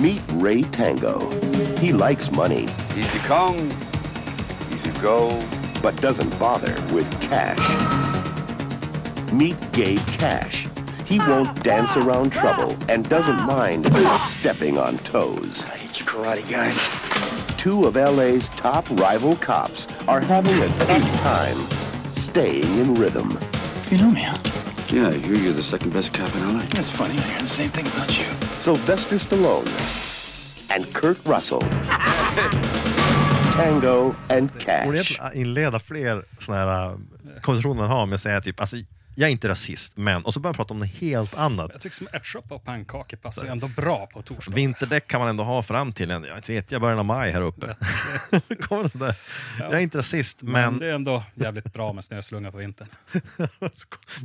Meet Ray Tango. He likes money, Easy come, easy go. but doesn't bother with cash. Meet Gabe Cash. He won't dance around trouble and doesn't mind stepping on toes. I hate you karate guys. Two of LA's top rival cops are having a good time staying in rhythm. You know me, huh? Yeah, I hear you're the second best cop in LA. That's funny. I hear the same thing about you. Sylvester Stallone and Kurt Russell. Tango and Borde Cash. egentligen inleda fler såna här äh, konversationer man har med att säga typ, alltså, jag är inte rasist, men... Och så börjar man prata om något helt annat. Jag tycker som ärtsoppa och pannkakor passar ändå bra på torsdag. Vinterdäck kan man ändå ha fram till en, jag inte vet, jag början av maj här uppe. Kommer sådär. Jag är inte rasist, Men men... det är ändå jävligt bra med snöslunga på vintern.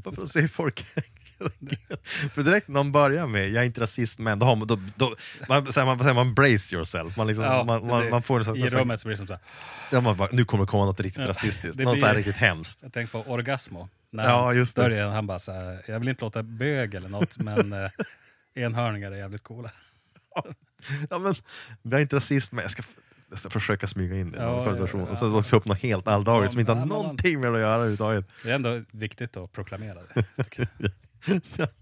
Bara för att se folk För direkt när de börjar med jag är inte rasist men då har man, då, då, man, säger man, säger man brace yourself, man, liksom, Ja, man, man, man får en sån, I rummet så blir det som så här. ja, man bara, nu kommer det komma något riktigt rasistiskt, något blir- riktigt hemskt. Jag tänker på Orgasmo. När Ja, just det. börjar, han bara så här, jag vill inte låta bög eller något, men eh, enhörningar är jävligt coola. Ja, men, jag är inte rasist men jag ska, jag ska försöka smyga in det i Ja, ja, ja. Och så också upp något helt alldagligt som inte har Ja, någonting med att göra överhuvudtaget. Det är ändå viktigt att proklamera det. jag.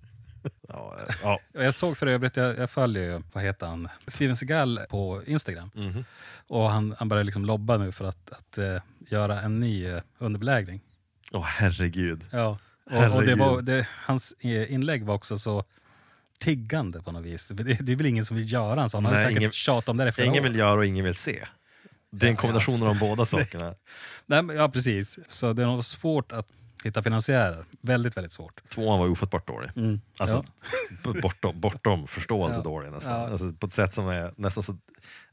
Ja, eh, ja. Jag såg för övrigt, jag, jag följer ju, vad heter han, Steven Seagal på Instagram. Mhm. Och han, han börjar liksom lobba nu för att, att eh, göra en ny eh, underbelägring. Åh herregud. Ja. Och, och det Herregud. var, det, hans eh, inlägg var också så tiggande på något vis. Det, det är väl ingen som vill göra en sån. Han har säkert ingen- tjatat om det i flera Ingen år. vill göra och ingen vill se. Det är en Ja, kombination alltså. av de båda sakerna. Nej, men, ja, precis. Så det nog svårt att hitta finansiärer. Väldigt, väldigt svårt. Tvåan var ofattbart dålig. Mm. Alltså, Ja. bortom, bortom förståelse Ja. dålig nästan. Ja. Alltså, på ett sätt som är nästan så...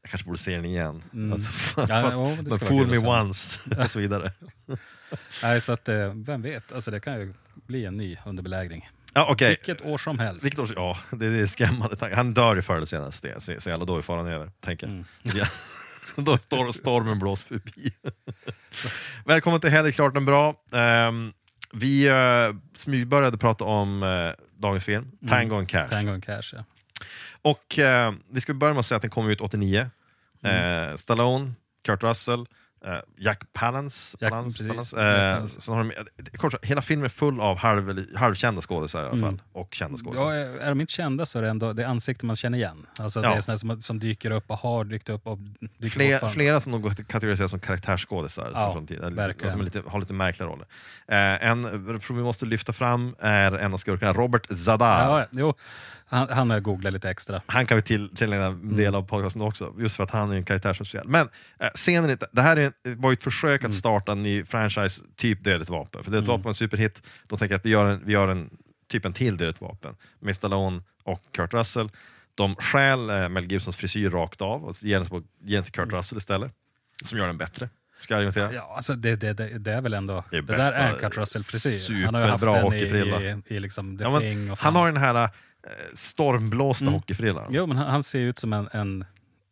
Jag kanske borde se den igen. Mm. Alltså, Ja, fast, jo, det men fool me once och så vidare. Nej, så att, eh, vem vet, alltså, det kan ju bli en ny underbelägring. Ja, okej. Vilket år som helst. Vilket år, ja, det är skrämmande. tanke. Han dör ju förr eller senare, det, så, så jävla då är faran över, tänker jag. Mm. Ja. Så då står stormen blåst förbi. Välkommen till Hellre klart en bra. Ehm, vi uh, smygbörjade prata om eh, dagens film, Tango and Cash. Mm. Tango and Cash, ja. Och eh, vi ska börja med att säga att den kom ut 89. Mm. Eh, Stallone, Kurt Russell, eh, Jack Palance. Jack- Palance, precis. Palance. Jack Eh, Palance. de, eh, kort sagt, hela filmen är full av halv, halvkända skådisar i alla fall. Mm. Och kända skådisar. Ja, är de inte kända så är det ändå det är ansikten man känner igen. Alltså Ja. Det är såna som, som dyker upp och har dykt upp och dyker Fler, fortfarande. flera som de kategoriserar som karaktärsskådisar. Ja, som lite, har lite märkliga roller. Eh, en person vi måste lyfta fram är en av skurkarna, Robert Zadar. Ja, ja, jo, han, han har jag googlat lite extra. Han kan vi till, till en Mm. del av podcasten också, just för att han är en karaktär som speciell. Men eh, scenen, det här är, var ju ett försök Mm. att starta en ny franchise, typ Dödligt vapen. För Dödligt vapen var en superhit, då tänker jag att vi gör en, vi gör en typ en till Dödligt vapen med Stallone och Kurt Russell. De stjäl eh, Mel Gibsons frisyr rakt av och ger den, på, ger den till Kurt Russell istället, som gör den bättre. Ska jag argumentera? Mm. Ja, alltså det, det, det, det är väl ändå... Det Det, är där är Kurt Russell-frisyr. Han har ju haft den i, i, i liksom The Ja, Thing och han fan. har den här eh, stormblåsta Mm. hockeyfrillan. Jo, men han, han ser ut som en, en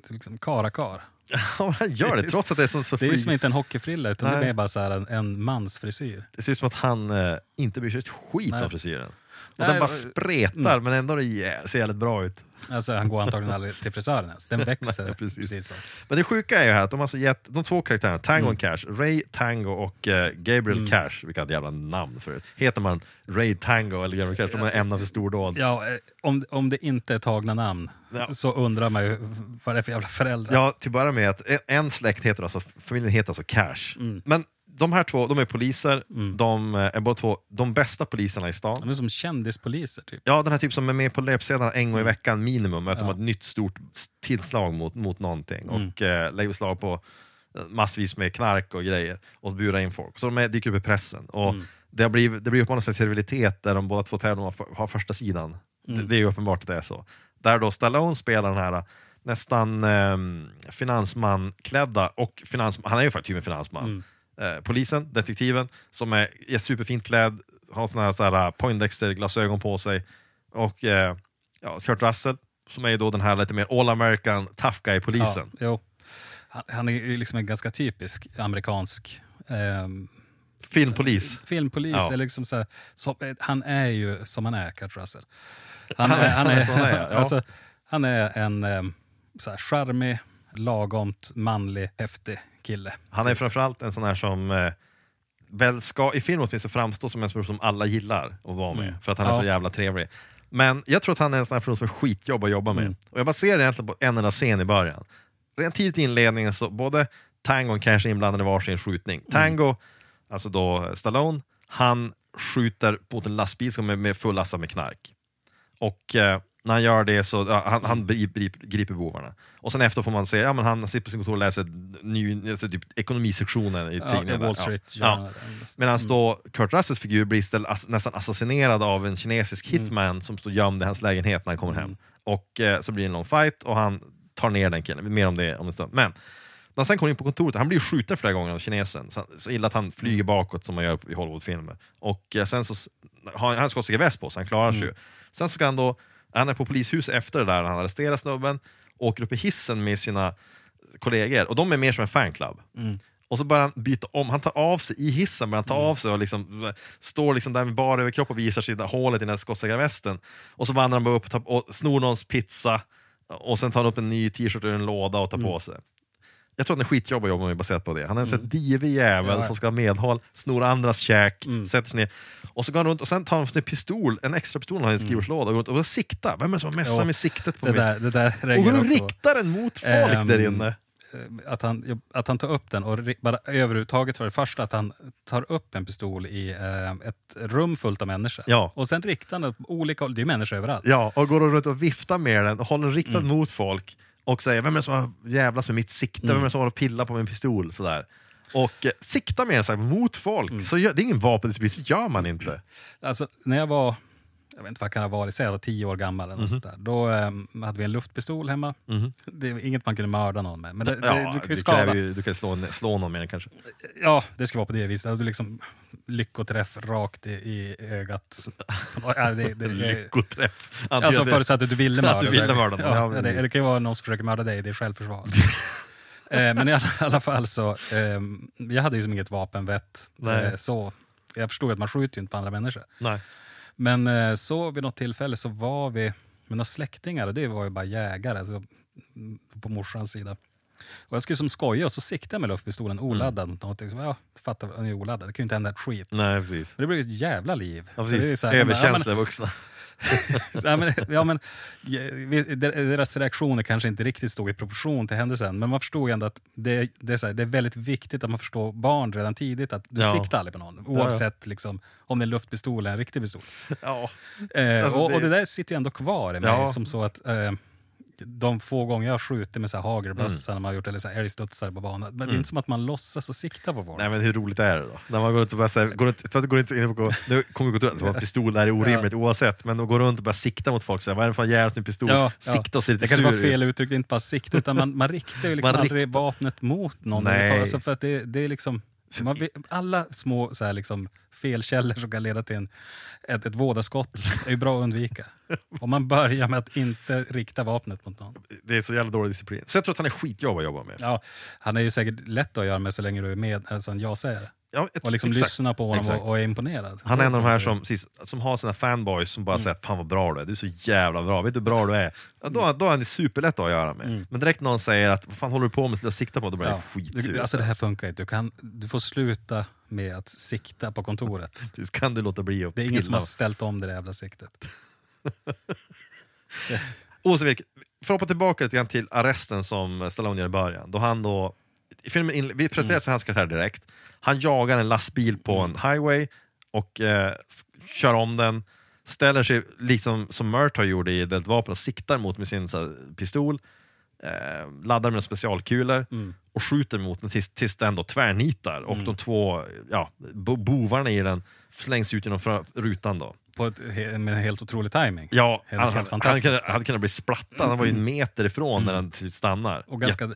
liksom karakar. Ja, han gör det, trots att det är så, så Det är ju som inte en hockeyfrilla, utan det Nej. är bara så en, en mansfrisyr. Det ser ut som att han eh, inte bryr sig ett skit Nej. om frisyren. Och Nej, den bara spretar, Mm. men ändå det ser jävligt bra ut. Alltså, han går antagligen aldrig till frisören ens. Den växer Nej, precis. precis. så. Men det sjuka är ju här att de har alltså gett de två karaktärerna, Tango Mm. och Cash, Ray Tango och eh, Gabriel Cash, vilka jävla namn för Heter man Ray Tango eller Gabriel Cash, de är ämnade för stordåd. Ja, eh, om, om det inte är tagna namn Ja. så undrar man ju vad det är för jävla föräldrar. Ja, till att börja med att en- en släkt heter alltså, familjen heter alltså Cash. Mm. Men de här två, de är poliser, de eh, är båda två de bästa poliserna i stan. De är som kändispoliser typ. Ja, den här typ som är med på löpsedlarna en gång i veckan minimum, att de Ja. har ett nytt stort tillslag mot, mot någonting Mm. och eh, lägger beslag på eh, massvis med knark och grejer och burar in folk. Så de är, dyker upp i pressen. Och Mm. det, har blivit, det blir uppmanat en servilitet där de båda två tävlarna har, har första sidan. Mm. Det, det är ju uppenbart att det är så. Där då Stallone spelar den här eh, nästan eh, finansmanklädda, och finans, han är ju faktiskt typ en finansman. Eh, polisen, detektiven, som är, är superfint klädd, har såna här, så här Poindexter-glasögon på sig. Och eh, ja, Kurt Russell, som är då den här lite mer all American tough guy-polisen. Ja. Han, han är liksom en ganska typisk amerikansk ehm, Filmpolis. filmpolis. Ja. Eller liksom så här, som, eh, han är ju som han är, Kurt Russell. Han, är, han, Han är är, som han är, ja. alltså, Han är en eh, så här, charmig, lagomt manlig, häftig kille. Han är framförallt en sån här som eh, väl ska i film åtminstone framstå som en person som alla gillar att vara med, Mm. för att han är Ja. så jävla trevlig. Men jag tror att han är en sån här person som är skitjobb att jobba med. Mm. Och jag bara ser det egentligen på en enda scen i början. Rent tidigt i inledningen så både Tango och Cash är inblandade i varsin skjutning. Mm. Tango, alltså då Stallone, han skjuter mot en lastbil som är med full lastad med knark. Och eh, när han gör det så ja, han, han griper, bovarna. Och sen efter får man se, ja men han sitter på sin kontor och läser ny, alltså typ ekonomisektionen i Ja, tidningen. Wall Street Ja. Journal. Medan då Kurt Russells figur blir istället ass- nästan assassinerad av en kinesisk Mm. hitman som står gömd i hans lägenhet när han kommer hem. Och eh, så blir det en lång fight och han tar ner den killen. Mer om det om en stund. Men när han sen kommer in på kontoret, han blir ju skjuten flera gånger av kinesen. Så, så illa att han flyger Mm. bakåt som man gör i Hollywoodfilmer. Och eh, sen så har han, han skottsäker väst på sig, han klarar sig Mm. ju. Sen ska han då, han är på polishus efter det där, han arresterar snubben, åker upp i hissen med sina kollegor, och de är mer som en fanclub. Mm. Och så börjar han byta om, han tar av sig i hissen, börjar han ta Mm. av sig och liksom, eh, står liksom där med bara överkropp och visar där hålet i den skottsäkra västen. Och så vandrar han bara upp och, tar, och snor någons pizza, och sen tar han upp en ny t-shirt ur en låda och tar Mm. på sig. Jag tror att han är skitjobb att jobba med baserat på det. Han är en här divig jävel Ja. som ska ha medhåll, snor andras käk, Mm. sätter sig ner. Och så går han runt och sen tar han en pistol, en extra pistol han har i en skrivbordslåda och och siktar. Vem är det som har messat Ja, med siktet på Det mig? där, det där Och går och riktar den mot folk Ehm, där inne. Eh, Att han, att han tar upp den och bara överhuvudtaget för det första att han tar upp en pistol i eh, ett rum fullt av människor. Ja. Och sen riktar han den på olika håll. Det är människor överallt. Ja, och går runt och viftar med den och håller den riktad Mm. mot folk och säger vem är det som har jävlas med mitt sikte, vem är det som och pillar på min pistol? Sådär. Och eh, siktar med den så här, mot folk, Mm. så gör, det är ingen vapendisciplin, så gör man inte. Alltså, när jag var, jag vet inte vad kan det ha varit, säg jag var tio år gammal eller sånt där. Då eh, hade vi en luftpistol hemma. Det är inget man kunde mörda någon med. Men det, det, Ja, du kan ju det skada. ju, du kan slå, slå någon med den kanske. Ja, det ska vara på det viset. Du liksom lyckoträff rakt i, i ögat. Ja, det, det, det, Lyckoträff. Antingen Alltså det- förutsatt att du ville Att mörda. du ville mörda någon, ja, Ja, det, det kan ju vara någon som försöker mörda dig, det är självförsvar. eh, men i alla, fall så, eh, jag hade ju som inget vapenvett. Nej. Eh, så, jag förstod att man skjuter ju inte på andra människor. Nej. Men eh, så vid något tillfälle så var vi med några släktingar och det var ju bara jägare alltså, mm, på morsans sida. Och jag skulle som skoja och så siktade jag med luftpistolen oladdad mot någonting. Så, ja, fattar, den är oladdad, det kan ju inte hända ett skit. Nej, precis. Men det blev ett jävla liv. Ja, precis. här, ja, Överkänsliga vuxna. ja, men, ja, men, ja, deras reaktioner kanske inte riktigt stod i proportion till händelsen, men man förstod ändå att det, det, är här, det är väldigt viktigt att man förstår barn redan tidigt att du Ja. siktar aldrig på någon, oavsett liksom, om det är en luftpistol eller en riktig pistol. Ja. Eh, Alltså, och, det- och det där sitter ju ändå kvar i mig, Ja. som så att eh, de få gånger jag har skjutit med så här hagelbössa när man har gjort, eller så här älgstudsare på banan, men det är inte som att man låtsas och siktar på folk. Nej men hur roligt är det då? När man går runt och bara säger, går runt, att går inte in på, nu kommer vi gå till att pistol där är orimligt oavsett, men de går runt och bara sikta mot folk, så här, vad är det för jävlas med pistol? Ja, Sikta och se lite Det kanske var fel ut. uttryck, inte bara sikte, utan man, man riktar ju liksom aldrig vapnet mot någon. Nej. Alltså för att det, det är liksom, man alla små så här liksom, felkällor som kan leda till en, ett, ett vådaskott är ju bra att undvika. Om man börjar med att inte rikta vapnet mot någon. Det är så jävla dålig disciplin. Så jag tror att han är skitjobb att jobba med. Ja, han är ju säkert lätt att göra med så länge du är med, alltså en ja-sägare. Ja, Och liksom exakt. lyssna på honom och, och är imponerad. Han är en av de här som, precis, som har sina fanboys som Mm. bara säger att fan vad bra du är, du är så jävla bra, vet du hur bra du är? Ja, då, då är han superlätt att göra med. Men direkt någon säger att vad fan håller du på med, att sikta på, då blir jag Mm. Ja. skitsur. Alltså det här funkar inte. Du, kan, du får sluta med att sikta på kontoret. Precis, kan du låta bli att Det är ingen som har ställt om det där jävla siktet. Oavsett vilket, för att hoppa tillbaka lite grann till arresten som Stallone gör i början. Då han då, filmen vi presenteras mm. hans karaktär direkt. Han jagar en lastbil på en highway och eh, kör om den, ställer sig liksom som Murtaugh gjorde i Dealt vapen och siktar mot med sin här, pistol, eh, laddar med specialkulor och skjuter mot den tills, tills den då tvärnitar och de två ja, bo, bovarna i den slängs ut genom rutan. Då. På ett, med en helt otrolig timing. Ja, Helt- han, helt han, han, han kunde bli splattad, han var ju en meter ifrån när den till slut stannar. Och ganska,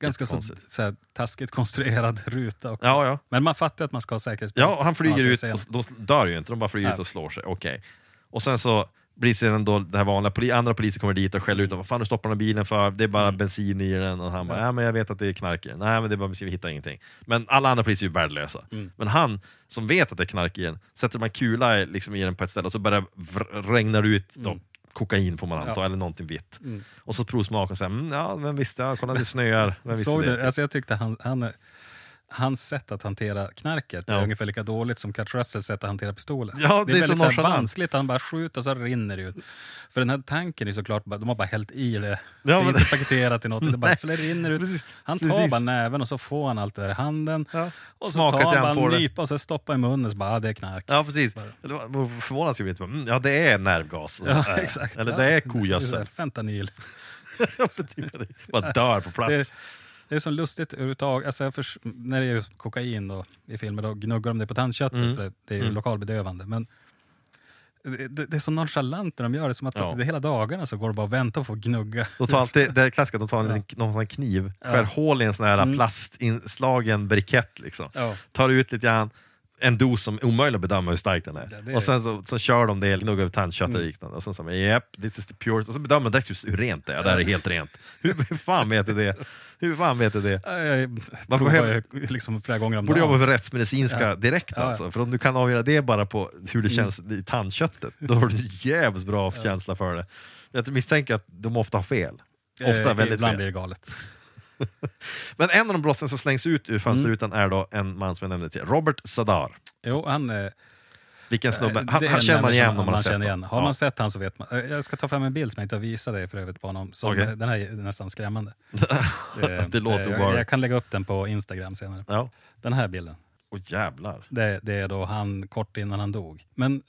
ganska så, så här, taskigt konstruerad ruta också. Ja, ja. Men man fattar att man ska ha säkerhetsbälte. Ja, och han flyger ut, och de dör ju inte, de bara flyger Nej. ut och slår sig. Okej. Och sen så blir sedan då det här vanliga, poli, andra poliser kommer dit och skäller ut dem. Vad fan du stoppar den bilen för? Det är bara Mm. bensin i den. Och han bara, ja men jag vet att det är knark i den. Nej men det är bara bensin, vi hittar ingenting. Men alla andra poliser är ju värdelösa. Mm. Men han, som vet att det är knark i den, sätter man kula liksom i den på ett ställe och så börjar regnar det ut då, Mm. Kokain får man anta, Ja. eller någonting vitt. Mm. Och så provsmakar och säger mm, ja, vem visste, ja, kolla det snöar, Såg du? Alltså jag tyckte han, han, hans sätt att hantera knarket Ja. är ungefär lika dåligt som Kurt Russells sätt att hantera pistolen. Ja, det det är är väldigt så vanskligt, han bara skjuter och så rinner det ut. För den här tanken är såklart, de har bara hällt i det. Ja, det är men- inte paketerat i något, det, bara, så det rinner ut. Han tar precis. bara näven och så får han allt det där i handen. Ja. Och så Smakar tar han bara en nypa och så stoppar i munnen så bara, ah, det är knark. Ja, precis. Förvånad skulle jag bli. Mm, Ja, det är nervgas. och Ja, exakt. Eller det är kogödsel. Fentanyl. Bara dör på plats. Det, det är så lustigt överhuvudtaget. Alltså förs- när det är kokain då, i filmer, då gnuggar de det på tandköttet Mm. för det, det är ju Mm. lokalbedövande. Men det, det, är så nonchalant när de gör det, som att Ja. det, hela dagarna så går det bara att vänta på att få gnugga. De tar alltid, det är klassiska, de tar en, liten- någon sån kniv, skär hål i en sån här Mm. plastinslagen brikett. Liksom. Ja. Tar ut lite grann, en dos som är omöjlig att bedöma hur stark den är. Ja, är och sen så, så kör de det, gnuggar över tandkött och Mm. liknande. Och sen så yep, this is the pure. Och så bedömer de direkt hur, hur rent det är. Det här är helt rent. Hur, hur fan vet du det? Hur fan vet du det? Jag provar hem- ju liksom flera gånger om Borde jobba för rättsmedicinska Ja. direkt Ja, ja. alltså. För om du kan avgöra det bara på hur det känns i tandköttet, då har du jävligt bra känsla för det. Jag misstänker att de ofta har fel. Ofta Eh, väldigt Ibland fel. blir det galet. Men en av de brotten som slängs ut ur Mm. fönsterrutan är då en man som jag nämnde till, Robert Sadar. Jo, han... eh, Vilken snubbe. Eh, Han, det är han en känner man igen om man har sett honom. igen. Har Ja. man sett han så vet man. Eh, Jag ska ta fram en bild som jag inte har visat dig för övrigt på honom. Som, eh, Den här är nästan skrämmande. Det låter eh, jag, obehagligt. jag kan lägga upp den på Instagram senare. Ja. Den här bilden. Åh jävlar. Det, det är då han kort innan han dog. Men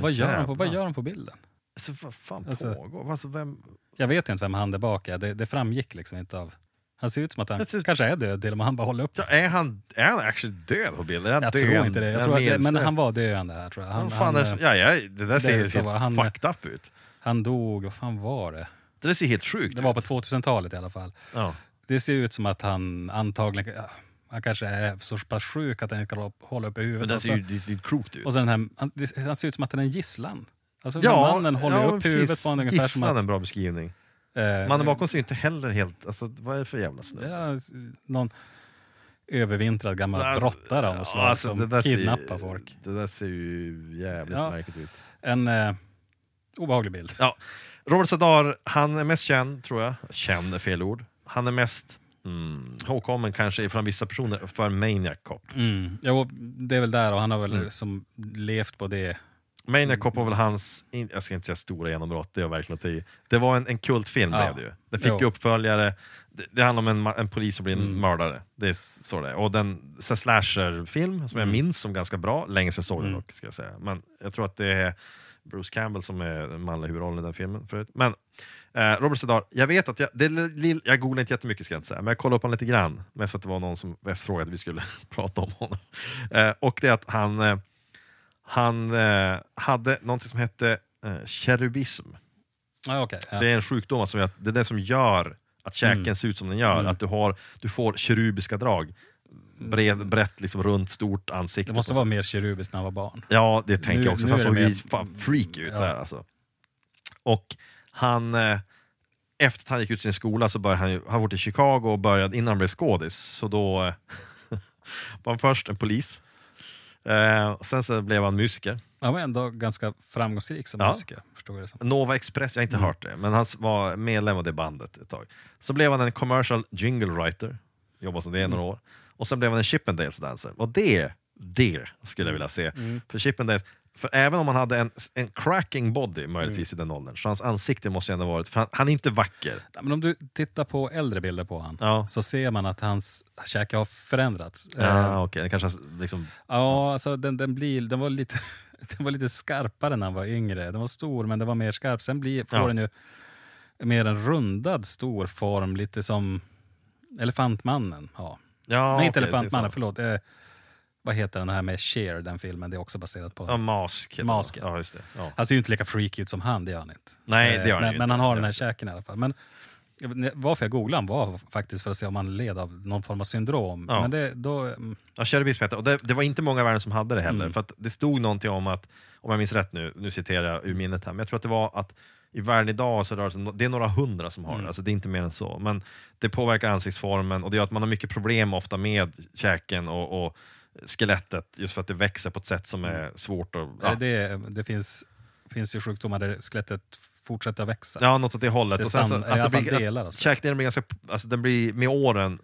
vad, gör han på, vad gör han på bilden? Alltså, vad fan Alltså- pågår? Alltså, vem... Jag vet inte vem han där bak är. Det, det framgick liksom inte av... Han ser ut som att han tror- kanske är död till och med. Han bara håller upp. Ja, är, han, är han actually död på bilden? Är Jag död? tror inte det. Är Jag tror att det men han var döende här tror jag. Han, fan han, är som- eh, ja, ja, det där ser är helt han- fucked up ut. han dog, vad fan var det? Det där ser helt sjukt Det var på 2000-talet i alla fall. Ja. Det ser ut som att han antagligen... Ja, han kanske är så pass sjuk att han inte kan hålla uppe huvudet. Men det ser ju det ser klokt ut. och så den här, han, det, han ser ut som att han är en gisslan. Alltså här mannen håller ja, upp huvudet precis. på honom ungefär som Gisslan är att... en bra beskrivning. Eh, Mannen bakom ser ju inte heller helt... Alltså, vad är det för jävla snubbe? Ja, någon övervintrad gammal Alltså, brottare av något slag alltså, som där ser- kidnappar folk. Det där ser ju jävligt Ja. märkligt ut. En eh, obehaglig bild. Ja. Robert Sadar, han är mest känd, tror jag. Känd är fel ord. Han är mest mm, ihågkommen kanske från vissa personer för Maniac Cop. Mm. Jo, det är väl där och han har väl Mm. som levt på det. Maniac Cop var väl hans, jag ska inte säga stora genombrott, det är verkligen att. Det var en, en kultfilm Ja. blev det ju. Den fick Jo. ju uppföljare, det, det handlar om en, en polis som blir en Mm. mördare. Det är så det är. Och den slasher-film som jag Mm. minns som ganska bra, länge sedan såg den Mm. dock, ska jag säga. Men jag tror att det är Bruce Campbell som är den manliga huvudrollen i den filmen förut. Men eh, Robert Sedar, jag vet att jag, det, är jag googlade inte jättemycket ska jag inte säga, men jag kollade upp honom lite grann. Mest för att det var någon som efterfrågade att vi skulle prata om honom. Eh, och det är att han, eh, han eh, hade något som hette eh, cherubism. Ja, okej. ja. Det är en sjukdom, alltså, det är det som gör att käken Mm. ser ut som den gör. Mm. Att du, har, du får kerubiska drag. Bred, brett, liksom, runt, stort ansikte. Det måste vara mer kirubiskt när han var barn. Ja, det tänker Nu- jag också. han såg ju fan freak ut Ja. där alltså. Och han, eh, efter att han gick ut sin skola så började han han var i Chicago och började, innan han blev skådis, så då eh, var han först en polis. Eh, sen så blev han musiker. Han var ändå ganska framgångsrik som Ja. musiker. Förstår jag det som. Nova Express, jag har inte Mm. hört det, men han var medlem av det bandet ett tag. Så blev han en commercial jingle writer, jobbade som det i Mm. några år. Och sen blev han en Chippendales dancer. Och det, det skulle jag vilja se. Mm. För Chippendales, för även om han hade en, en cracking body möjligtvis Mm. i den åldern, så hans ansikte måste ändå varit, för han, han är inte vacker. Men om du tittar på äldre bilder på han Ja. så ser man att hans käke har förändrats. Eh, Ja, okej, det kanske liksom, Ja, alltså den, den, blir, den, var lite, den var lite skarpare när han var yngre. Den var stor, men den var mer skarp. Sen blir, får Ja. den ju mer en rundad stor form, lite som Elefantmannen. Ja. ja, Nej, inte är Elefantmannen, förlåt. Eh, vad heter den här med Cher, den filmen? Det är också baserat på... Ja, Mask. Mask, ja. ja. Ja. Han ser ju inte lika freaky ut som han, det gör han inte. Nej, det gör han men, ju men inte. han har den här käken i alla fall. Men varför jag googlade var faktiskt för att se om han led av någon form av syndrom. Ja. Men det, då, mm, Ja, det. Och det, det var inte många i världen som hade det heller. Mm. För att det stod någonting om att, om jag minns rätt nu, nu citerar jag ur minnet här, men jag tror att det var att i världen idag så rör det sig, det är några hundra som har Mm. det, alltså det är inte mer än så. Men det påverkar ansiktsformen och det gör att man har mycket problem ofta med käken och, och skelettet, just för att det växer på ett sätt som är svårt att... Ja. det, det finns finns ju sjukdomar där skelettet fortsätter växa. Ja, något åt det hållet. Det Och sen så stannar- i alla fall blir- delar alltså. Käkdelen blir ganska, alltså den blir med åren,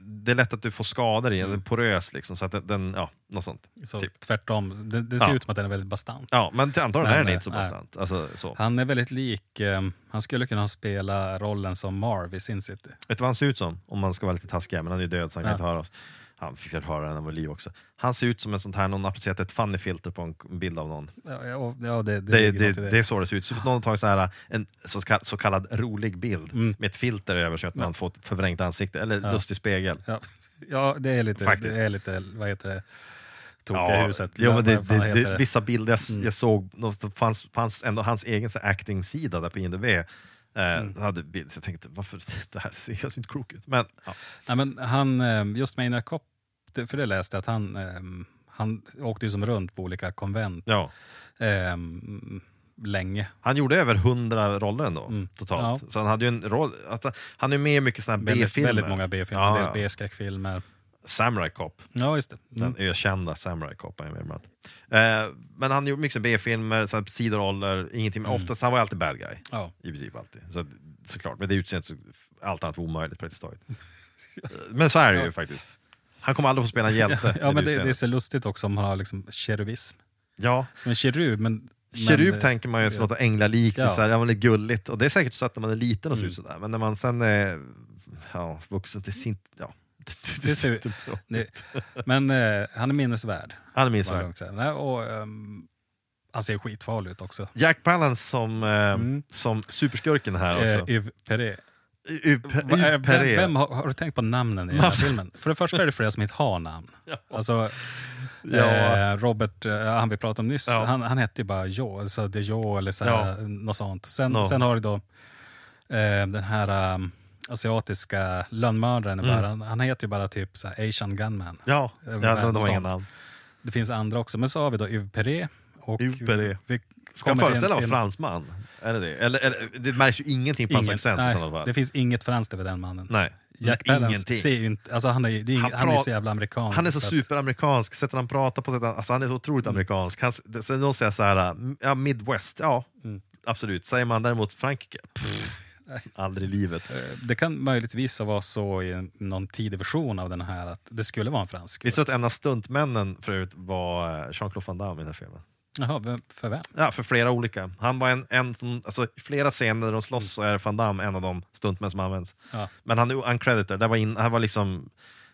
det är lätt att du får skador i den, är porös liksom, så att den, ja, något sånt. Så typ. Tvärtom, det, det ser Ja. ut som att den är väldigt bastant. Ja, men antagligen Men, är den eh, inte så nej. bastant. Alltså, så. Han är väldigt lik, eh, han skulle kunna spela rollen som Marv i Sin City. Vet du vad han ser ut som? Om man ska vara lite taskig, men han är ju död så han kan Ja. inte höra oss. Han fick säkert höra när han var i liv också. Han ser ut som en sånt här, någon har applicerat ett funny-filter på en bild av någon. Ja, ja, ja, det, det, Det, det, är så det ser ut. Så någon har tagit så här, en så kallad, så kallad rolig bild Mm. med ett filter över så att man får ett förvrängt ansikte, eller Ja. lustig spegel. Ja, ja det, är lite, Faktiskt. det är lite, vad heter det, tokiga Ja, huset. jo, men det, det, det, vissa bilder jag, Mm. jag såg, det fanns, fanns ändå hans egen så acting-sida där på IMDB. Eh, Mm. hade bild, så jag tänkte, varför, det här ser ser inte klok ut. Men ja, Nej, men han, eh, just Maynard Kopp, det- för det läste jag att han, eh, han åkte ju som runt på olika konvent ja. eh, länge. Han gjorde över 100 roller ändå, Mm. totalt. Ja. Så han hade ju en roll, alltså, han är med i mycket såna här B-filmer. väldigt många B-filmer, Ja, ja. B-skräckfilmer. Samurai Cop, Ja, just det. Mm. den ökända Samurai Cop. Eh, men han gjorde mycket B-filmer, sidoroller, ingenting. Men Mm. oftast, han var alltid bad guy. Ja. I princip alltid. Så, såklart, med det utseendet så allt annat var omöjligt praktiskt taget. men så är det ju faktiskt. Han kommer aldrig få spela en hjälte. Ja, men det, det är så lustigt också om han har liksom kerubism. ja. Som en kerub, men... Kerub men, tänker man ju som ja. något änglalikt, Ja. är gulligt. Och det är säkert så att när man är liten och ser Mm. ut sådär. Men när man sen är ja, vuxen, det ser inte... Ja. Det ser- det, men eh, han är minnesvärd. Han är kan minst man värd. lugnt säga. Nej, och, ehm, han ser skitfarlig ut också. Jack Palance som, eh, Mm. som superskurken här Eh, också. Yves Perret. Är- Vem, vem har, har du tänkt på namnen i den här filmen? För det första är det flera som inte har namn. Alltså, Ja. eh, Robert, eh, han vi pratade om nyss, Ja. han, han hette ju bara Joe, alltså det Joe eller så här, Ja. något sånt. Sen, No. sen har du då eh, den här um, asiatiska lönnmördaren, Mm. början. han heter ju bara typ så här, Asian Gunman. Ja, ja de, de har inga sånt. namn. Det finns andra också, men så har vi då Yves Perret. Och Perret. Vi Ska kommer föreställa vara fransman? Är det det? Eller, eller, det märks ju ingenting på hans accent i nej, sådana fall. Det finns inget franskt över den mannen. Nej, Jack Palance ser ju inte, alltså han är det är Han han är så jävla amerikan. Han är så att- superamerikansk, sättet han pratar på, sättet, alltså han är så otroligt Mm. amerikansk. Han, sen de säger så här, ja, Midwest, ja Mm. absolut. Säger man däremot Frankrike, pff, aldrig i livet. Eh, Det kan möjligtvis vara så i någon tidig version av den här att det skulle vara en fransk. Visste du att en av stuntmännen för övrigt var eh, Jean-Claude Van Damme i den här filmen? Jaha, för vem? Ja, för flera olika. Han var en, en som, alltså, i flera scener där de slåss så är Van Damme en av de stuntmän som används. Ja. Men han är uncredited, det var in, han var liksom,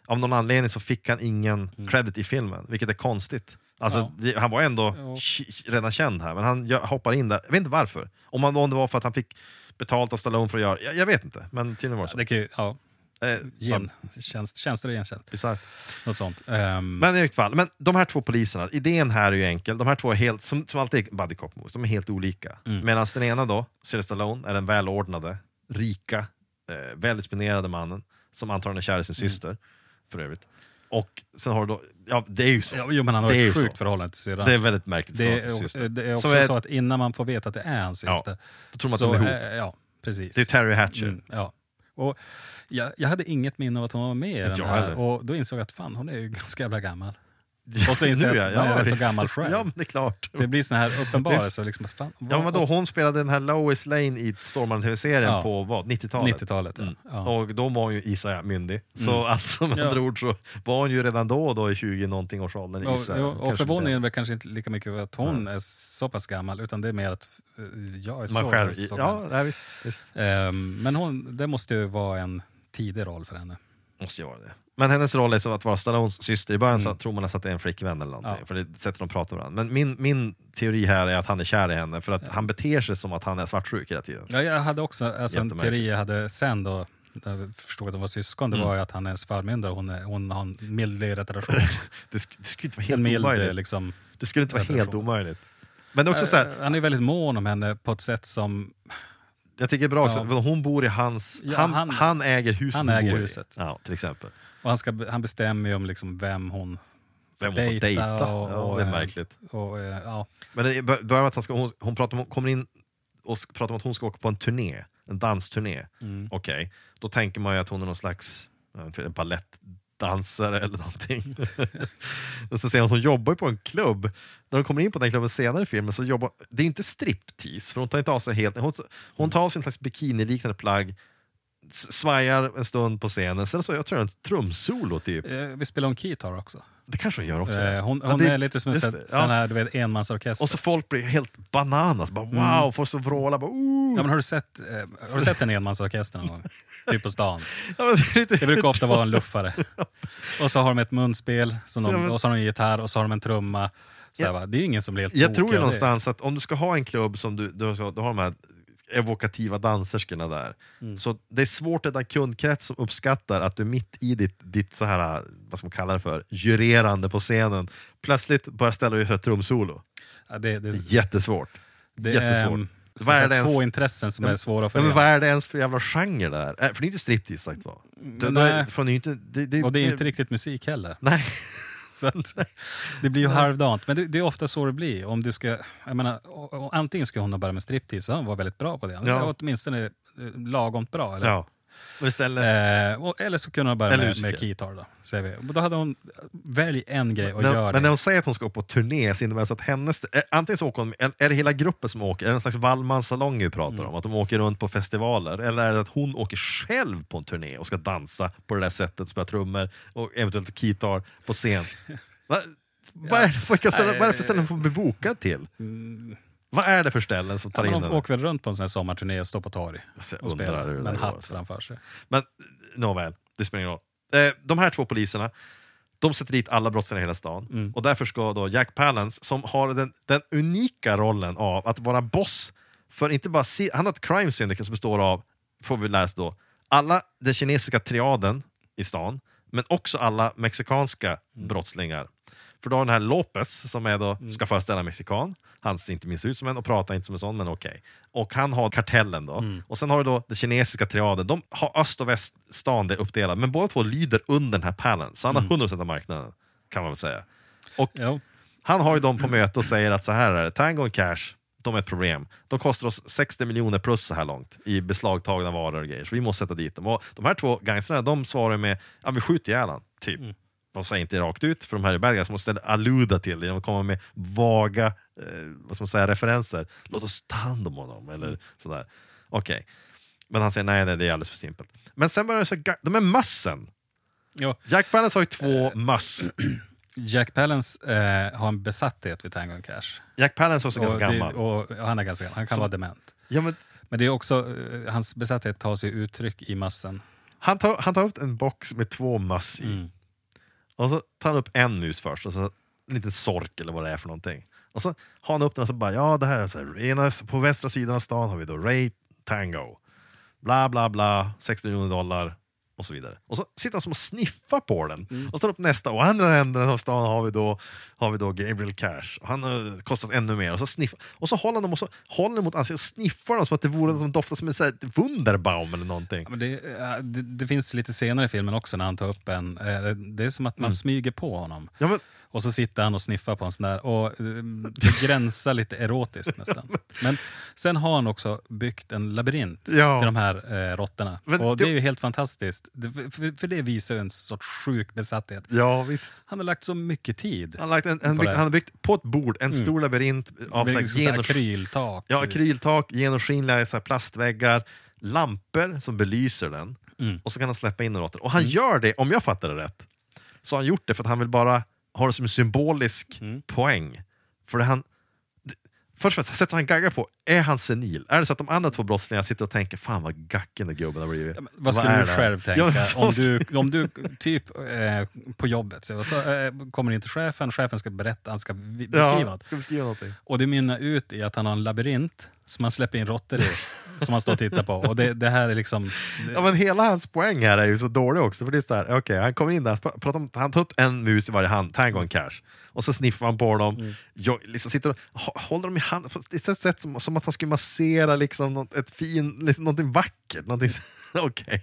av någon anledning så fick han ingen credit i filmen, vilket är konstigt. Alltså, Mm. Ja. han var ändå Ja. redan känd här, men han hoppar in där. Jag vet inte varför. Om, man, om det var för att han fick betalt av Stallone för att göra jag, jag vet inte, men tydligen var det så. Det kan ja, Eh, gen, tjänst, tjänster och gentjänst. bisarrt. Något sånt. Ehm, Men i vilket fall, men de här två poliserna, idén här är ju enkel. De här två är helt, som, som alltid är buddy cop movies, de är helt olika. Mm. Medan den ena då, Sylvester Stallone, är den välordnade, rika, eh, väldisciplinerade mannen som antagligen är kär i sin Mm. syster, för övrigt. Och sen har du då, ja det är ju så. ja, jo, men han har det ett ju sjukt så. förhållande till syrran. Det är väldigt märkligt Det är, syster. det är också är- så att innan man får veta att det är hans syster. Då tror man att så, de är ihop. Ja, precis. Det är Terry Hatcher. Mm, ja. Och jag, jag hade inget minne av att hon var med i den här. Och då insåg jag att fan, hon är ju ganska jävla gammal. Och så inser jag att man är rätt så gammal själv. Ja, men det är klart. Det blir sån här uppenbarelse. Liksom, Ja, men vadå, hon spelade den här Lois Lane i Stormaren TV-serien Ja. på vad, 90-talet? 90-talet, ja. Mm. ja. Och då var hon ju gissar jag myndig. Så Mm. alltså med Ja. andra ord så var hon ju redan då, då i 20 någonting års åldern Och, och, och förvåningen är väl kanske inte lika mycket att hon är så pass gammal, utan det är mer att eh, jag är så, Man själv, så ja, gammal. nej, visst, visst. Ehm, men hon, det måste ju vara en tidig roll för henne. Måste ju vara det. Men hennes roll är så att vara Stallones syster. I början så Mm. tror man nästan att det är en flickvän eller någonting. Ja. För det sättet de pratar med varandra. Men min, min teori här är att han är kär i henne för att han beter sig som att han är svartsjuk hela tiden. Ja, jag hade också alltså, en teori jag hade sen då, när jag förstod att de var syskon, det Mm. var ju att han är ens förmyndare och hon, är, hon har en mild retardation. Det, sk- det skulle inte vara en helt mild omöjligt. liksom. Det skulle inte vara helt omöjligt. Men också så här, Eh, Han är väldigt mån om henne på ett sätt som... jag tycker bra också, Ja. hon bor i hans, Ja, han, han- han, äger huset han äger i. huset. Ja, till exempel. Och han, ska, han bestämmer ju om liksom vem hon Vem hon får dejta. Och, ja, och, det är eh, märkligt. Och, eh, ja. Men det bör- börjar med att han ska, hon, hon pratar om, kommer in och pratar om att hon ska åka på en turné, en dansturné. Mm. Okej, då tänker man ju att hon är någon slags balett dansare eller någonting. och så ser hon att hon jobbar på en klubb. När de kommer in på den klubben senare i filmen så jobbar, det är inte striptease, för hon tar inte av sig helt, hon, hon tar av sig en slags bikiniliknande plagg, svajar en stund på scenen, sen så jag tror jag en trumsolo typ. Eh, Vi spelar om Keytar också. Det kanske hon gör också. Eh, Hon, Ja, hon det- är lite som en sån ja. här du vet, enmansorkester. Och så folk blir helt bananas, bara wow, får så vråla, bara ooh. Ja, men har, du sett, eh, har du sett en enmansorkester någon gång? Typ på stan. Ja, det Det brukar ofta vara en luffare. Och så har de ett munspel, som de, Ja, men- och så har de en gitarr och så har de en trumma. Så här, Ja. Det är ingen som blir helt Jag tror ju det. någonstans att om du ska ha en klubb som du, du, har, du har de här evokativa danserskorna där, Mm. så det är svårt att den kundkrets som uppskattar att du mitt i ditt, ditt så här, vad ska man kalla det för, jurerande på scenen, plötsligt börjar ställa dig för ett trumsolo. Ja, det, det, Jättesvårt. det är Jättesvårt. um, så Vad är det ens- två intressen som är svåra att Ja, men vad är det ens för jävla genre där? Äh, för det är inte striptease sagt va? Det, nej. det, för är det, det, Och det är inte riktigt musik heller. Nej. Så att, det blir ju halvdant. Men det, det är ofta så det blir. Om du ska, jag menar, antingen ska hon ha börjat med striptease, och hon var väldigt bra på det. Ja. Åtminstone eh, lagomt bra. Eller? Ja. Eh, eller så kunde hon börja Eller med, musiker. med keytar. Då, säger vi. Och då hade hon, välj en grej och men, gör men det. när hon säger att hon ska upp på turné så innebär det att hennes, eh, antingen så åker hon, är det hela gruppen som åker, är det en slags Wallmans vi pratar Mm. om, att de åker runt på festivaler, eller är det att hon åker själv på en turné och ska dansa på det där sättet, spela trummor och eventuellt gitarr på scen? Va, vad, är det för, ställen, hon får bli bokad till? Vad är det för ställen som tar Mm. Ja, in de åker väl runt på en sån här sommarturné och står på torg och spelar med en hatt alltså. framför sig. Men nåväl, det spelar ingen roll. Eh, de här två poliserna, de sätter dit alla brottslingar i hela stan. Mm. Och därför ska då Jack Palance, som har den, den unika rollen av att vara boss för inte bara... si- Han har ett crime syndicate som består av, får vi lära oss då, alla den kinesiska triaden i stan, men också alla mexikanska Mm. brottslingar. För då har den här Lopez, som är då, ska föreställa mexikan, han ser inte minst ut som en och pratar inte som en sån, men okej. Och han har kartellen då. Mm. Och sen har du då den kinesiska triaden, de har öst och väststan uppdelat, men båda två lyder under den här pallen, så han Mm. har 100% av marknaden, kan man väl säga. Och Jo. han har ju dem på möte och säger att så här är det, Tango och Cash, de är ett problem. De kostar oss 60 miljoner plus så här långt i beslagtagna varor och grejer, så vi måste sätta dit dem. Och de här två gangstrarna, de svarar med att vi skjuter ihjäl han, typ. De säger inte rakt ut, för de här är bad guys, de måste alluda till det, de kommer med vaga eh, vad ska man säga, referenser. Låt oss ta hand om honom, eller sådär. Okej. Men han säger nej, nej, det är alldeles för simpelt. Men sen börjar det så, ga- de är mössen. Jo. Jack Palance har ju två möss. Jack Palance eh, har en besatthet vid Tango Cash. Jack Palance är också ganska och, det, gammal. och ja, han är ganska gammal. Han kan Så- vara dement. Ja, men Men det är också, eh, hans besatthet tar sig uttryck i mössen. Han tar, han tar upp en box med två möss i. Mm. Och så tar han upp en mus först, och så en liten sork eller vad det är för någonting. Och så har han upp den och så bara, ja det här är så här, ena, på västra sidan av stan har vi då Ray Tango. Bla bla bla, 60 miljoner dollar och så vidare. Och så sitter han som och sniffar på den. Mm. Och så tar upp nästa, och andra änden av stan har vi då, har vi då Gabriel Cash. Och Han har kostat ännu mer. Och så, sniffar, och så håller han dem och så håller han mot ansiktet och sniffar dem som att det vore som doftar som en så här, Wunderbaum eller någonting. Ja, det, eh, det, det finns lite senare i filmen också när han tar upp en. eh, Det är som att man Mm. smyger på honom. Ja, men, Och så sitter han och sniffar på en sån där. Och eh, det gränsar lite erotiskt nästan. Men sen har han också byggt en labyrint Ja. till de här eh, råttorna. Och det- det är ju helt fantastiskt. Det, för, för det visar ju en sorts sjuk besatthet. ja visst. Han har lagt så mycket tid. Han har, lagt en, en, det. han har byggt på ett bord en stor labyrint av så här liksom genos- akryltak. ja, akryltak, genomskinliga så här plastväggar, lampor som belyser den. Mm. Och så kan han släppa in råttor. Och han gör det, om jag fattar det rätt, så har han gjort det för att han vill bara ha det som en symbolisk Mm. poäng. För han... det- Först och främst, sättet han gaggar på, är han senil? Är det så att de andra två brottslingarna sitter och tänker fan vad gacken den gubben har blivit? Ja, Vad skulle är du det här?" själv tänka Ja, om, du, om du typ eh, på jobbet så, så eh, kommer in till chefen, chefen ska berätta, han ska beskriva Ja, något. ska beskriva någonting. Och det mynnar ut i att han har en labyrint som han släpper in råttor i, som han står och tittar på. Och det, det här är liksom... Ja, men hela hans poäng här är ju så dålig också. För det är så här, okej, han kommer in där, pra- pratar om, han tar upp en mus i varje hand, Tango and Cash. Och så sniffar han på dem, Mm. jag, liksom sitter och hå- håller dem i handen på ett sätt som, som att han skulle massera liksom något, ett fin, liksom, någonting vackert. Någonting, okej.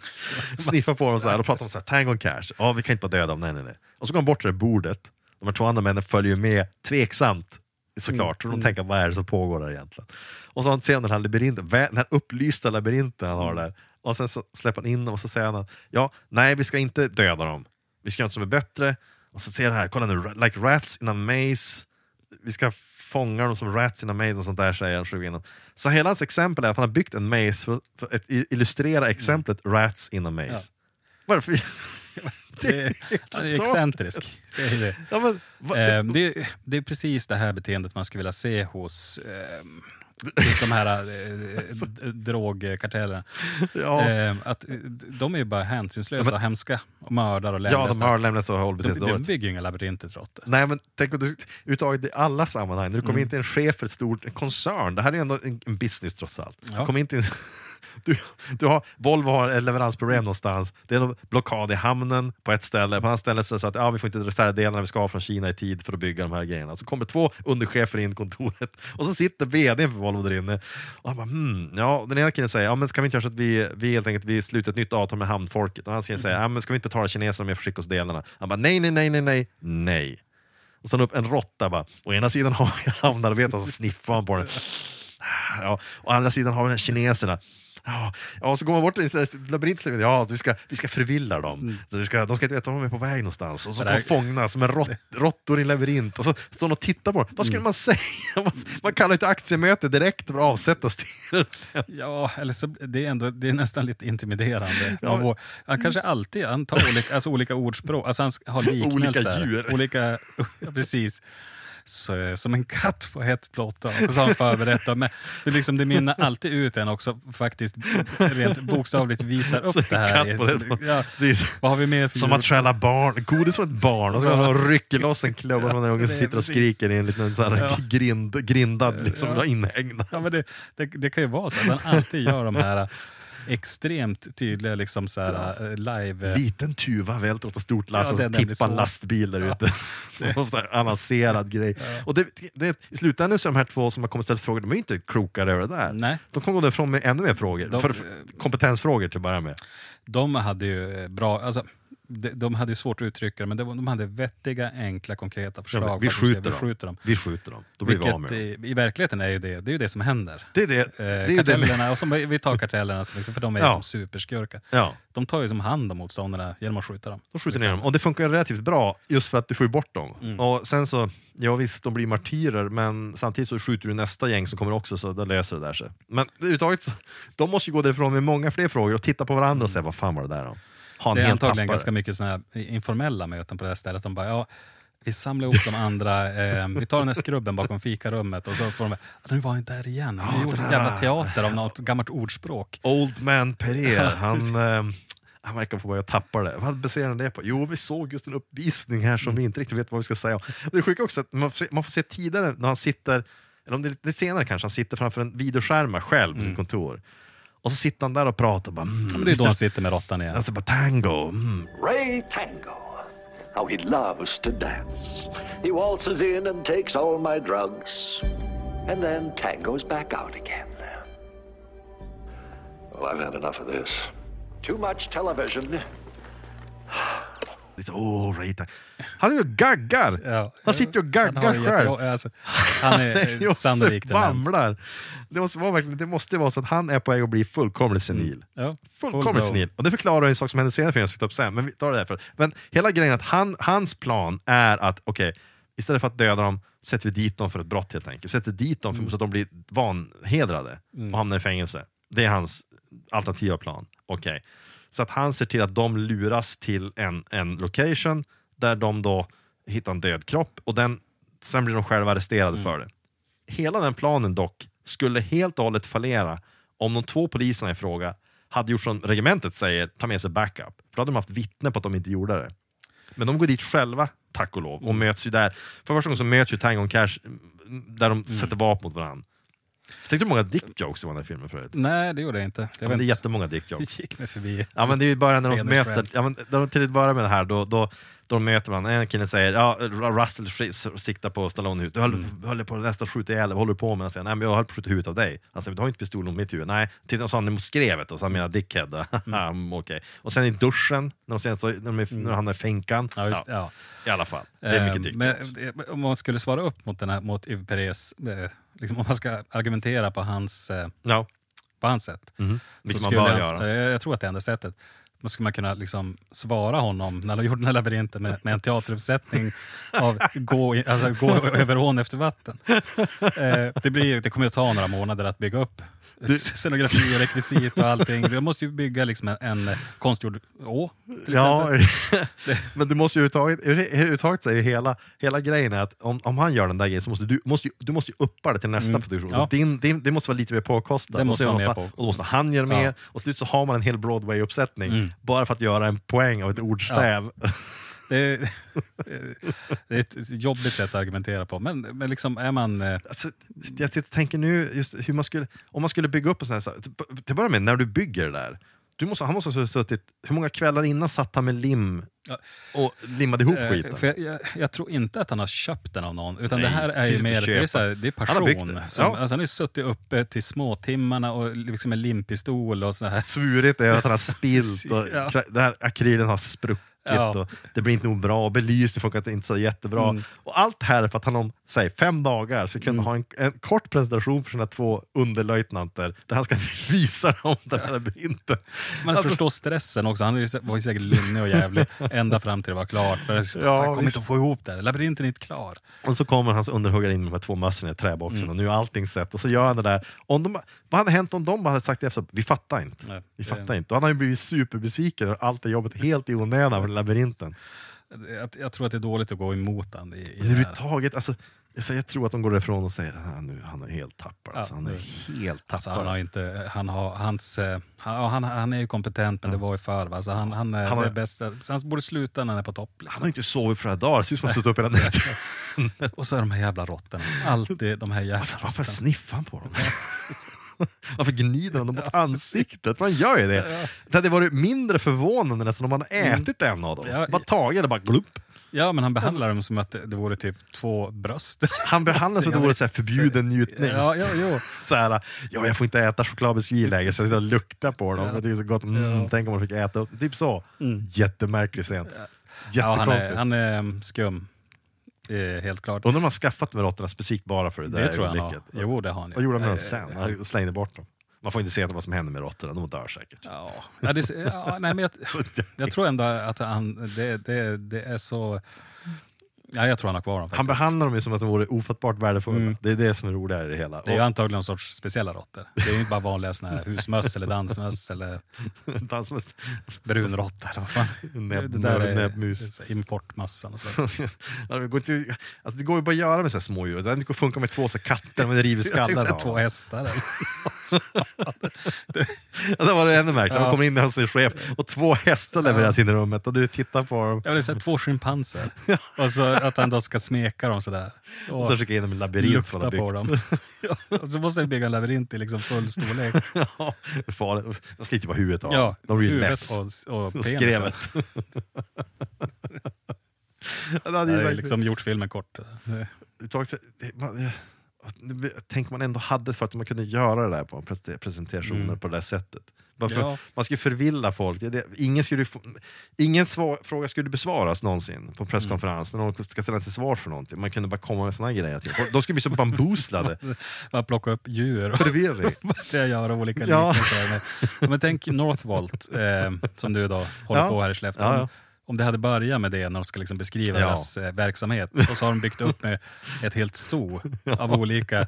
Sniffar på dem så här och pratar om så här, Tango Cash. Ja, vi kan inte bara döda dem, nej, nej, nej. Och så går han bort till det bordet. De här två andra männen följer med, tveksamt såklart. Mm. De tänker, vad är det som pågår där egentligen? Och så ser han den här labyrinten, den här upplysta labyrinten han har Mm. där. Och sen så släpper han in dem och så säger han ja, nej, vi ska inte döda dem. vi ska göra något som är bättre. Och så ser det här, kolla nu, like rats in a maze. Vi ska fånga dem som rats in a maze och sånt där säger han. Så hela hans exempel är att han har byggt en maze för för att illustrera exemplet rats in a maze. Ja. Varför? Det är, han är excentrisk. Det är, det. Ja, men, va, Eh, det, det är precis det här beteendet man skulle vilja se hos eh, de här eh, d- drogkartellerna. ja. Eh, att, eh, de är ju bara hänsynslösa Ja, men- och hemska och mördar och ja, de lemlästar. har lämnat så håller de, de bygger ju inga labyrinter för råttor. Nej men tänk om du överhuvudtaget i alla sammanhang, när du kommer Mm. in till en chef för ett stort en koncern, det här är ju ändå en, en business trots allt. Ja. Kom in till, du, du har, Volvo har ett leveransproblem någonstans, det är någon blockad i hamnen på ett ställe, på ett annat ställe så att ja, vi får inte reservdelarna vi ska ha från Kina i tid för att bygga de här grejerna. Så kommer två underchefer in i kontoret och så sitter vdn för Volvo där inne och han bara hmm, ja, den ena killen säger ja men ska vi inte göra så att vi, vi helt enkelt vi sluter ett nytt avtal med hamnfolket och den andra killen säger ja men ska vi inte betala kineserna mer för att skicka oss delarna? Han bara nej, nej, nej, nej, nej, nej. Och sen upp en råtta bara. Å ena sidan har vi hamnarbetare så sniffar han på den. Ja, å andra sidan har vi den här kineserna. Ja, ja, så går man bort till labyrinten. Ja, vi ska, vi ska förvilla dem. Så vi ska, de ska inte veta var de är på väg någonstans. Och så kommer de fångna som en rott, råttor i en labyrint. Och så står de och tittar på dem. Vad skulle man säga? Man, kallar ett aktiemöte direkt för att avsätta styrelsen. Ja, eller så, det, är ändå, det är nästan lite intimiderande. Ja, vår- han kanske alltid han tar olika, alltså olika ordspråk, alltså han ska ha liknelser. djur. Olika, ja, precis. Så, som en katt på hett plotta. Och så har han förberett dem. Men det, liksom, det mynnar alltid ut en också faktiskt rent bokstavligt visar upp Så en det här. ett- det. ja, vad har vi mer för som djur? att stjäla barn, godis från ett barn och så han rycker loss en klubba från den ungen som sitter och skriker i en liten sån här Ja. grind, grindad liksom, Ja. inhägnad. Ja, men det, det, det kan ju vara så att han alltid gör de här extremt tydliga liksom så här, eh, live... Liten tuva välter åt ett stort lass Ja, och det så är nämligen tippar en lastbil där ute. Här avancerad grej. Och det, det, I slutändan så är de här två som har kommit och ställt frågor, de är ju inte klokare över det där. Nej. De kommer gå därifrån med ännu mer frågor. De- för, kompetensfrågor till att börja med. De hade ju eh, bra, alltså, de, de hade ju svårt att uttrycka det, men det var, de hade vettiga, enkla, konkreta förslag. Ja, vi, skjuter vi dem. skjuter dem. vi skjuter dem. Då blir vi av med Vilket dem. i, i verkligheten är ju det, det är ju det som händer. Det är det. Eh, det, är det kartellerna, och som, vi tar kartellerna, för de är Ja. som superskurkar. ja, De tar ju som hand om motståndarna genom att skjuta dem. de skjuter ner dem. Och det funkar relativt bra just för att du får ju bort dem. Mm. Och sen så, ja visst, de blir martyrer, men samtidigt så skjuter du nästa gäng som kommer också, så då löser det där sig. Men överhuvudtaget, de måste ju gå därifrån med många fler frågor och titta på varandra och säga vad fan var det där om? Ha en Det är antagligen tappare. ganska mycket såna informella möten på det här stället. De bara, ja, vi samlar ihop de andra, eh, vi tar den här skrubben bakom fikarummet och så får de, "Ja, nu var han där igen. Han har gjort det en jävla teater av något gammalt ordspråk. Old man Pereira, han, eh, han verkar få börja tappa det. Vad baserar han det på? Jo, vi såg just en uppvisning här Mm. som vi inte riktigt vet vad vi ska säga. Det är sjukt också att man får, se, man får se tidigare när han sitter, eller om det är lite senare kanske, han sitter framför en videoskärm själv på sitt kontor. Och så sitter han där och pratar. Bara, mm. Men det är då han sitter med råttan igen. Alltså bara tango. Mm. Ray Tango. How he loves to dance. He waltzes in and takes all my drugs. And then tango's back out again. Well, I've had enough of this. Too much television. Lite, åh, Ray Tango. Han är ju gaggar! Ja. Han sitter ju och Han gaggar har själv. jätte- alltså, han är sannolikt svamlar. Det måste, vara verkligen, det måste vara så att han är på väg att bli fullkomligt senil. Ja, full Fullkomligt blow. senil. Och det förklarar en sak som hände senare för jag ska ta upp sen, men vi tar det därför. Men hela grejen är att han, hans plan är att, okej, istället för att döda dem, sätter vi dit dem för ett brott helt enkelt. Sätter dit dem för, Mm. så att de blir vanhedrade och hamnar i fängelse. Det är hans alternativa plan. Okej. Så att han ser till att de luras till en, en location där de då hittar en död kropp och den, sen blir de själva arresterade Mm. för det. Hela den planen dock skulle helt och hållet fallera om de två poliserna i fråga hade gjort som regementet säger, ta med sig backup. För då hade de haft vittne på att de inte gjorde det. Men de går dit själva, tack och lov, och Mm. möts ju där. För första gången så möts ju Tango och Cash mm, där de sätter vapen mot varandra. Tänkte du hur många dick jokes det var i den här filmen förut? Nej, det gjorde jag inte. Jag Ja, men det är jättemånga dick jokes. Det gick mig förbi. Ja men det är ju bara när de skämt. ja, men, när de till att börja med det här, då, då de möter varandra, en kille säger ja, Russell siktar på Stallone huvud, du höll, Mm. höll på att nästan skjuta ihjäl vad håller du på med? Han säger, nej men jag höll på att skjuta huvudet av dig. Han säger, du har inte pistol mot mitt huvud. Nej, titta och så han mot skrevet och så han menar dickhead. Mm. Okej. Och sen i duschen, när de, sen, så, när de, är, när de hamnar i fänkan. Ja, just, ja. I alla fall, det är mycket Eh, men, jokes. eh, Om man skulle svara upp mot, den här, mot Yves Perez, eh, liksom, om man ska argumentera på hans, Ja. på hans sätt. Vilket man skulle göra. eh, jag tror att det är enda sättet då skulle man kunna liksom svara honom när de gjorde den här labyrinten med, med en teateruppsättning av gå, alltså, gå över ån efter vatten. Eh, det, blir, det kommer att ta några månader att bygga upp scenografi och rekvisit och allting. Du måste ju bygga liksom en, en konstgjord å, till Ja, exempel. men du måste ju överhuvudtaget, ju hela, hela grejen är att om, om han gör den där grejen så måste du, måste ju, du måste ju uppa det till nästa Mm. produktion. Ja. Din, din, det måste vara lite mer påkostat. Det måste och, måste, på. och då måste han göra mer, Ja. och slut så har man en hel Broadway-uppsättning Mm. bara för att göra en poäng av ett ordstäv. Det, det är ett jobbigt sätt att argumentera på. Men, men liksom är man... eh, Alltså, jag tänker nu, just hur man skulle, om man skulle bygga upp en sån här. Till att börja med, när du bygger det där. Du måste, han måste ha suttit, hur många kvällar innan satt han med lim och limmade ihop Eh, skiten? jag, jag, jag tror inte att han har köpt den av någon, utan Nej, det här är ju mer det är, så här, det är Han har passion. Som, Ja. alltså, han har suttit uppe till småtimmarna och liksom med limpistol och så här. Svurit är att han har spilt och Ja. det här akrylen har spruckit Ja. och det blir inte nog bra, och belysning funkar inte så jättebra. Mm. Och allt det här är för att han om säg, fem dagar ska kunna ha en, en kort presentation för sina två underlöjtnanter där han ska visa dem den här labyrinten. Man Alltså- förstår stressen också. Han var ju säkert lynnig och jävlig ända fram till det var klart. För Ja, jag kommer visst. inte att få ihop det här. Labyrinten är inte klar. Och så kommer hans underhuggare in med de här två mössorna i träboxen Mm. och nu är allting sett och så gör han det där. Om de, vad hade hänt om de hade sagt efter vi fattar inte. Nej, vi det- fattar inte. Då hade han ju blivit superbesviken och allt det jobbet helt i onödan labyrinten. Jag, jag tror att det är dåligt att gå emot han i, i överhuvudtaget, alltså, jag, säger, jag tror att de går ifrån och säger att nu, han är helt tappad. Ja, Alltså, han är helt Alltså, tappad. han, har inte, han, har, hans, eh, han, ja, han, han är ju kompetent, men det var ju förr. Alltså, han, han är Han har- det bästa. Så han borde sluta när han är på topp. Han Liksom. har inte sovit flera dagar, det ser ut som han suttit upp hela natten. Och så är de här jävla råttorna. Alltid de här jävla Varför råttorna. sniffar han på dem? Varför gnider han dem mot ansiktet? Man gör ju det. Det hade varit mindre förvånande nästan om man hade ätit en av dem. Mm. Ja, bara tagit det, bara glupp. Ja, men han behandlar dem som att det, det vore typ två bröst. Han behandlas som att det vore så förbjuden njutning. Ja, ja, jo. Så här, ja, jag får inte äta chokladbiskvi längre, så jag sitter och luktar på dem. och Det är så gott. Mm, Tänk om man fick äta. Typ så. Jättemärklig scen. Ja, han, Jättekonstigt. är, han är um, skum. Eh, helt klart. Undrar om han skaffat med råttorna specifikt bara för det där Det tror jag han har. Jo, det har han ju. Vad gjorde han med dem Eh, sen? Han slängde bort dem. Man får inte se vad som händer med råttorna, de dör säkert. Ja, ja, det, ja nej, men jag, jag tror ändå att han, det, det, det är så... Ja, jag tror han har kvar dem Han faktiskt. behandlar dem ju som att de vore ofattbart värdefulla. Mm. Det är det som är roligt i det hela. Det är ju antagligen någon sorts speciella råttor. Det är ju inte bara vanliga såna här husmöss eller dansmöss eller Och dansmus. brunråtta. eller vad fan. Näbb- det där är näbbmus. importmössan och så. Ja, det, går inte, alltså det går ju bara att göra med så här små djur. Det hade funka med två så katter, det river säga av två hästar. eller- Ja, det var det ännu märkligare. Man kommer in hos sin chef och två hästar levereras in i rummet och du tittar på dem Jag vill säga två schimpanser. Och så att han då ska smeka dem sådär. och så skickar in dem i en labyrint lukta han på dem. och så måste jag bygga en labyrint i liksom full storlek. Ja, farligt. De sliter bara huvudet av Ja. De blir less. och, och Och skrevet. Det hade ju liksom gjort filmen kort. överhuvudtaget, det- man- Tänk ändå hade för att man kunde göra det där på pres- presentationer Mm. på det där sättet. Bara för, Ja. Man skulle förvilla folk. Det, ingen skulle ingen svar, fråga skulle besvaras någonsin på presskonferens när någon ska ställa till svar för någonting. Man kunde bara komma med såna här grejer. till. De skulle bli så bambuslade. Bara plocka upp djur och Förvirring. göra olika Ja. liknelser. Men, men tänk Northvolt, eh, som du då håller Ja. på här i Skellefteå. Ja, Om, ja. det hade börjat med det när de ska liksom beskriva Ja. deras eh, verksamhet och så har de byggt upp med ett helt zoo av olika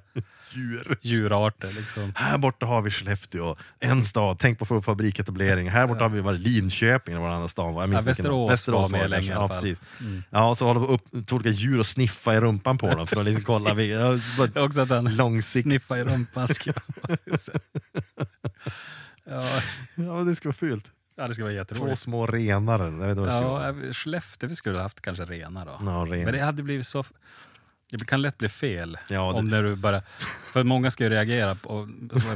Djur. djurarter. Liksom. Här borta har vi Skellefteå, en stad, tänk på fabriketablering. Här borta har vi varit Linköping eller vad annan stad var. Ja, Västerås det var med det länge i kanske. alla fall. precis. Ja, och så håller vi upp två olika djur och sniffa i rumpan på dem för att liksom kolla. Vi, ja, Också att han Långsikt. sniffar i rumpan. ja, ja, det ska vara fult. Ja, det ska vara Två jätteroligt. små renar. Jag vet vad. Ja, eh, Skellefteå vi skulle ha haft kanske renar då. Ja, ren. Men det hade blivit så... Det kan lätt bli fel. Ja, det- om när du bara, för många ska ju reagera på...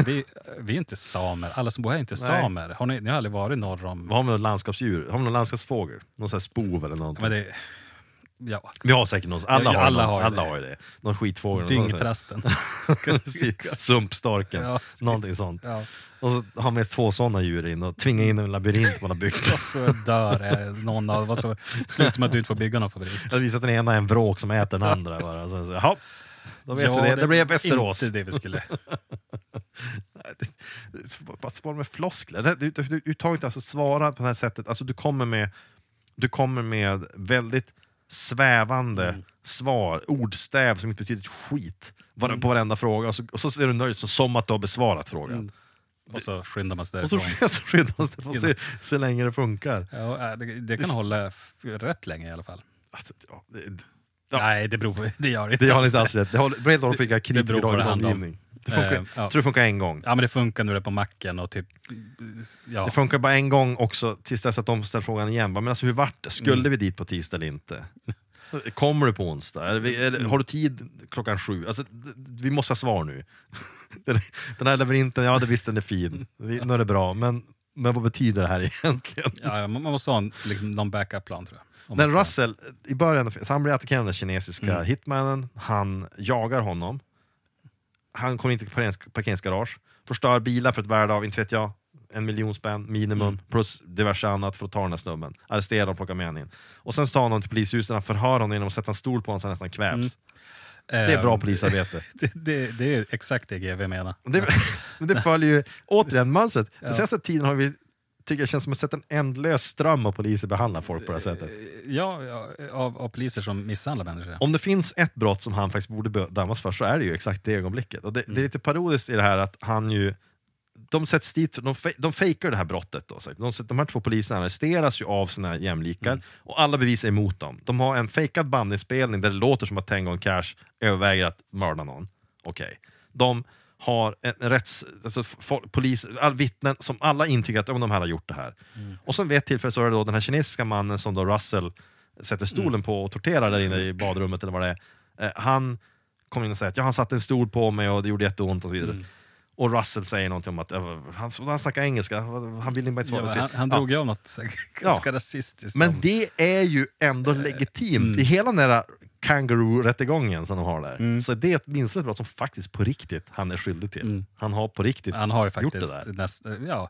Vi, vi är inte samer. Alla som bor här är inte Nej. samer. Har ni, ni har aldrig varit norr om... Har vi något landskapsdjur? Har vi någon landskapsfågel? Någon sån här spov eller någonting? Men det, ja, Vi har säkert någon. Alla, Ja, har, alla någon, har alla det. har ju det. Någon skitfågel. dyngtrasten. Sumpstorken. Ja. Någonting sånt. ja. Och så har med två sådana djur in och tvinga in en labyrint man har byggt. Och så dör eh, någon av. Så slutar med att du inte får bygga någon fabrik. Jag visar att den ena är en vråk som äter den andra. Bara. Så, så, då vet vi det. Det blev Västerås. Inte det vi skulle... Bara spara med floskler. Det- Du, du, du, du tar inte alltså svara på det här sättet. Alltså, du, kommer med, du kommer med väldigt svävande svar, ordstäv som inte betyder ett skit var, på varenda fråga. Och så, och så är du nöjd så, som att du har besvarat frågan. Och så skyndar man sig Och så, därifrån. så skyndar man sig att se så länge det funkar. Ja, äh, det, det kan hålla f- rätt länge i alla fall. Alltså, ja, det, Ja. Nej, det beror på. Det gör det inte. det har inte alls rätt. Det håller- Brett håller på att skicka Det beror på det kritiker om. omgivning. Det funkar, Eh, ja. Tror det funkar en gång. Ja, men det funkar du är på macken och typ... Ja. Det funkar bara en gång också tills dess att de ställer frågan igen. Men alltså, hur vart det? Skulle Mm. vi dit på tisdag eller inte? Kommer du på onsdag? Eller, eller, har du tid klockan sju? Alltså, vi måste ha svar nu. Den, här labyrinten, ja det visst den är fin, nu är det bra, men, men vad betyder det här egentligen? Ja, man måste ha en, liksom, någon backup-plan tror jag. Men Russell, i början, så han blir attackerad av den kinesiska Mm. hitmannen, han jagar honom, han kommer inte till parkerings- parkeringsgarage, förstör bilar för ett värde av, inte vet jag, en miljon spänn minimum, Mm. plus diverse annat för att ta den här snubben. Arrestera och plocka med honom in. Och sen tar han honom till polishuset, förhör honom genom att sätta en stol på honom så han nästan kvävs. Mm. Det är bra Ehm, polisarbete. Det, det, det är exakt det GV menar. Det, men det följer ju återigen mönstret. Den senaste tiden har vi, tycker jag känns som att sett en ändlös ström av poliser behandla folk på det här sättet. Ja, ja av, av poliser som misshandlar människor. Om det finns ett brott som han faktiskt borde dömas för så är det ju exakt det ögonblicket. Och det, det är lite parodiskt i det här att han ju de sätts dit, de, fe- de fejkar det här brottet. Då, så de, de här två poliserna arresteras ju av sina jämlikar och alla bevis är emot dem. De har en fejkad bandinspelning där det låter som att Tango och Cash överväger att mörda någon. Okej. De har en rätts... Alltså, polis, all, vittnen som alla intygar att ja, de här har gjort det här. Och sen vid ett tillfälle så är det då den här kinesiska mannen som då Russell sätter stolen på och torterar där inne i badrummet eller vad det är. Eh, han kommer in och säger att ja, han satte en stol på mig och det gjorde jätteont och så vidare. Och Russell säger någonting om att eh, han, han snackar engelska, han vill inte Ja, svara. men han, han Ja. drog ju av något så här ganska rasistiskt. Men om- det är ju ändå legitimt. mm. I hela den där kangaroo-rättegången som de har där, Mm. så är det ett minst ett brott som faktiskt på riktigt han är skyldig till. Han har på riktigt han har ju gjort det faktiskt där. näst, ja,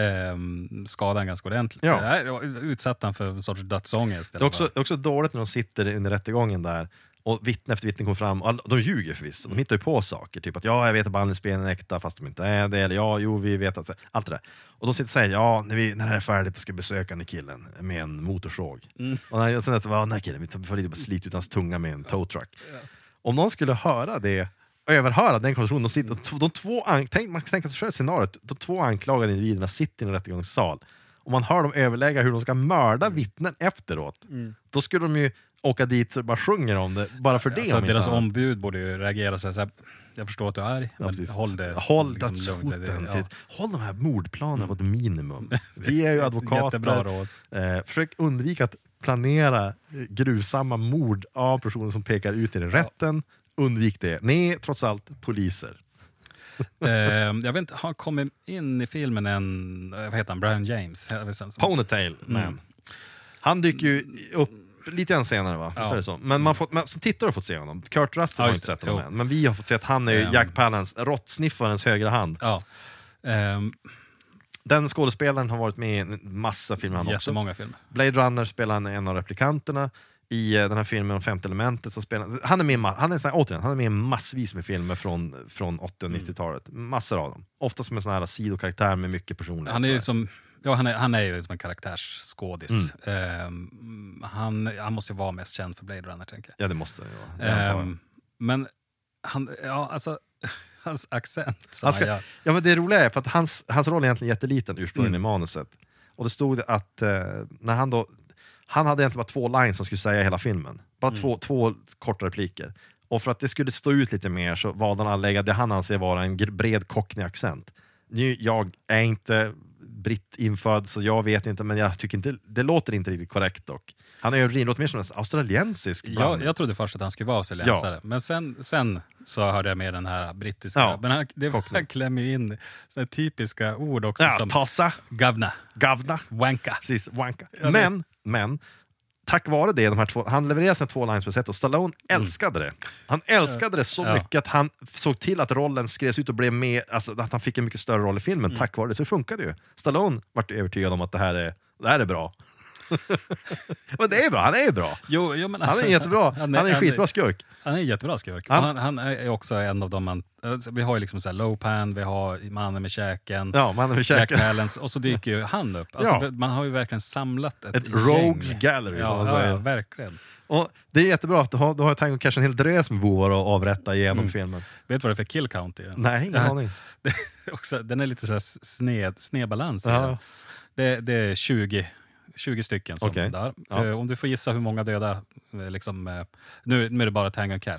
ehm, skadat ganska ordentligt. Ja. Utsatt han för en sorts dödsångest. Det är också, är också dåligt när de sitter i rättegången där och vittne efter vittne kommer fram, och de ljuger förvisso, de hittar ju på saker, typ att ja, jag vet att bandinspelningen är äkta fast de inte är det, eller ja, jo, vi vet att... Allt det där. Och de sitter och säger ja, när, vi, när det här är färdigt så ska vi besöka den här killen med en motorsåg. Och när, och sen att, ja, den här killen, vi får lite bara slita ut hans tunga med en tow truck. Om någon skulle höra det, överhöra den konversationen, de, sitter, de, de två, tänk, man kan tänka sig själv scenariot, de två anklagade individerna sitter i en rättegångssal och man hör dem överlägga hur de ska mörda vittnen efteråt. Då skulle de ju åka dit och bara sjunger om det, bara för det. Alltså, om deras ombud borde ju reagera så här, så här jag förstår att du är arg, Ja, men precis. håll det Håll liksom lugnt. till, håll de här mordplanerna på ett minimum. Vi är ju advokater. Eh, försök undvika att planera eh, grusamma mord av personer som pekar ut i det. Rätten, undvik det. Ni är trots allt poliser. Ehm, jag vet inte, har kommit in i filmen en, eh, vad heter han, Brian James? Ponytail Man. Han dyker ju upp lite grann senare va? Mm. Ja. är det så? Men man får, men, som tittare har fått se honom. Kurt Russell Ja, har inte sett det. honom Jo. än. Men vi har fått se att han är Ehm. Jack Palance, råttsniffarens högra hand. Ja. Ehm, Den skådespelaren har varit med i en massa filmer han också. jättemånga filmer. Blade Runner spelar han en av replikanterna. I eh, den här filmen om femte elementet så spelar han... Är med, han är, här, återigen, han är med i massvis med filmer från, från 80 och Mm. 90-talet. Massor av dem. Ofta som en sån här sidokaraktär med mycket personlighet. Han är så ju här. som, ja, han är, han är ju som en karaktärsskådis. Mm. Ehm, han, han måste ju vara mest känd för Blade Runner, tänker Ja, det måste ju vara. Jag. jag. Ehm, men han, ja, alltså, hans accent Han ska, han ja, men det roliga är för att hans, hans roll är egentligen jätteliten ursprungligen Mm. i manuset. Och det stod att eh, när han då... Han hade egentligen bara två lines han skulle säga i hela filmen. Bara Mm. två, två korta repliker. Och för att det skulle stå ut lite mer så valde han att lägga det han anser vara en bred cockney-accent. Nu, jag är inte britt infödd så jag vet inte, men jag tycker inte, det låter inte riktigt korrekt dock. Han är ju låter mer som en australiensisk blandning. jag trodde först att han skulle vara australiensare, men sen, sen så hörde jag med den här brittiska. Ja, men han, det, Cockney. han klämmer in såna typiska ord också ja, som tossa, gavna, gavna, wanka. Precis, wanka. Ja, Men, men, tack vare det, de här två, han levererade sina två lines på sätt och Stallone älskade det. Han älskade det så Mm. Ja. mycket att han såg till att rollen skrevs ut och blev med, alltså att han fick en mycket större roll i filmen Mm. tack vare det. Så det funkade ju. Stallone vart övertygad om att det här är, det här är bra. Men det är bra, han är bra. Jo, jo, men Han alltså, är jättebra. Han är en skitbra skurk. Han är en jättebra skurk. Och Han, han är också en av de man... alltså, Vi har ju liksom så här Lopan, vi har Mannen med käken, Ja, mannen med Jack käken. Palance och så dyker ju han upp. Alltså, Ja. Man har ju verkligen samlat ett, Ett gäng. rogues gallery, ja, som man säger. Ja, verkligen. Och det är jättebra, att du har, du har Tango Cash en hel drös med bovar att avrätta genom filmen. Vet du vad det är för kill count i den? Nej, ingen aning. Är också, den är lite så här sned, snedbalans Ja. Det, det är 20, 20 stycken som Okej. dör. Ja. Eh, Om du får gissa hur många döda, eh, liksom, eh, nu, nu är det bara Tango and Cash.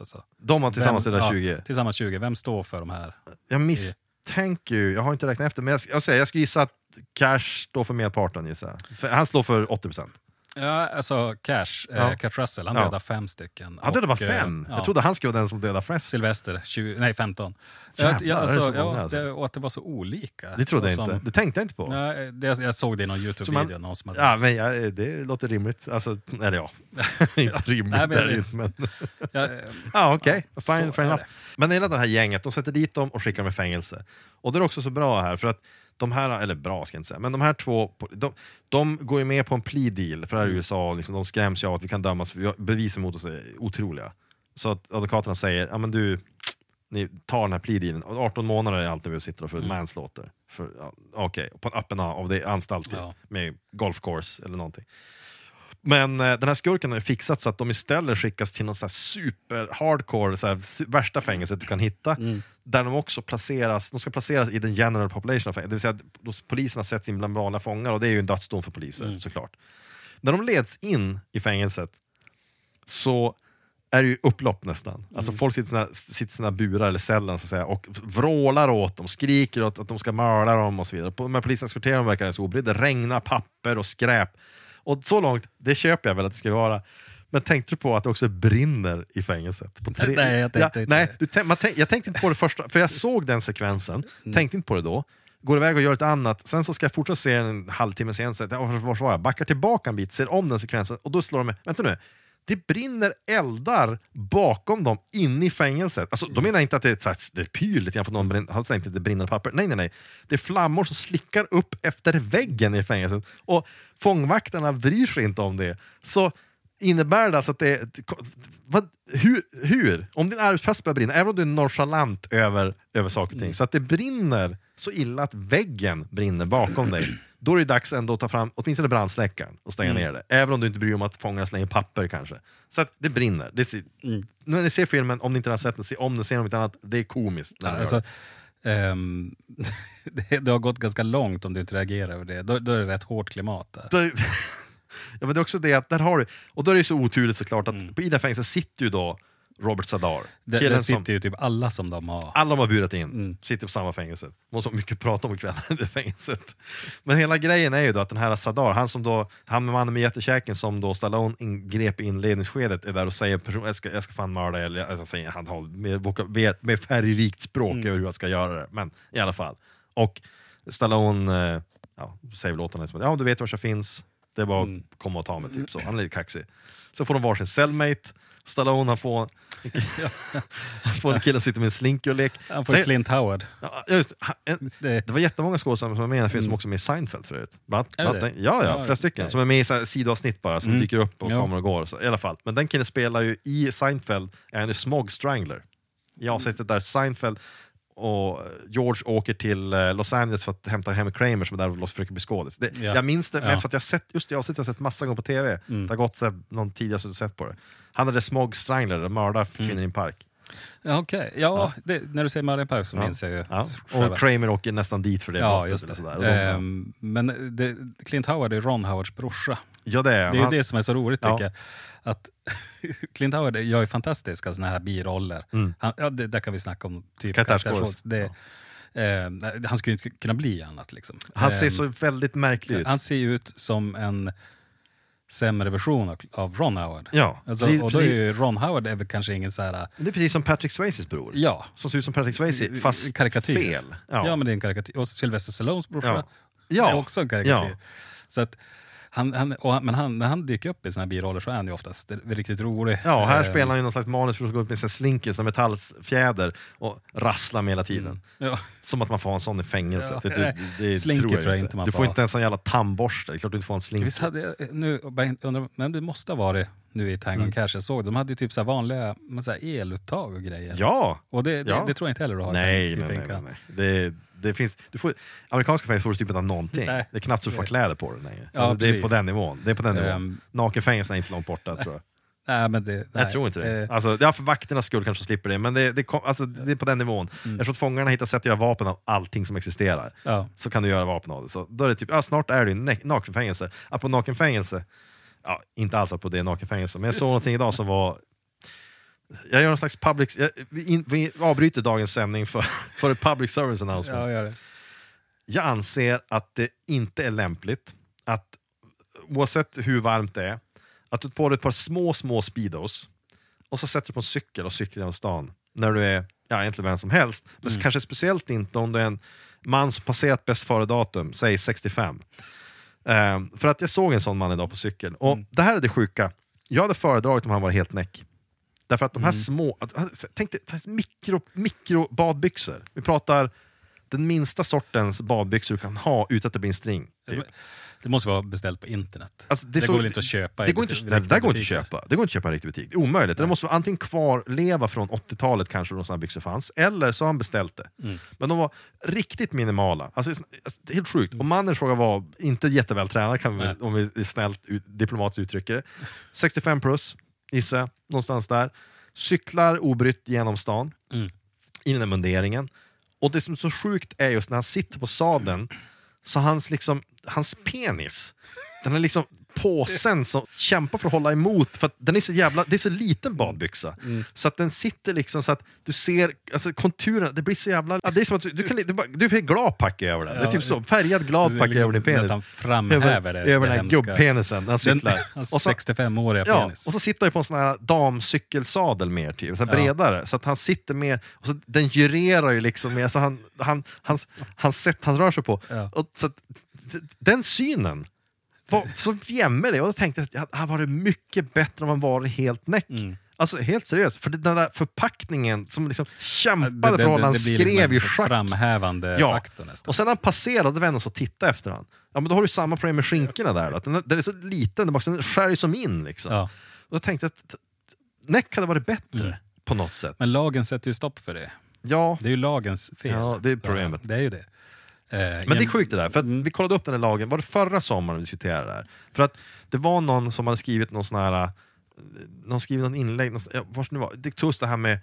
Alltså. De har tillsammans Vem- där ja, 20. Tillsammans 20. Vem står för de här? Jag misstänker ju, jag har inte räknat efter, men jag, jag, säger, jag skulle gissa att Cash står för merparten gissar jag. För Han står för 80%. Ja, alltså Cash, Ja. eh, Kurt Russell, han Ja. fem stycken. Han dödade bara eh, fem. ja. Jag trodde han skulle vara den som dödade flest. Sylvester, 20, nej 15. Jävlar, ja, det alltså, så många, ja, alltså? det, och att det var så olika. Det trodde jag som- inte. Det tänkte jag inte på. Nej, det, jag såg det i någon YouTube-video. någon som hade, Ja, men jag, det låter rimligt. Alltså, eller ja, inte rimligt Nej, men det det-. Men, ja, eh, ja, okej. Ja, Fine, är enough. Men hela det här gänget, de sätter dit dem och skickar dem i fängelse. Och det är också så bra här, för att de här, eller bra ska jag inte säga, men de här två, de, de går ju med på en plea deal, för det här Mm. är USA, liksom, de skräms ju av att vi kan dömas, vi bevisen mot oss är otroliga. Så att advokaterna säger, ja men du, ni tar den här plea dealen, Och 18 månader är allt ni behöver sitta för manslaughter. För, ja, Okej, på en öppen av det anstalt Ja. med golf course eller någonting. Men eh, den här skurken har ju fixat så att de istället skickas till någon så här super hardcore, så här, su- värsta fängelset du kan hitta. Där de också placeras, de ska placeras i den general population. Det vill säga att poliserna sätts in bland vanliga fångar och det är ju en dödsdom för poliser såklart. När de leds in i fängelset så är det ju upplopp nästan. Alltså folk sitter i sina, sitter sina burar eller cellen så att säga, och vrålar åt dem, skriker åt att de ska mörda dem och så vidare. Men polisen eskorterar dem verkar så obrydda. Det regnar papper och skräp. Och så långt, det köper jag väl att det ska vara. Men tänkte du på att det också brinner i fängelset? På tre- Nej, jag tänkte ja, inte nej, du, tänk- tänk, Jag tänkte inte på det första, för jag såg den sekvensen, tänkte inte på det då. Går iväg och gör ett annat, sen så ska jag fortsätta se en halvtimme senare, var var jag? Backar tillbaka en bit, ser om den sekvensen och då slår de mig, vänta nu, det brinner eldar bakom dem inne i fängelset. Alltså, de menar inte att det är, här, det pyr lite grann för någon brinner, inte att det brinner papper. Nej, nej, nej. Det är flammor som slickar upp efter väggen i fängelset. Och fångvaktarna bryr sig inte om det. Så innebär det alltså att det är... Vad, hur, hur? Om din arbetsplats börjar brinna, även om du är nonchalant över, över saker och ting, så att det brinner så illa att väggen brinner bakom dig, då är det dags ändå att ta fram åtminstone brandsläckaren och stänga ner det. Även om du inte bryr dig om att fångarna slänger papper kanske. Så att det brinner. Det ser, När ni ser filmen, om ni inte har sett den, se om den, se om inte annat. Det är komiskt. gör Alltså, det. ehm, det, det har gått ganska långt om du inte reagerar över det. Då, då är det rätt hårt klimat där. Ja, men det är också det att där har du, och då är det så oturligt såklart att på i det här fängelset sitter ju då Robert Sadar. Där, där som- sitter ju typ alla som de har. Alla de har burat in, Mm. sitter på samma fängelse. Måste ha mycket prata om ikväll i det fängelset. Men hela grejen är ju då att den här Sadar, han som då, han med mannen med jättekäken som då Stallone ingrep i inledningsskedet är där och säger jag, ska, jag ska fan mörda eller alltså, säger, han har med, med, färgrikt språk Mm. över hur jag ska göra det. Men i alla fall. Och Stallone eh, ja, säger väl åt honom, liksom, ja du vet var jag finns, det är bara Mm. att komma och ta mig. Typ så. Han är lite kaxig. Så får de varsin cellmate, Stallone han får, får en kille som sitter med en slinky och lek. Han får Sen- Clint Howard. Ja, just, en, Det, det var jättemånga skådespelare som var med i den filmen som också är med i Seinfeld förut. Bland, det? ja, ja, flera stycken. Som är med i så här sidoavsnitt bara, som Mm. dyker upp och Ja. kommer och går. Så, I alla fall. Men den killen spelar ju i Seinfeld, är ju Smog Strangler. I avsnittet där Seinfeld och George åker till eh, Los Angeles för att hämta hem Kramer som är där och försöker bli skådis. Det, Ja. Jag minns det mest Ja. för att jag har sett just det avsnittet jag har sett massa gånger på TV. Mm. Det har gått så här, någon tid jag sett på det. Han hade Smog Strangler, mördar kvinnor Mm. i en park. ja, okej. Ja, Det, när du säger Marion Park så Ja. minns jag ju. Ja. Och Kramer åker nästan dit för det Ja, brottet just det. sådär. Ja. Ehm, men det, Clint Howard är Ron Howards brorsa. Ja det är Det är ju han. det som är så roligt Ja. tycker jag. Att Clint Howard gör ju fantastiska såna här biroller. Mm. Han, ja, det, där kan vi snacka om typ det, eh, Han skulle inte kunna bli annat. Liksom. Han ser Ehm, så väldigt märklig ut. Han ser ut som en sämre version av, av Ron Howard. Ja, Alltså, precis, och då är ju Ron Howard är väl kanske ingen så här... Det är precis som Patrick Swayzes bror. Ja, Som ser ut som Patrick Swayze, fast karikatyr. fel. Ja. men det är en karikatyr. Och Sylvester Stallones brorsa Ja. Ja. är också en karikatyr. Ja. Så att, Han, han, han, men han, när han dyker upp i såna här biroller så är han ju oftast riktigt rolig. Ja, här Eh, spelar han ju någon slags manus för att gå upp med sin slinkers och metallfjäder och rasslar med hela tiden. Ja. Som att man får ha en sån i fängelset. Ja, Det, det, det slinker tror jag, tror jag inte. man Du får inte ens en jävla tandborste, det är klart du inte får en slinker. Visst hade jag, nu, bara inte undrar, men det måste ha varit nu i Tango Mm. Cash jag såg. De hade ju typ så vanliga så eluttag och grejer. Ja! Och det, det, Ja. det tror jag inte heller du har Nej, i nej, nej, nej, nej. Det, det finns, du får, amerikanska fängelser får du typ inte ha någonting. Nej. Det är knappt du får kläder på dig längre. Ja, alltså, det är på den nivån. Det är på den nivån. Ehm. Nakenfängelserna är inte långt borta tror jag. Nej, men det, nej. Jag tror inte det. Eh, Alltså, ja, för vakternas skull kanske slipper det, men det, det, kom, alltså, det är på den nivån. Mm. Eftersom fångarna hittar sätt att göra vapen av allting som existerar, Ja. så kan du göra vapen av det. Så då är det typ, ja, snart är ju ne- nakenfängelse. Apropå nakenfängelse, ja, inte alls på det nakenfängelse, men jag såg någonting idag som var jag gör någon slags public... Jag, vi, in, vi avbryter dagens sändning för, för ett public service announcement. ja, gör det. Jag anser att det inte är lämpligt att, oavsett hur varmt det är, att du tar på dig ett par små, små Speedos och så sätter du på en cykel och cyklar genom stan när du är, ja egentligen vem som helst, men kanske speciellt inte om du är en man som passerat bäst före-datum, säg 65. Ehm, för att jag såg en sån man idag på cykeln, och det här är det sjuka, jag hade föredragit om han var helt näck. Därför att de här små, att- tänk dig mikro, mikro badbyxor. Vi pratar den minsta sortens badbyxor du kan ha utan att det blir en string. Typ. Det måste vara beställt på internet. Alltså, det så- går väl inte att köpa Det går inte, buti- det, det går inte att köpa. Det går inte att köpa en riktig butik. Det är omöjligt. Det måste vara antingen kvarleva från 80-talet kanske då sådana byxor fanns, eller så har han beställt det. Mm. Men de var riktigt minimala. Alltså, alltså, det helt sjukt. Och mannen i fråga var inte jätteväl tränad, kan vi, Nej. om vi snällt ut, diplomatiskt uttrycker det. 65 plus, gissar någonstans där. Cyklar obrytt genom stan, Mm. i den här munderingen. Och det som är så sjukt är just när han sitter på sadeln, så hans, liksom, hans penis, den är liksom påsen som kämpar för att hålla emot, för att den är så jävla, det är så liten badbyxa. Så att den sitter liksom så att du ser alltså, konturerna, det blir så jävla... Ja, det är som att du, du, kan, du, bara- du är gladpack över den. det är Ja, typ så, färgad gladpack liksom över din penis. nästan framhäver det- över, den här gubbpenisen Den, cyklar. så- 65-åriga Ja, penis. och så sitter han på en sån här damcykelsadel mer, typ, så Ja. bredare. Så att han sitter mer, och så, den gyrerar ju liksom mer, så han, han, hans, hans sätt han rör sig på. Ja. Och, så att, den synen var så jämmerlig, och då tänkte jag att det hade varit mycket bättre om han var helt näck. Mm. Alltså helt seriöst, för den där förpackningen som liksom Det- kämpade för hålla, han skrev liksom i schack. framhävande Ja. faktor nästan. Och sen när han passerade, vände han sig och tittade efter han. Ja men då har du samma problem med skinkorna där. Att Den, den är så liten, den bara- den skär ju som in liksom. Ja. Och då tänkte jag att Neck hade varit bättre Mm. på något sätt. Men lagen sätter ju stopp för det. Ja, Det är ju lagens fel. Ja, det är problemet. Ja, det är ju det. Eh, men det är sjukt det där. För att vi kollade upp den här lagen, var det förra sommaren vi diskuterade det här? För att det var någon som hade skrivit någon sån här, eh, någon skrivit någon inlägg, någon, ja, vars det var, det tog just det här med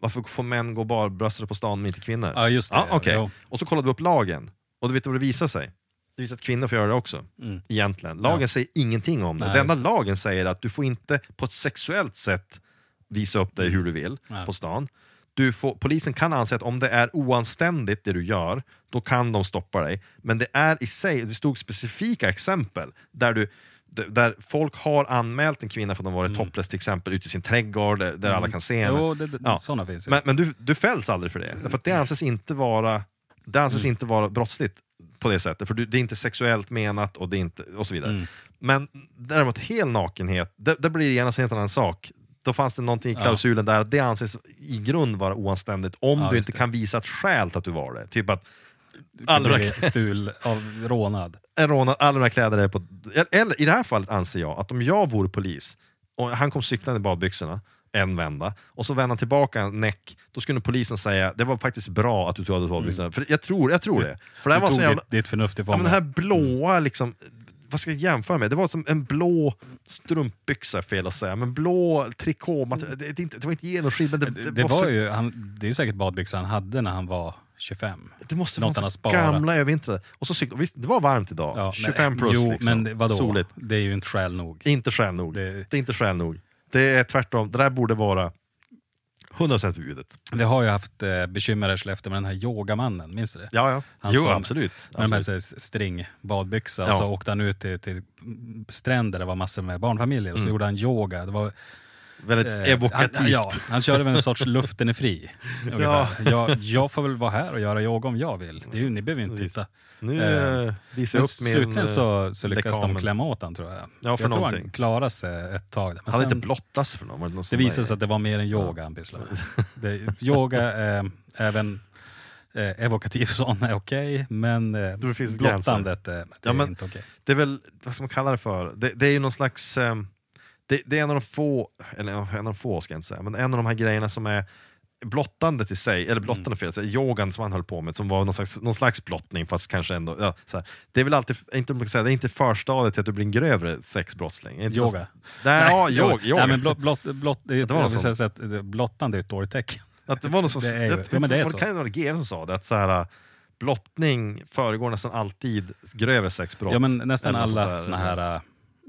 varför får män gå barbröstade på stan men inte kvinnor? Ja, just det. Ja. Jo. Och så kollade vi upp lagen, och du vet vad det visar sig? Det visar att kvinnor får göra det också. Mm. Egentligen. Lagen Ja. säger ingenting om det. Nej, det enda lagen säger att du får inte på ett sexuellt sätt visa upp dig hur du vill Nej. på stan. Du får, polisen kan anse att om det är oanständigt det du gör, då kan de stoppa dig. Men det är i sig, det stod specifika exempel där du där folk har anmält en kvinna för att de varit topless till exempel ute i sin trädgård där där alla kan se henne. Mm. Jo, det, det, Ja. sådana finns ju. Men, men du, du fälls aldrig för det, att det anses inte vara, det anses Mm. inte vara brottsligt på det sättet, för det är inte sexuellt menat och, det inte, och så vidare. Mm. Men däremot hel nakenhet, där, där blir det genast en helt annan sak. Då fanns det någonting i klausulen där att det anses i grund vara oanständigt om Ja, du inte det. kan visa ett skäl till att du var det. Typ att alla, stul av rånad. en rånad, alla de här kläderna är på... Eller i det här fallet anser jag att om jag vore polis och han kom cyklande i badbyxorna en vända och så vände han tillbaka en näck, då skulle polisen säga det var faktiskt bra att du tog av dig badbyxorna. För jag tror, jag tror det. För det här Mm. Du var så jävla... ditt, förnuft i Ja, den här blåa liksom, vad ska jag jämföra med? Det var som en blå strumpbyxa, fel att säga, men blå trikå, det, det, det, det var inte genomskinligt, men det, det, det var var så, ju, han, det är säkert badbyxor han hade när han var 25. det måste något han vara sparat. gamla övervintrade. Och så cyklade, visst, det var varmt idag, Ja, 25 men, plus Jo, liksom. men vadå? soligt. Det är ju inte skäl nog. Inte skäl nog. Det- Det... är inte skäl nog. Det är tvärtom, det där borde vara 100% förbjudet. Vi har ju haft eh, bekymmer i Skellefteå med den här yogamannen, minns du det? Ja, ja. Han jo, som- absolut. Med absolut. så här stringbadbyxa, Ja. och så åkte han ut till, till stränder där det var massor med barnfamiljer och så Mm. gjorde han yoga. Det var Väldigt Eh, evokativt. Han, ja, han körde väl en sorts luften är fri. Ja. Jag, jag får väl vara här och göra yoga om jag vill. Det är ni behöver inte titta. Nu Eh, eh, visar jag upp min... slutligen så, så lyckas de klämma åt han tror jag. Ja, för jag tror han någonting. klarade sig ett tag. Men Han hade inte blottat sig för någon. det som visade sig att det var mer än yoga han pysslade med. Det- Yoga, eh, även eh, evokativ sån är okej, men eh, det blottandet eh, det Ja, är men- inte okej. det är väl, vad ska man kalla det för? Det, det är ju någon slags, eh, det, det är en av de få, eller en av de få ska jag inte säga, men en av de här grejerna som är blottandet i sig, eller blottande fel, så yogan som han höll på med, som var någon slags, någon slags blottning, fast kanske ändå, ja, så det är väl alltid, inte, man säga, det är inte förstadiet till att du blir en grövre sexbrottsling. Inte Yoga. Nej, ja, yoga. yoga. Nej, men blott, blott, blott, det, Det var jag något vill säga sånt. så att det- blottande är ett dåligt tecken. Att det var något som, Det är jag, ja, men det är det kan vara GM som sa det, att så här, blottning föregår nästan alltid grövre sexbrott. Ja, men nästan alla såna här,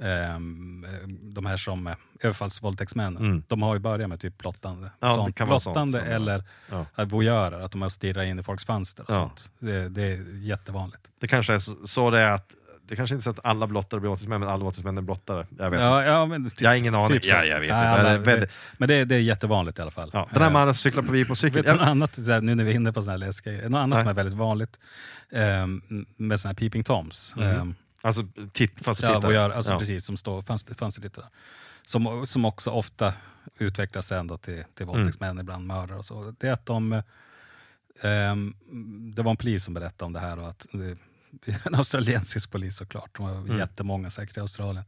ehm, de här som eh, överfallsvåldtäktsmännen, Mm. de har ju börjat med typ blottande. Ja, det sånt. kan vara sånt blottande eller ja. ja. voyeurer, att de har stirrat in i folks fönster och Ja. sånt. Det, det är jättevanligt. Det kanske är så, så det är att det kanske inte är så att alla blottare blir våldtäktsmän, men alla våldtäktsmän är blottare. Jag vet inte. Ja, ja, men typ, Jag har ingen aning. typ så. Ja, jag vet inte. Det är väldigt- Men det, det är jättevanligt i alla fall. Ja, den här Eh, mannen som cyklar förbi på cykel. Vet du något annat, så här, nu när vi är inne på såna här läskiga något annat Nej. som är väldigt vanligt ehm, med såna här peeping toms. Mhm. Alltså, titt, fast Ja, voyeur, alltså Ja. precis, som står fönster, fönstertittare. Som, som också ofta utvecklas sen då till, till Mm. våldtäktsmän, ibland mördare och så. Det är att de... ehm, det var en polis som berättade om det här och att det, en australiensisk polis såklart. De har Mm. jättemånga säkert i Australien.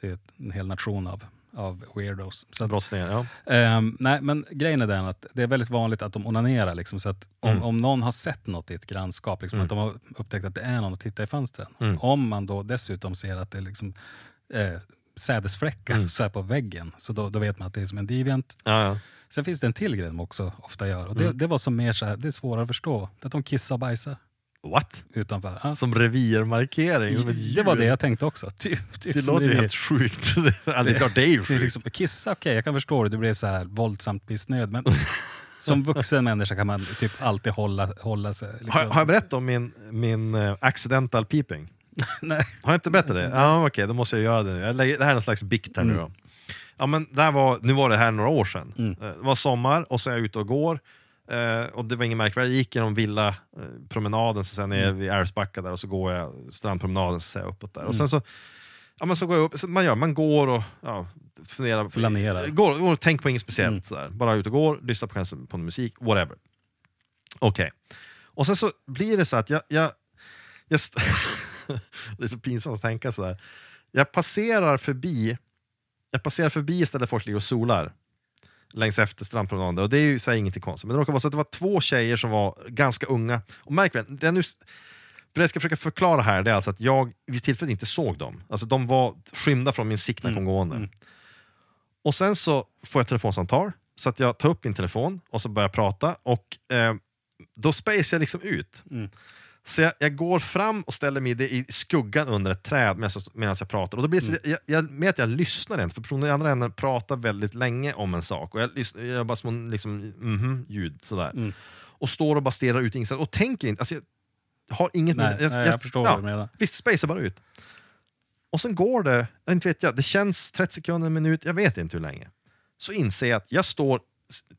Det är en hel nation av, av weirdos. Så att, Brottslingar, ja. Ehm, nej, men grejen är den att det är väldigt vanligt att de onanerar. Liksom, så att om, Mm. om någon har sett något i ett grannskap, liksom, att de har upptäckt att det är någon att titta i fönstren. Mm. Om man då dessutom ser att det är liksom, eh, sädesfläckar Mm. så här på väggen, så då, då vet man att det är som en deviant. ja, ja. Sen finns det en till grej de också ofta gör. Och det, Mm. det var som mer så här, det är svårare att förstå. Att de kissar och bajsar What? utanför. Ja. Som revirmarkering? som det var det jag tänkte också. Typ, typ Det låter revir. helt sjukt. det är klart, det är ju Det är sjukt. liksom, kissa, okej, jag kan förstå det. Du blev så här våldsamt pissnöjd. Men som vuxen människa kan man typ alltid hålla, hålla sig... Liksom. Har, har jag berättat om min, min uh, accidental peeping? Nej. Har jag inte berättat det? Ja, okej, då måste jag göra det. Jag lägger, det här är en slags bikt här nu Mm. då. Ja, men det här var, nu var det här några år sedan. Mm. Eh, Det var sommar och så är jag ute och går. Eh, och det var ingen märkvärdigt. Jag gick genom villa eh, promenaden, så sen ner Mm. vid Älvsbacka där och så går jag strandpromenaden så jag uppåt där. Och Mm. sen så, ja, men så går jag upp, man, gör, man går och ja, funderar. Flanerar. Går, går och tänker på inget speciellt. Mm. Sådär. Bara ut och går, lyssnar på, kanske på musik, whatever. Okej. Och sen så blir det så att jag... jag, jag det är så pinsamt att tänka sådär. Jag passerar förbi jag passerar förbi stället folk ligger och solar längs efter strandpromenaden och det är ju så här, ingenting konstigt. Men det råkar vara så att det var två tjejer som var ganska unga. Och märk väl, det, är nu, för det jag ska försöka förklara här det är alltså att jag vid tillfället inte såg dem. Alltså de var skymda från min sikt när jag kom gående. mm. Och sen så får jag telefonsamtal, så att jag tar upp min telefon och så börjar jag prata och eh, då spacear jag liksom ut. Mm. Så jag, jag går fram och ställer mig i, skuggan under ett träd medan jag, jag pratar. Och då blir det, så- jag, jag, med att jag lyssnar inte, för personen i andra änden pratar väldigt länge om en sak. Och jag, lyssnar, jag gör bara små liksom, mhm, ljud sådär. Mm. Och står och bara stirrar ut ingenstans och tänker inte. Alltså, jag har inget... Nej, nej, jag förstår vad du menar. Visst, spacear bara ut. Och sen går det, jag inte vet jag, det känns 30 sekunder, en minut, jag vet inte hur länge. Så inser jag att jag står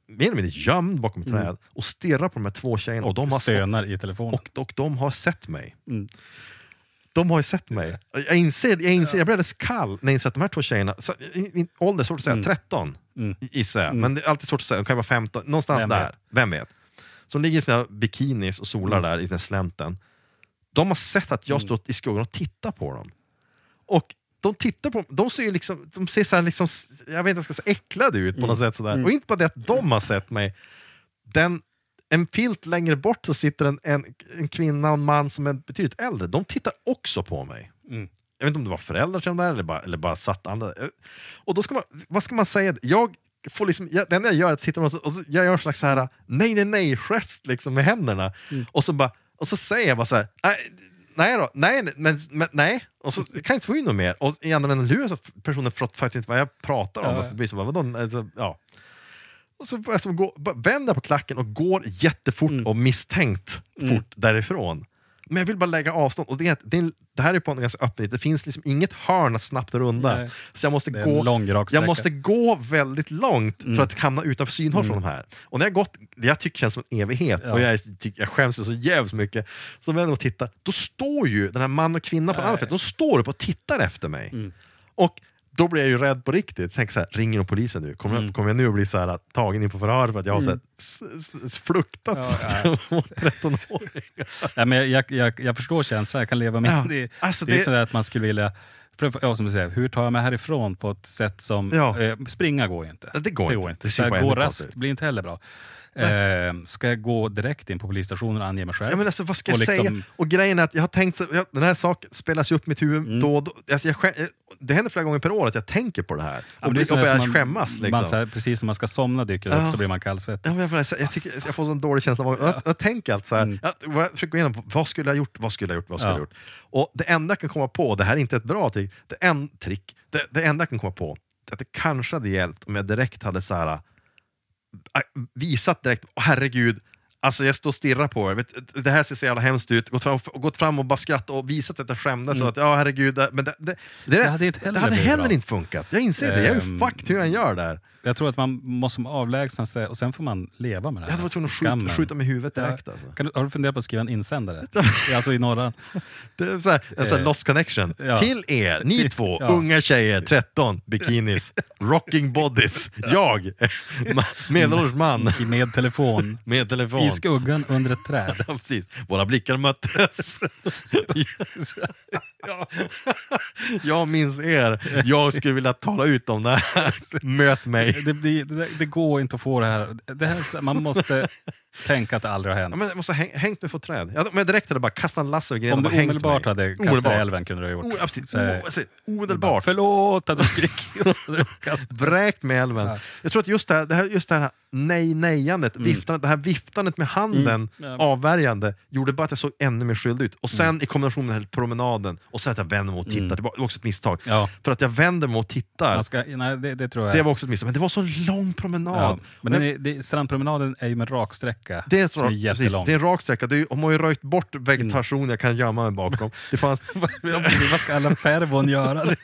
mer eller mindre gömd bakom ett träd och stirrar på de här två tjejerna. Och, de har stönar i telefonen. och, och de har sett mig. Mm. De har ju sett mig. Jag inser, jag, inser, jag blir alldeles kall när jag inser att de här två tjejerna, så, i, ålder svårt att säga, Mm. 13 Mm. gissar jag, men det är alltid svårt att säga, de kan vara 15, någonstans Vem där. vet? Vem vet? De ligger i sina bikinis och solar Mm. där i den slänten. De har sett att jag står i skuggan och tittar på dem. Och de tittar på de ser ju liksom, de ser så här liksom, jag vet inte jag ska säga, äcklade ut på något Mm. sätt sådär. Och inte bara det att de har sett mig, den, en filt längre bort så sitter en, en, en kvinna och en man som är betydligt äldre, de tittar också på mig. Mm. Jag vet inte om det var föräldrar till de där eller bara, eller bara satt andra. Och då ska man, vad ska man säga? Jag får liksom, jag, det enda jag gör är att titta på och så, jag gör en slags så här, nej nej nej gest liksom med händerna. Och, så bara, och så säger jag bara så här, nej, då, nej, men, men nej. Och så kan jag inte få in något mer. Och i andra änden lurar så personen fattar faktiskt inte vad jag pratar om. Ja. Och så blir det så bara, vadå? Alltså, ja. Och så alltså, gå, vänder jag på klacken och går jättefort Mm. och misstänkt fort därifrån. Men jag vill bara lägga avstånd. Och det, är, det, är, det här är på en ganska öppen Det finns liksom inget hörn att snabbt runda. Nej. Så jag måste, gå, jag måste gå väldigt långt Mm. för att hamna utanför synhåll från de här. Och när jag gått, det jag tycker känns som en evighet, Ja. och jag, tycker- jag skäms så jävligt mycket, så vänder jag och tittar, då står ju den här man och kvinna på. Alfred, de står upp och tittar efter mig. Mm. Och då blir jag ju rädd på riktigt. Tänk så här, ringer de polisen nu? Kommer, Mm. jag, kommer jag nu att bli så här, tagen in på förhör för att jag har så här, s, s, fluktat Ja, mot 13-åringar? Nej, men jag, jag, jag förstår känslan, jag kan leva med Ja, det. alltså det är det- sådär att man skulle vilja... För, ja, som du säger, hur tar jag mig härifrån på ett sätt som... Ja. Eh, springa går ju inte. Det går inte. Det ser Så bara här, gå ännu raskt blir inte heller bra. Eh, ska jag gå direkt in på polisstationen och ange mig själv? Ja, men alltså, vad ska jag Och liksom- säga? Och grejen är att jag har tänkt, så, jag, den här saken spelas ju upp i mitt huvud Mm. då och då. Alltså, jag, det händer flera gånger per år att jag tänker på det här. Ja, och, blir- och börjar man- skämmas. Liksom. Man, här, precis som man ska somna dyker det Ja. upp så blir man kallsvettig. Ja, jag, får, jag, tycker, jag får sån dålig känsla. av- Jag, jag tänker allt så här, Mm. jag, jag försöker gå igenom, vad skulle jag gjort, vad skulle jag gjort, vad skulle jag Ja. gjort? Och det enda jag kan komma på, det här är inte ett bra trick, det, en, trick, det, det enda jag kan komma på, att det kanske hade hjälpt om jag direkt hade så här, visat direkt, åh herregud, Alltså jag står och stirrar på er, det här ser så jävla hemskt ut, gått fram, gått fram och bara skrattat och visat att jag skämdes. Att, ja herregud, men det, det, det, Mm. Det hade inte heller det hade heller bra. inte funkat. Jag inser det, jag är ju Ehm, fucked hur än gör där. Jag tror att man måste avlägsna sig och sen får man leva med det Jag här. hade varit tvungen att skjuta, skjuta med huvudet direkt. Alltså. Kan du, har du funderat på att skriva en insändare? alltså i norra... Det är så här, Eh, lost connection. ja. Till er, ni två, Ja. unga tjejer, 13, bikinis, rocking bodies. Jag, medelålders man I med telefon. med telefon. I skuggan under ett träd. Ja, precis. Våra blickar möttes. ja. Jag minns er. Jag skulle vilja tala ut om det här. Möt mig det, blir, det, det går inte att få det här. Det här man måste tänka att det aldrig har hänt. Ja, men jag måste ha häng, hängt mig från träd. Ja, om jag direkt hade bara kastat en lasso över grenen Om du och bara hängt omedelbart mig. hade kastat Omedelbart. i älven kunde du ha gjort. O, precis. Så O, alltså, omedelbart. Förlåt att du skrek. Och så hade du kastat. Vräkt med älven. Ja. Jag tror att just det här, det här, just det här nej-nejandet, viftandet, det här viftandet med handen, Mm. Ja. avvärjande, gjorde bara att jag såg ännu mer skyldig ut. Och sen i kombination med den här promenaden, och sen att jag vänder mig och tittar, var det var också ett misstag. Mm. Ja. För att jag vänder mig och tittar, Man ska, nej, det, det tror jag. det var också ett misstag. Men det var så lång promenad. ja. Men den är, det, strandpromenaden är ju med raksträcka. det, är som är precis, det är en rak sträcka, det är, de har ju röjt bort vegetation jag kan gömma mig bakom. Det, fanns, Vad ska alla pervon göra?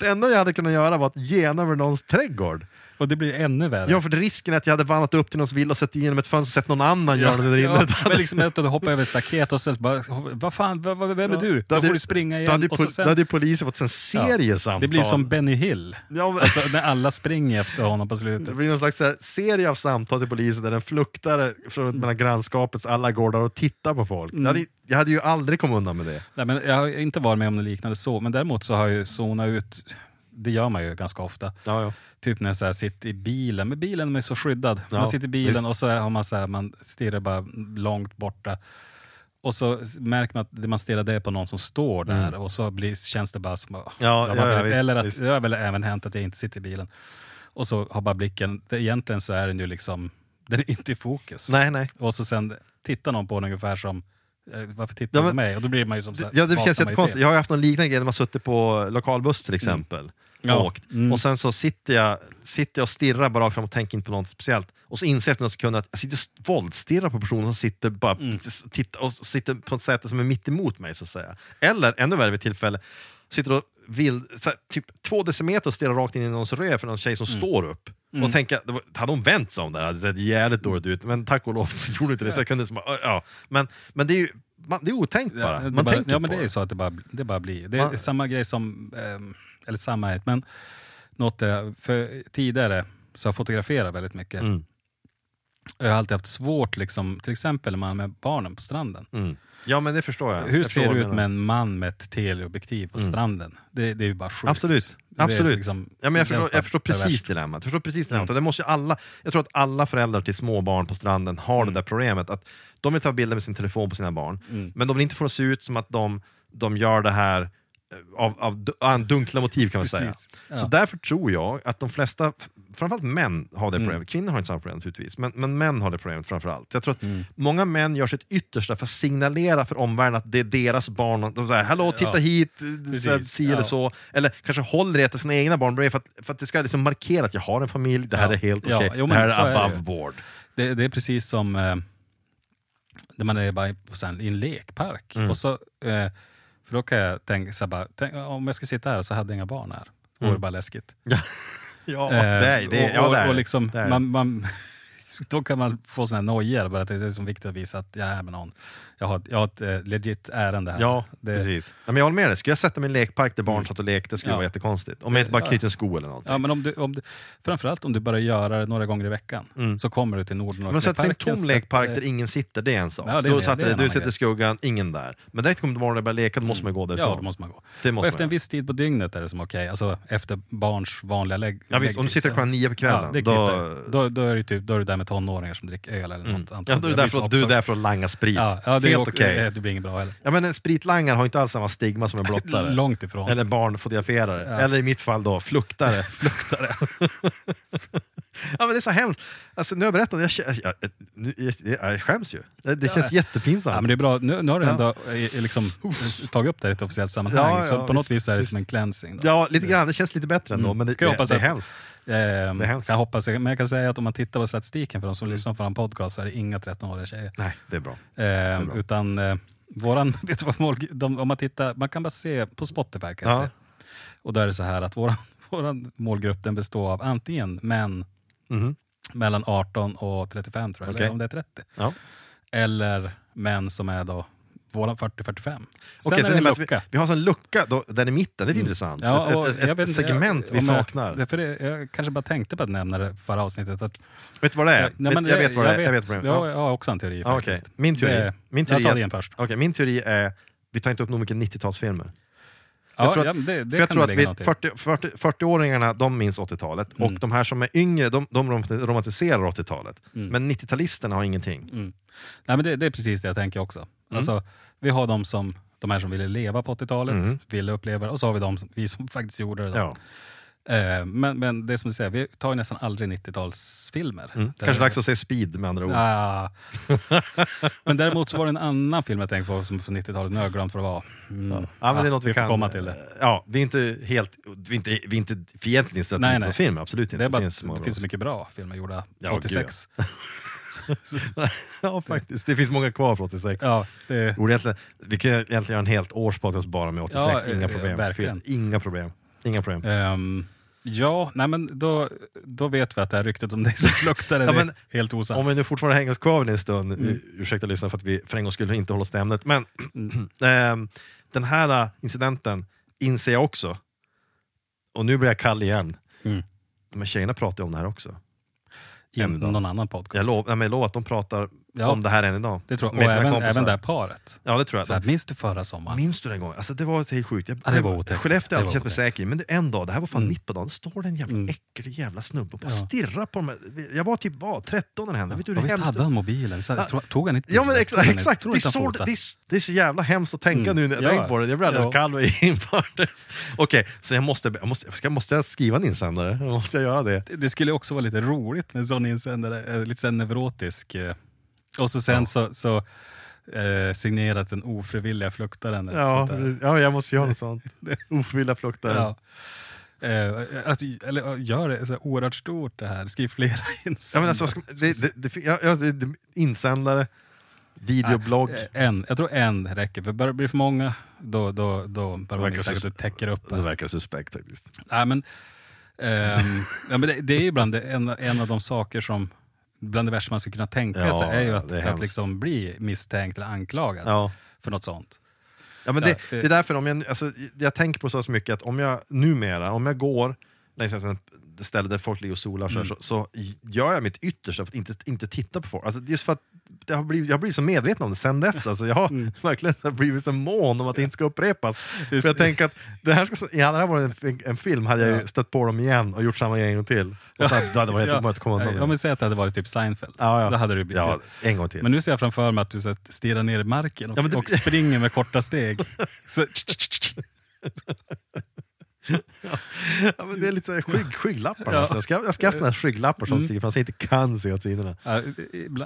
Det enda jag hade kunnat göra var att gena över någons trädgård. Och det blir ännu värre. Ja, för risken är att jag hade vandrat upp till någons villa och sett igenom ett fönster och sett någon annan göra det där inne. Ja, men liksom att du hoppar över staket och sen bara, vad fan, vad, vad, vem är du? Då hade- får du springa Då igen. hade, ju och sen, då hade polisen fått en seriesamtal. det blir som Benny Hill. Ja, men- Alltså, när alla springer efter honom på slutet. Det blir någon slags här, serie av samtal till polisen där den fluktar från mellan grannskapets alla gårdar och tittar på folk. Mm. Jag, hade, jag hade ju aldrig kommit undan med det. Nej, men jag har inte varit med om något liknande så, men däremot så har jag ju zonat ut, det gör man ju ganska ofta. Ja, ja. Typ när jag så här sitter i bilen, men bilen är så skyddad. Ja, man sitter i bilen visst. och så har man så här, man stirrar bara långt borta. Och så märker man att det man stirrar det är på någon som står där och så blir, känns det bara som... Mm. Ja, ja, ja, visst, Eller att visst. det har väl även hänt att jag inte sitter i bilen. Och så har bara blicken, det, egentligen så är den ju liksom, den är inte i fokus. Nej, nej. Och så sen tittar någon på den ungefär som, eh, varför tittar Ja, du på mig? Och då blir man ju som så här, Ja, det känns jättekonstigt. Jag har haft någon liknande grej när man suttit på lokalbuss till exempel. Ja. Och, åkt. Mm. och sen så sitter jag, sitter jag och stirrar bara fram och tänker inte på något speciellt. Och så inser jag efter några sekunder att jag sitter och våldstirrar på personen som sitter, bara, Mm. s- titta, och sitter på ett sätt som är mitt emot mig. så att säga. Eller ännu värre vid tillfälle, sitter och vill, här, typ två decimeter och stirrar rakt in i någons röv för någon tjej som Mm. står upp. Och tänka, var, hade hon vänt sig om där hade det sett jävligt dåligt ut, men tack och lov så gjorde inte det. Så jag kunde ja. men, men det är ju man, det är otänkt bara. Ja, det Man bara, tänker ja men det är så att det bara, det bara blir. Det är Man- samma grej som, ehm, eller samma, men något jag, för tidigare så har jag fotograferat väldigt mycket. Mm. Jag har alltid haft svårt, liksom, till exempel när man är med barnen på stranden. Mm. Ja men det förstår jag. Hur jag ser det ut med en man med ett teleobjektiv på stranden? Det, det är ju bara sjukt. Absolut. Absolut. liksom- ja, men jag, förstår, jag förstår precis dilemmat. Jag, förstår precis dilemmat. Och det måste alla, jag tror att alla föräldrar till små barn på stranden har Mm. det där problemet. Att de vill ta bilder med sin telefon på sina barn, Mm. men de vill inte få det att se ut som att de, de gör det här av, av, av dunkla motiv kan man säga. Ja. Så därför tror jag att de flesta, framförallt män, har det Mm. problemet. Kvinnor har inte samma problem naturligtvis, men, men män har det problemet framförallt. Jag tror att Mm. många män gör sitt yttersta för att signalera för omvärlden att det är deras barn. De säger hallå, titta Ja. hit, så här, si eller Ja. så. Eller kanske håller det till sina egna barn för att, för att det ska liksom markera att jag har en familj, det här är helt okej, jo, det här är är above ju. board. Det, det är precis som... Eh, Där man är bara på, en lekpark. Mm. Och så, eh, för då kan jag tänka, så bara, tänk, om jag skulle sitta här så hade jag inga barn här. Då vore det bara läskigt. Ja, Eh, det är, det, och, ja, och, det är, och liksom, det är. man, man, då kan man få såna här nojor. Bara att det är så viktigt att visa att jag är med någon. Jag har, jag har ett eh, legit ärende här. Ja, det, precis. Ja, men jag håller med dig. Skulle jag sätta mig i en lekpark där barn satt och lekte skulle det Ja. vara jättekonstigt. Om jag inte bara Ja. knyter en sko eller någonting. Ja, men om du, om du, framförallt om du börjar göra det några gånger i veckan så kommer du till Norden och Men sätt sig i en tom lekpark där ingen sitter, det är en sak. Ja, det är då det. satt Det en du sitter i skuggan, ingen där. Men direkt kommer barnen börja leka, då måste man gå därifrån. Ja, då måste man gå. Det måste och efter en viss tid på dygnet är det som okej. Alltså efter barns vanliga lägg. Ja, visst, om du sitter klockan nio på kvällen, Ja, det då- då, då, är du typ, då är du där med tonåringar som dricker öl eller något. Mm. Ja, antagligen. då är du, Det där för, att- langa sprit. Ja, ja det, Helt okej. det, det blir inget bra heller. Ja, men en spritlangare har inte alls samma stigma som en blottare. Långt ifrån. Eller barnfotograferare. Eller i mitt fall då, fluktare. Fluktare. ja, men det är så hemskt. Alltså, nu har jag berättat, jag, jag, jag, jag, jag skäms ju. Det, det känns jättepinsamt. Ja, men det är bra. Nu, nu har du Ja. ändå eh, liksom, tagit upp det i ett officiellt sammanhang. Ja, så på något visst, vis är det visst. som en cleansing. Då. Ja, lite grann. Det känns lite bättre ändå, men det, det, det är hemskt. Ehm, Det är hemskt. jag hoppas, men jag kan säga att om man tittar på statistiken för de som lyssnar på en podcast så är det inga 13-åriga tjejer. Nej, det är bra. Ehm, bra. utan eh, våran, vet du vad de, om man tittar, man kan bara se på Spotify kan Ja. se. Och då är det så här att våran, våran målgrupp den består av antingen män Mhm. mellan 18 och 35 tror jag, Okej. eller om det är 30. Ja. Eller män som är då våran 40-45. Sen är det en att vi, lucka. vi har en lucka då, där i mitten, det är intressant. Mm. Ja, och ett ett, ett, segment jag, vi om jag- saknar. det, jag kanske bara tänkte på att nämna det förra avsnittet. Att, vet du vad det är? Nej, men jag vet vad det är. Jag vet. Jag, Ja. jag har också en teori Ja, okej. faktiskt. Min teori, Det, min teori, jag tar din först. Okej, min teori är, vi tar inte upp nog mycket 90-talsfilmer. Ja, tror att- ja, det, det jag tror att vi, något i. 40, 40, 40-åringarna de minns 80-talet och Mm. de här som är yngre de, de rom- romantiserar 80-talet. Men 90-talisterna har ingenting. Mm. Nej, men det, det är precis det jag tänker också. Mm. Alltså, vi har de, som, de här som ville leva på 80-talet, Mm. ville uppleva och så har vi de, vi som faktiskt gjorde det. Ja. Eh, men, men det är som du säger, vi tar ju nästan aldrig 90-talsfilmer. Mm. Kanske dags att se Speed med andra ord. Ah. Men däremot så var det en annan film jag tänkte på som från 90-talet, nu har jag glömt vad det var. Mm. Ja, men det är något vi, vi kan, komma till det. Ja, vi är inte helt, vi är inte, vi är inte fientligt inställda till. 90-talsfilmer, absolut inte. Det, är bara, finns det, många det finns så mycket bra filmer gjorda Ja, 86. ja, faktiskt. Det finns många kvar från 86. Ja, det, vi kan egentligen göra en helt års bara med 86, Ja, inga eh, problem. verkligen. Inga problem. Inga problem. Ehm, ja, nej men då, då vet vi att det här ryktet om dig som fluktare Ja, det är helt osant. Om vi nu fortfarande hänger oss kvar en stund, Mm. ursäkta lyssnarna för att vi för en gång skulle inte hålla oss till ämnet, men ehm, den här äh, incidenten inser jag också, och nu blir jag kall igen, Mm. de här tjejerna pratar ju om det här också. I någon annan podcast. Jag, lov, lovar att de pratar Ja. om det här än idag. det tror jag. Med Och även, kompisar. även det här paret. Ja, det tror jag. Så här, minns du förra sommaren? Minns du den gången? Alltså, det var helt sjukt. Jag, Ja, det var otäckt. Skellefteå har alltid känt mig säker i, men en dag, det här var fan Mm. mitt på dagen, då står det en jävla Mm. äcklig jävla snubbe och bara Ja. stirrar på mig. Jag var typ vad, 13 när det hände? Vet du hur Och visst hade han mobilen? Så, Ja. Tog han inte Ja men bilder? exakt, Det, så, det, det är så jävla hemskt att tänka Mm. nu när jag Ja. tänker på det. Jag blir alldeles Ja. kall och infördes. Okej, så jag måste, jag måste, jag skriva en insändare? Måste jag göra det? Det- Det skulle också vara lite roligt med en sån insändare, eh, lite så neurotisk. Och så sen så, så eh, signerat den ofrivilliga fluktaren. eller Ja, sånt där. ja jag måste göra något sånt. Ofrivilliga fluktare. Ja. Eh, att, eller gör det så här oerhört stort det här, skriv flera Ja, insändare. men alltså, vad ska, det, det, det, ja, ja, det, det, insändare, videoblogg. Eh, En, jag tror en räcker, för börjar det bli för många då, då, då börjar man verkar misstänka att du täcker upp Det det. verkar suspekt faktiskt. Nej, men, ehm, ja, men det, det är ibland det- en, en av de saker som, bland det värsta man skulle kunna tänka Ja, sig, är ju att, är att liksom bli misstänkt eller anklagad Ja. för något sånt. Ja, men det, eh. det är därför, om jag, alltså, jag tänker på så mycket att om jag numera, om jag går längs ett ställe där folk ligger och solar Mm. så, så, så gör jag mitt yttersta för att inte, inte titta på folk. Alltså, just för att det har blivit, jag har blivit så medveten om det sen dess. Alltså, jag har Mm. verkligen så blivit så mån om att det inte ska upprepas. För jag tänker att det här ska, ja, det här var en, en, film, hade jag ju Ja. stött på dem igen och gjort samma grej en gång till. Och så hade det hade varit ja, det. men säg att det hade varit typ Seinfeld. Ja, ja. Då hade det blivit Ja, en gång till. Men nu ser jag framför mig att du så att stirrar ner i marken och, Ja, det- och springer med korta steg. Så, Ja, men det är lite så här skygg, skygglappar Ja. Jag ska, jag ska ha såna här skygglappar som Mm. stiger fram så jag inte kan se åt sidorna. ja,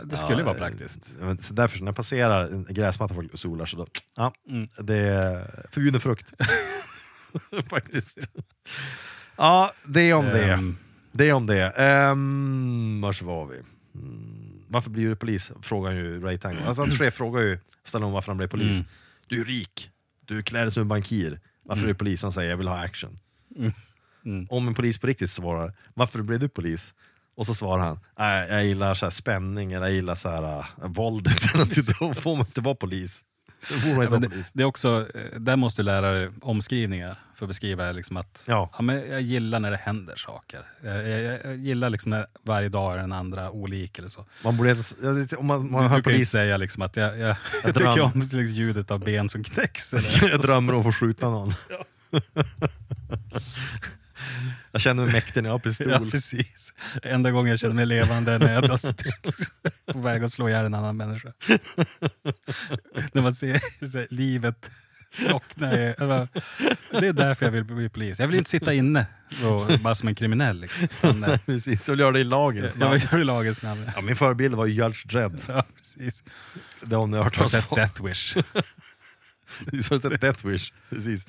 det skulle Ja, vara eh, praktiskt. ja, men Så därför när jag passerar en gräsmatta och solar så då, ja, Mm. det är förbjuden frukt. Faktiskt. Ja, det är om det. Ehm, Det är om det. Um, vars var vi? Mm. varför blir du polis? Frågar ju Ray Tango. Alltså, hans chef frågar ju Stallone varför han blev polis. Mm. Du är rik, du klär dig som en bankir. Varför är du polis? Han säger jag vill ha action. Mm. Om en polis på riktigt svarar, varför blev du polis? Och så svarar han, "Nej, jag gillar så här spänning, eller jag gillar så här, uh, våldet. Då får man inte vara polis. Ja, det, polis. det är också, eh, där måste du lära dig omskrivningar för att beskriva liksom att Ja. men jag gillar när det händer saker. Jag, jag, jag gillar liksom när varje dag är den andra olik eller så. Man borde, om man, man du, hör kan ju inte polis, säga liksom att jag, jag, Jag tycker om liksom ljudet av ben som knäcks. Eller, jag drömmer om att få skjuta någon. jag känner mig mäktig när jag har pistol. Ja, precis. Enda gången jag känner mig levande när jag är på väg att slå ihjäl en annan människa. när man ser här, livet slockna. i- jag Det är därför jag vill bli polis. Jag vill inte sitta inne och, bara som en kriminell. Liksom. Utan, eh, Precis, så vill göra det i lagens jag namn. vill göra det lagens namn. Ja, min förebild var ju Judge Dredd. Ja, precis. Det har ni hört talas om. Death Wish? Har sett Death Wish. Precis.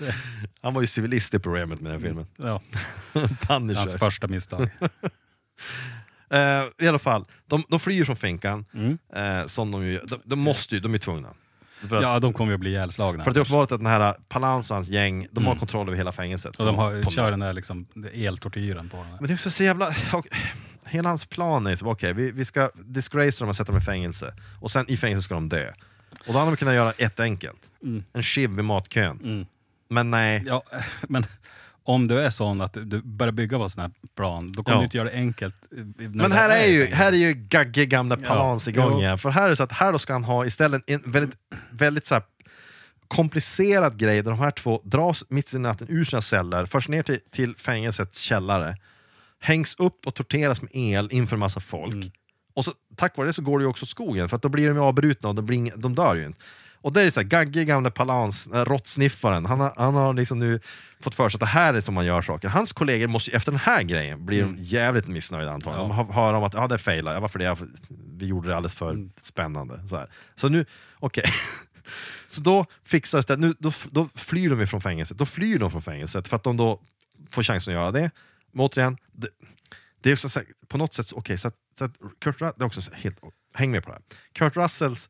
Han var ju civilist i programmet med den här filmen. Ja, Punisher. hans första misstag. Eh, I alla fall, de, de flyr från finkan. Mm. Eh, som de, ju, de, de måste ju, de är tvungna. Att, Ja, de kommer ju att bli ihjälslagna. för att det är uppenbart att den här Palance och hans gäng, de har Mm. kontroll över hela fängelset. Och de har, På- kör den där liksom, eltortyren på dem. Men det är så jävla... och- Hela hans plan är ju så, okej, vi, vi ska disgrace dem och sätta dem i fängelse. Och sen i fängelse ska de dö. Och då hade de kunnat göra ett enkelt. En chiv vid matkön. Mm. Men nej, Ja, men om du är sån att du, börjar bygga på en sån här plan, då kommer Ja. du inte göra det enkelt. Men här är i ju, fängelse. här är ju Gagge gamla Ja. Palans igång Jo. igen. För här är det så att här då ska han ha istället en väldigt, väldigt så komplicerad grej där de här två dras mitt i natten ur sina celler, förs ner till, till fängelsets källare, hängs upp och torteras med el inför en massa folk. Mm. Och så, tack vare det så går det ju också skogen, för att då blir de avbrutna och de, blir, de dör ju inte. Och det är så här, Gagge gamla Palans, äh, råttsniffaren, han har, han har liksom nu fått för sig att det här är som man gör saker. Hans kollegor måste ju efter den här grejen bli de jävligt missnöjda antagligen. Mm. Ja. De hör om att ja, det failar, ja, varför det? Vi gjorde det alldeles för Mm. spännande. Så, här. så nu, okej. Så då fixas det, nu, då, då flyr de ifrån fängelset. Då flyr de från fängelset för att de då får chansen att göra det. Men återigen, det, det är så här, på något sätt, okej, så att, så att Kurt Russell, det är också helt, häng med på det här. Kurt Russells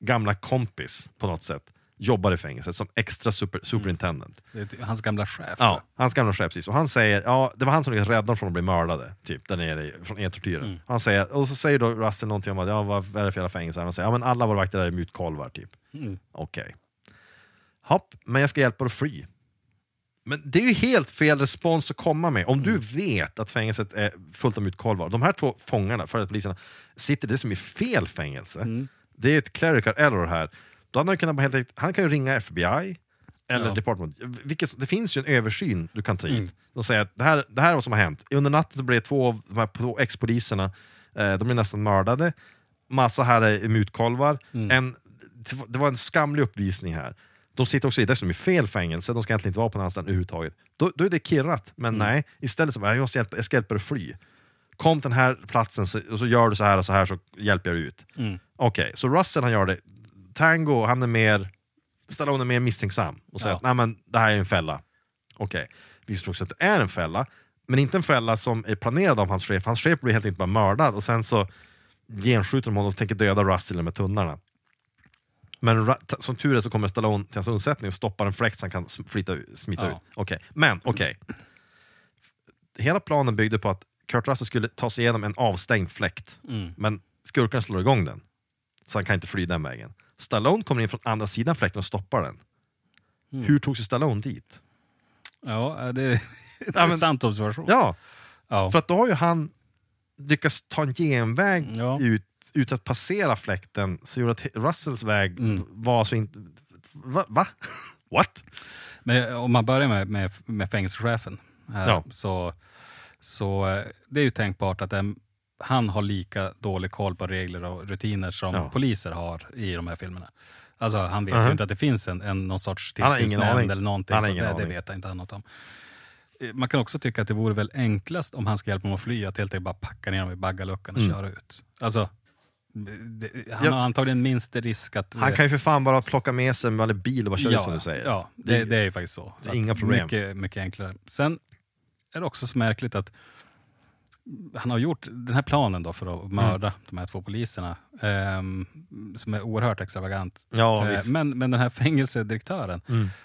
gamla kompis på något sätt jobbar i fängelset som extra super, superintendent. Det är typ hans gamla chef. Ja, hans gamla chef precis. Och han säger, ja det var han som lyckades rädda dem från att bli mördade, typ, där nere från eltortyren. Mm. Han säger, och så säger då Russell någonting om att, ja vad är det för jävla fängelse? Han säger, ja men alla våra vakter där är mutkolvar, typ. Mm. Okej. Hopp, men jag ska hjälpa dig att fly. Men det är ju helt fel respons att komma med. Om Mm. du vet att fängelset är fullt av mutkolvar, de här två fångarna, före poliserna, sitter det som i fel fängelse. Mm. Det är ett clerical error här. Då hade han kunnat helt enkelt, han kan ju ringa FBI eller Ja. Department. Vilket, det finns ju en översyn du kan ta hit. Mm. De säger att det här, det här är vad som har hänt. Under natten så blev två av de här ex-poliserna, eh, de är nästan mördade. Massa här är mutkolvar. Mm. En, det var en skamlig uppvisning här. De sitter också i, dessutom i fel fängelse, de ska egentligen inte vara på en anstalt överhuvudtaget. Då, då är det kirrat, men Mm. nej. Istället så bara, jag, måste hjälpa, jag ska hjälpa dig fly. Kom till den här platsen så, och så gör du så här och så här så hjälper jag dig ut. Mm. Okej, så Russell han gör det. Tango, han är mer... Stallone är mer misstänksam och säger Ja. att Nej, men, det här är en fälla. Okej, vi tror också att det är en fälla, men inte en fälla som är planerad av hans chef. Hans chef blir helt enkelt bara mördad och sen så genskjuter de honom och tänker döda Russell med tunnlarna. Men som tur är så kommer Stallone till hans undsättning och stoppar en fläkt så han kan ut- smita Ja. ut. Okej, Men okej. Hela planen byggde på att Kurt Russell skulle ta sig igenom en avstängd fläkt. Mm. Men skurkarna slår igång den. Så han kan inte fly den vägen. Stallone kommer in från andra sidan fläkten och stoppar den. Mm. Hur tog sig Stallone dit? Ja, det är en intressant observation. Ja, Ja. för att då har ju han lyckats ta en genväg Ja. ut utan att passera fläkten så gjorde att Russells väg Mm. var så inte... Va? Va? What? Men om man börjar med, med, med fängelsechefen här, Ja. så, så eh, det är ju tänkbart att en, han har lika dålig koll på regler och rutiner som Ja. poliser har i de här filmerna. Alltså han vet Mhm. ju inte att det finns en, en, någon sorts Han tillsynsnämnd eller någonting. Han har Så det, det vet jag inte annat om. Eh, Man kan också tycka att det vore väl enklast om han ska hjälpa honom att fly, att helt enkelt bara packa ner dem i baggaluckan och Mm. köra ut. Alltså, han Ja. har antagligen minst risk att... Han kan ju för fan bara plocka med sig en vanlig bil och bara köra ut som du säger. Ja, det, det är ju faktiskt så. det är inga problem. Mycket, mycket enklare. Sen är det också så märkligt att han har gjort den här planen då för att mörda de här två poliserna, ehm, som är oerhört extravagant. Ja, Eh. Mm. men, men den här fängelsedirektören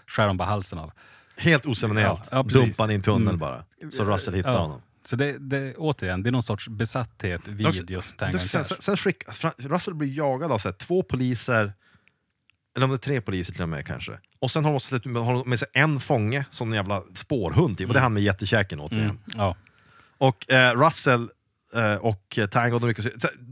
skär de bara halsen av. Helt oceremonerat. Ja, ja. Dumpar han i en tunnel Mm. bara. Så Russell hittar Ja. honom. Så det, det, återigen, det är någon sorts besatthet vid Också- just Tango sen, sen, sen skick, Russell blir jagad av så här, två poliser, eller om det är tre poliser till och med kanske. Och sen har de med, har de med sig en fånge som en jävla spårhund typ. Och det är han med jättekäken återigen. Mm. Ja. Och eh, Russell eh, och Tango, de lyckas,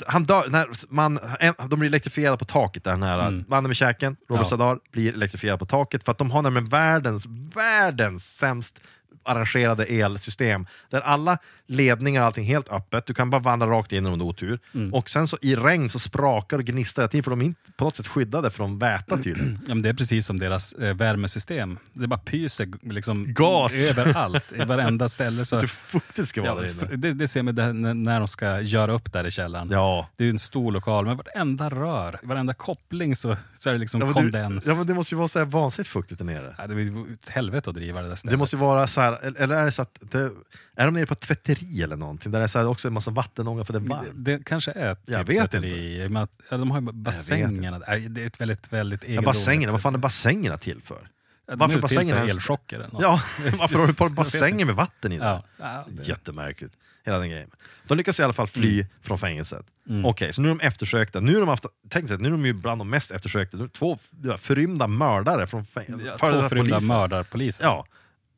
han dör, när man, en, de blir elektrifierade på taket där nära. Mm. Mannen med käken, Robert Ja. Sadar, blir elektrifierad på taket för att de har nämligen världens, världens sämst arrangerade elsystem där alla ledningar och allting helt öppet, du kan bara vandra rakt in om du otur. Mm. Och sen så i regn så sprakar och gnistrar det till för de är inte på något sätt skyddade från väta tydligen. Ja, det är precis som deras eh, värmesystem. Det bara pyser liksom, Gas. överallt, i varenda ställe. Så, Hur fuktigt ska vara ja, där inne. det, det ser man där, när- de ska göra upp där i källaren. Ja. Det är ju en stor lokal, men varenda rör, varenda koppling så, så är det liksom Ja, kondens. det, ja men det måste ju vara så här vansinnigt fuktigt där nere. Ja, det är ju ett helvete att driva det där stället. Det måste ju vara så här, eller är det så att det, är de nere på ett tvätteri eller någonting där det är så också en massa vattenånga för det är varmt? det kanske är typ Jag vet tvätteri, i och med att- Ja, de har ju bassängerna. Det är ett väldigt, väldigt Ja, egendomligt... bassängerna, vad fan är bassängerna till för? Ja, varför är till för elchocker eller något. Ja, varför har du på bassänger inte. med vatten i? Ja. Ja, det- Jättemärkligt. Hela den grejen. De lyckas i alla fall fly Mm. från fängelset. Okej, så nu är de eftersökta. Nu är de, haft, tänk dig, nu är de ju bland de mest eftersökta. Två ja, förrymda mördare från fängelset. Ja, två förrymda poliser. mördarpoliser. Ja,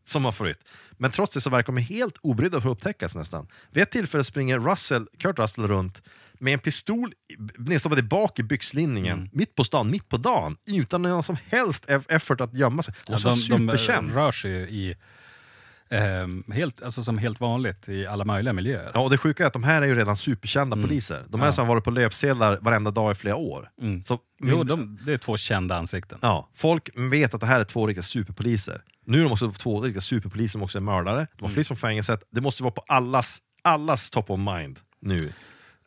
som har flytt. Men trots det så verkar de helt obrydda för att upptäckas nästan. Vid ett tillfälle springer Russell, Kurt Russell runt med en pistol i- nedstoppad bak i byxlinningen, Mm. mitt på stan, mitt på dagen, utan någon som helst eff- effort att gömma sig. Och Ja, så de, de superkänd. rör sig i, ehm, helt, alltså som helt vanligt i alla möjliga miljöer. Ja, och det sjuka är att de här är ju redan superkända poliser. De här Ja. som har varit på löpsedlar varenda dag i flera år. Mm. Så, Jo, de, det är två kända ansikten. ja, folk vet att det här är två riktiga superpoliser. Nu är de också två riktiga superpoliser som också är mördare. De Mm. har flytt från fängelset. Det måste vara på allas, allas top of mind nu.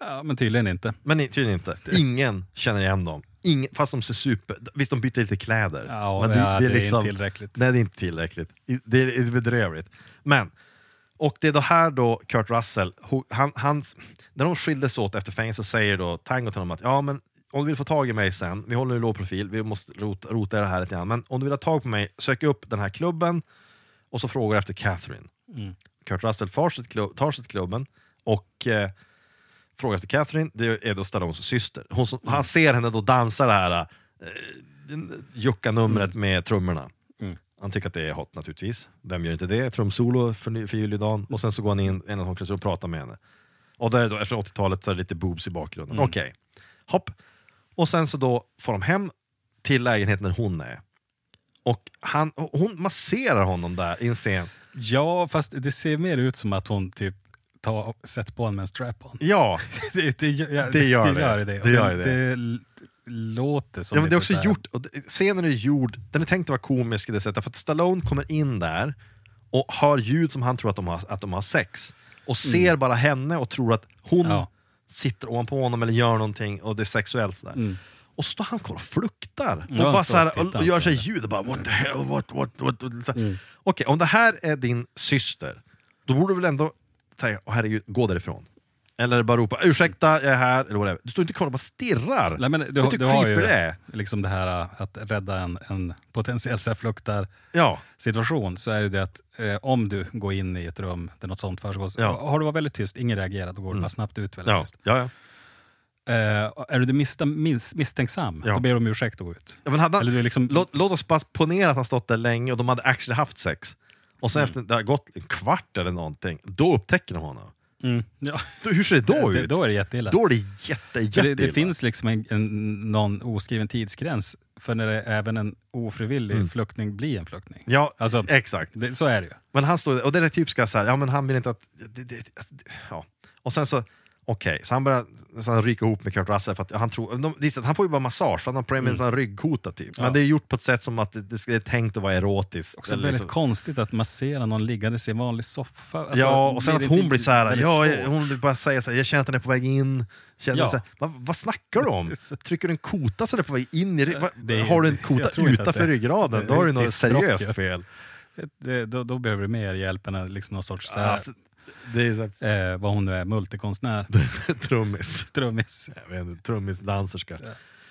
Ja, men tydligen inte. Men tydligen inte. Ingen känner igen dem. Ingen, fast de ser super... Visst, de byter lite kläder. Ja, men ja, det är inte tillräckligt. Nej, det är inte tillräckligt. Det är, det är bedrövligt. Men, och det är då här då Kurt Russell, han, hans, när de skildes åt efter fängelset säger då Tango till honom att ja, men om du vill få tag i mig sen, vi håller i låg profil, vi måste rota, rota det här lite grann, men om du vill ha tag på mig, sök upp den här klubben och så frågar efter Catherine. Mm. Kurt Russell tar sig till klubben och eh, frågar efter Catherine, det är då Stallones syster. Hon som, Han ser henne då dansa det här eh, jucka-numret med trummorna. Mm. Han tycker att det är hot naturligtvis. Vem gör inte det? Trumsolo för, för Julidan. Och sen så går han in i en omklädningsrum och pratar med henne. Och där då, efter 80-talet så är det lite boobs i bakgrunden. Mm. Okej, hopp. Och sen så då får de hem till lägenheten där hon är. Och han, hon masserar honom där i en scen. Ja, fast det ser mer ut som att hon typ tar, sätter på honom en strap-on. Ja, Det, det, ja, Det gör det. Gör det. Det gör det, det. låter som Ja, men det är också gjort, och scenen är gjord, den är tänkt att vara komisk i det sättet, för att Stallone kommer in där och hör ljud som han tror att de har, att de har sex. Och ser bara henne och tror att hon Mm. Ja. sitter ovanpå honom eller gör någonting och det är sexuellt. Sådär. Och så står han kvar och fluktar. Och, Mm. Ja, bara så här, och och, gör sig ljud och bara what the hell, what, what, what. what. Mm. Okej, om det här är din syster, då borde du väl ändå säga åh herregud, gå därifrån. Eller bara ropa ursäkta, jag är här, eller whatever. Du står inte kvar och bara stirrar. Nej, men du, du du, har ju det liksom det här äh, att rädda en, en potentiell fluktar Ja. situation så är det det att eh, om du går in i ett rum där något sånt försiggår, så Ja. Mm. har du varit väldigt tyst, ingen reagerar, då går du bara snabbt ut väldigt Ja, tyst. ja, ja. Eh, är du missta, mis, misstänksam, Ja. då ber du om ursäkt och gå ut. Ja, men hade Eller du liksom- låt, låt oss bara ponera att han stått där länge och de hade actually haft sex. Och sen efter det har gått en kvart eller någonting, då upptäcker de honom. Mm. Ja. Hur ser det då det, ut? då är det jätteilla. Då är det jätte, För jätte det, det finns liksom en, en, någon oskriven tidsgräns för när det, även en ofrivillig fluktning blir en fluktning. Mm. Ja, Alltså, exakt. Det, så är det ju. Men han står och det är det typiska så här, ja men han vill inte att... Det, det, ja. Och sen så, okej, så han börjar så han ryka ihop med Kurt Russell för att han tror, de, att han får ju bara massage, för han har problem med en sån här ryggkota typ. Men Ja. det är gjort på ett sätt som att det, det är tänkt att vara erotiskt. Också väldigt liksom- konstigt att massera någon liggandes i en vanlig soffa. Alltså, ja, och sen att hon blir så här, ja, svårt? hon bara säga så här, jag känner att den är på väg in. Känner Ja. så här, vad, vad snackar du om? Trycker du en kota så är på väg in i rygg- Det är- Har du en jag kota utanför ryggraden, det- då har du något seriöst ja. fel. Det, då, då behöver du mer hjälp än liksom någon sorts så här, Alltså, Det är så här, Eh, vad hon nu är, multikonstnär, trummis. trummis. Jag vet inte, trummis, danserska.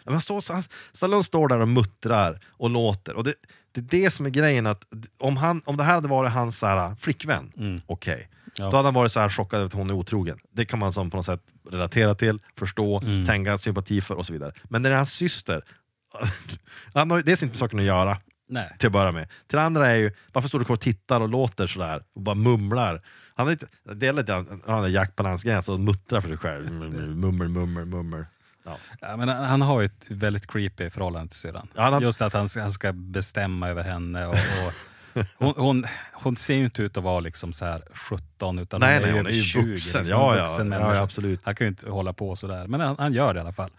Men står, han, Stallone står där och muttrar och låter. Och det, det är det som är grejen, att om, han, om det här hade varit hans så här, flickvän, Mm. okej. Ja. Då hade han varit så här chockad över att hon är otrogen. Det kan man som på något sätt relatera till, förstå, Mm. tänka sympati för och så vidare. Men när det är hans syster, han har ju dels inte med saken att göra, Nej. till att börja med. Till det andra är ju, varför står du kvar och tittar och låter sådär och bara mumlar? Han är inte, det är lite han den Jack Palance-grejen, så muttrar för sig själv. Mummer, mummer, mummer. Ja. Ja, men han har ju ett väldigt creepy förhållande till syrran. Ja, han Just att han, ska- han ska bestämma över henne. Och, och hon, hon, hon ser ju inte ut att vara liksom så här 17 utan Nej, hon är nej, ju hon är över ju 20. vuxen. liksom, Ja, en ja, vuxen ja, ja, absolut. Han kan ju inte hålla på sådär. Men han, han gör det i alla fall.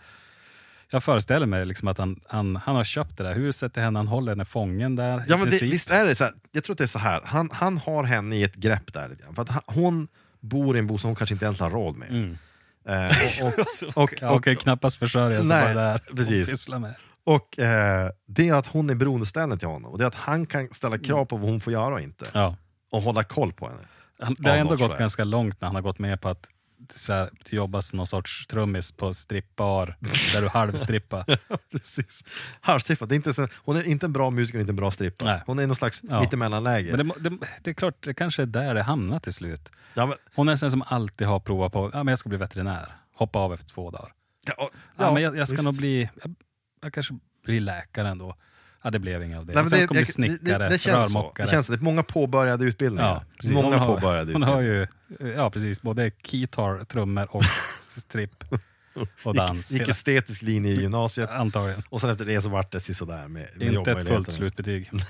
Jag föreställer mig liksom att han, han, han har köpt det där huset till henne, han håller henne fången där. Ja, men det, visst är det så här, jag tror att det är så här. Han, han har henne i ett grepp där. För att han, hon bor i en bostad hon kanske inte egentligen har råd med. Mm. Eh, och, och, och, ja, och kan knappast försörja sig på det där precis. hon pysslar med. och eh, det är att hon är beroendeställande till honom. Och det är att han kan ställa krav på vad hon får göra och inte. Ja. Och hålla koll på henne. Han, det har ändå gått ganska långt när han har gått med på att så här, jobba som någon sorts trummis på strippbar där du halvstrippa. Precis. Halvstrippad. Det är inte så, hon är inte en bra musiker och inte en bra strippa. Nej. Hon är någon slags Ja. mittemellanläge. Men det, det, det är klart, det kanske är där det hamnar till slut. Ja, men, Hon är en sån som alltid har provat på ja, men jag ska bli veterinär. Hoppa av efter två dagar. ja, Ja, ja, men jag, jag ska visst. nog bli, jag, jag kanske blir läkare ändå. Ja, det blev inget av det. Nej, Sen det, ska hon bli snickare, det, det, känns så. rörmokare. det känns så. Det är många påbörjade utbildningar. ja, precis. Många hon har, påbörjade hon har ju, ja precis, både keytar, trummor och stripp. Och dans. Gick, gick estetisk linje i gymnasiet. Antagligen. Och sen efter det så vart det sådär med, med Inte ett fullt slutbetyg.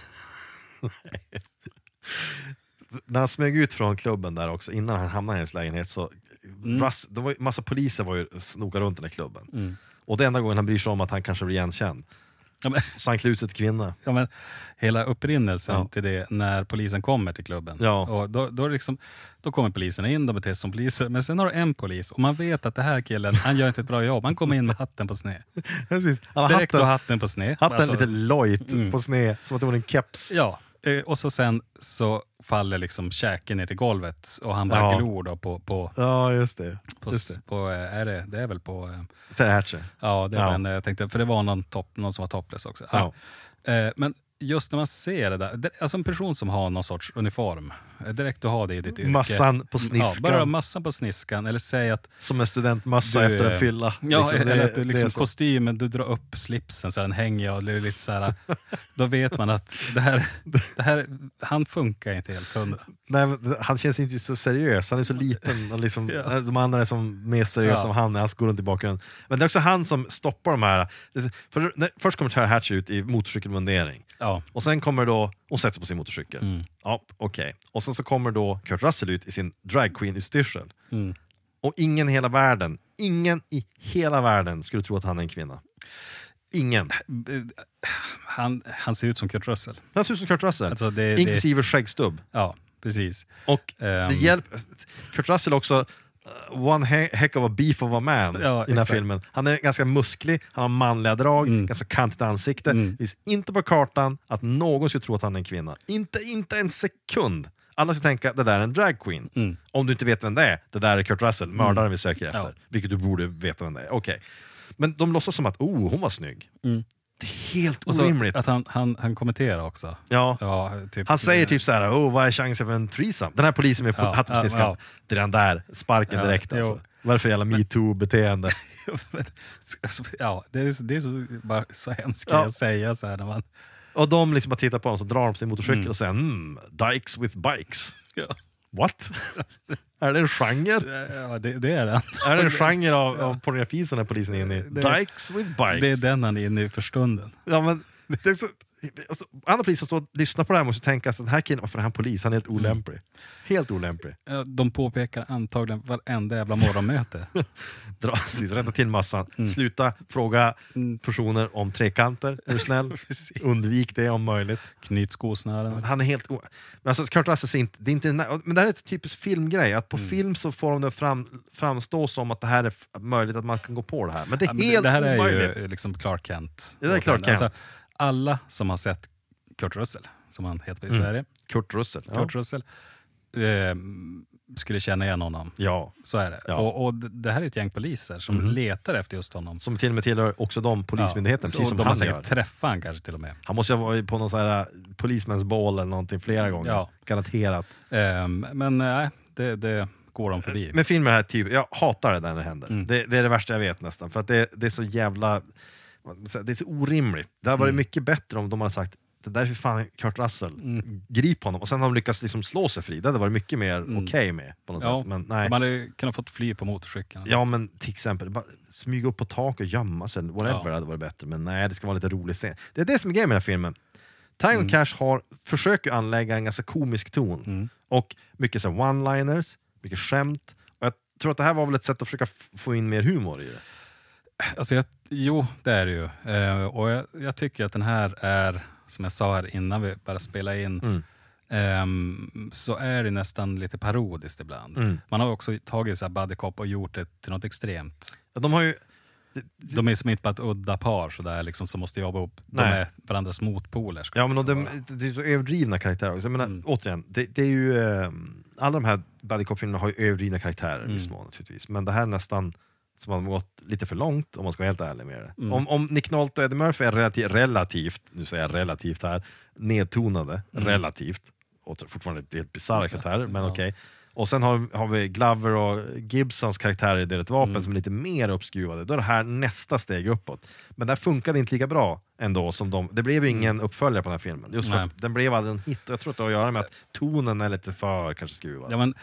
När han smög ut från klubben där också, innan han hamnade i hennes lägenhet, så Russ, det var massa poliser var ju snokade runt den här klubben. Mm. Och det enda gången han bryr sig om att han kanske blir igenkänd. Ja, men, sig till kvinna. ja, men, hela upprinnelsen Ja. till det när polisen kommer till klubben. Ja. Och då, då, liksom, då kommer poliserna in, de beter sig som poliser. Men sen har du en polis och man vet att det här killen, han gör inte ett bra jobb. Han kommer in med hatten på sned. Direkt hatten, och hatten på sned. hatten Alltså, lite lojt Mm. på sned, som att det var en keps. Ja, och så sen så faller liksom käken ner till golvet och han bara Ja. glor då på, på, Ja, just det. på, Just det. på eh, är det, det är väl på, eh, Hatcher. ja det Ja. var en, jag tänkte, för det var någon, topp, någon som var topless också. Ja. Eh, Men just när man ser det där, alltså en person som har någon sorts uniform, eh, direkt du har det i ditt yrke. Massan på sniskan. Ja, bara massan på sniskan, eller säg att Som en studentmassa Du, efter eh, en fylla. Ja, Liksom, det- eller att du liksom kostymen, du drar upp slipsen så den hänger och det är lite så här, Då vet man att det här, det här, han funkar inte helt hundra. Nej, han känns inte så seriös, han är så liten. Och liksom, Ja. De andra är som mer seriösa Ja. än han, han går runt i bakgrunden. Men det är också han som stoppar de här. För, när, först kommer Terry Hatcher ut i motorcykelmundering. Ja. Och sen kommer då, hon sätter sig på sin motorcykel. Mm. Ja, okej. Och sen så kommer då Kurt Russell ut i sin drag queen-utstyrsel. Mm. Och ingen i hela världen, ingen i hela världen skulle tro att han är en kvinna. Ingen. Han, han ser ut som Kurt Russell. Han ser ut som Kurt Russell. Alltså det, det, inklusive skäggstubb. ja, precis. Och Ehm. det hjälper... Kurt Russell också, one he- heck of a beef of a man Ja, i den här filmen. Han är ganska musklig, han har manliga drag, Mm. ganska kantigt ansikte. Mm. Det finns inte på kartan att någon skulle tro att han är en kvinna. Inte, inte en sekund. Alla ska tänka det där är en drag queen. Mm. Om du inte vet vem det är, det där är Kurt Russell, mördaren vi söker efter. Ja. Vilket du borde veta vem det är. Okej. Men de låtsas som att oh, hon var snygg. Mm. Helt orimligt. att han, han, han kommenterar också. Ja. Ja, typ, Han säger typ så här, oh, vad är chansen för en threesome? Den här polisen med Ja, på ja, ja. den där, sparken Ja, direkt alltså. Vad är det för jävla metoo-beteende? ja, det är, det är så, bara så hemskt Ja. att säga så här när man... Och de liksom bara tittar på honom, så drar de sin motorcykel Mm. och säger mm, dykes with bikes. Ja, What? är det en genre? ja det, det är det. är det en genre av, av pornografi som den här polisen är inne i? Det- Dykes with bikes. Det är den han är inne i för stunden. Ja, men, det är så, alltså, andra poliser står och lyssnar på det här måste tänka att den här killen, varför är han polis? Han är helt Mm. olämplig. Helt olämplig. De påpekar antagligen varenda jävla morgonmöte. Dra, precis, rätta till massan. Mm. Sluta fråga personer om trekanter, är du snäll? Undvik det om möjligt. Knyt skosnören. Han är helt... o- Men alltså, Kurt Russell inte... Det är inte men det här är ett typiskt filmgrej, att på Mm. film så får de det fram, framstå som att det här är möjligt att man kan gå på det här. Men det är Ja, helt det här är omöjligt. ju liksom Clark Kent. Det är Clark Kent. Alltså, alla som har sett Kurt Russell, som han heter i Mm. Sverige, Kurt Russell. Ja. Kurt Russell, eh, skulle känna igen honom. Ja, Så är det. Ja. Och, och det här är ett gäng poliser som letar efter just honom. som till och med tillhör också de polismyndigheten, Ja, precis som de han säkert gör. träffat han kanske till och med. Han måste ju ha varit på någon sån här ball eller någonting flera gånger. Ja. Garanterat. Ehm, men nej, det, det går de förbi. Men filmer här, typ, jag hatar det när det händer. Mm. Det, det är det värsta jag vet nästan, för att det, det är så jävla... Det är så orimligt. Det hade Mm. varit mycket bättre om de hade sagt det där är för fan Kurt Russell, Mm. grip honom. Och sen har de lyckats liksom slå sig fri. Det hade varit mycket mer okej med. På något Mm. ja, sätt. Men, nej. De hade kunnat fått fly på motorcykeln. Ja men till exempel, bara smyga upp på tak och gömma sig, whatever Ja. hade varit bättre. Men nej, det ska vara lite rolig scen. Det är det som är grejen med den här filmen. Tango Mm. Cash har, försöker anlägga en ganska komisk ton. Mm. Och mycket one-liners, mycket skämt. Och jag tror att det här var väl ett sätt att försöka få in mer humor i det. Alltså jag, jo, det är det ju. Eh, och jag, jag tycker att den här är, som jag sa här innan vi började spela in, Mm. ehm, så är det nästan lite parodiskt ibland. Mm. Man har också tagit så här buddy cop och gjort det till något extremt. Ja, De har ju... De är som inte bara ett udda par så där, liksom, som måste jobba ihop. De Nej. är varandras motpoler. Ja, men liksom de, det är så överdrivna karaktärer också. Jag menar, Mm. återigen, det, det är ju... Eh, alla de här Buddy Cop-filmerna har ju överdrivna karaktärer i viss Mm. mån naturligtvis. Men det här är nästan som har gått lite för långt om man ska vara helt ärlig med det. Mm. Om, om Nick Nolte och Eddie Murphy är relativt, relativt, nu säger jag relativt här, nedtonade, Mm. relativt, och fortfarande helt bisarra karaktärer, men okej. Och sen har, har vi Glover och Gibsons karaktärer i Deras vapen Mm. som är lite mer uppskruvade. Då är det här nästa steg uppåt. Men det här funkade inte lika bra ändå som de. Det blev ju ingen uppföljare på den här filmen. Just Mm. Den blev aldrig en hit. Jag tror att det har att göra med att tonen är lite för kanske skruvad. Ja, men,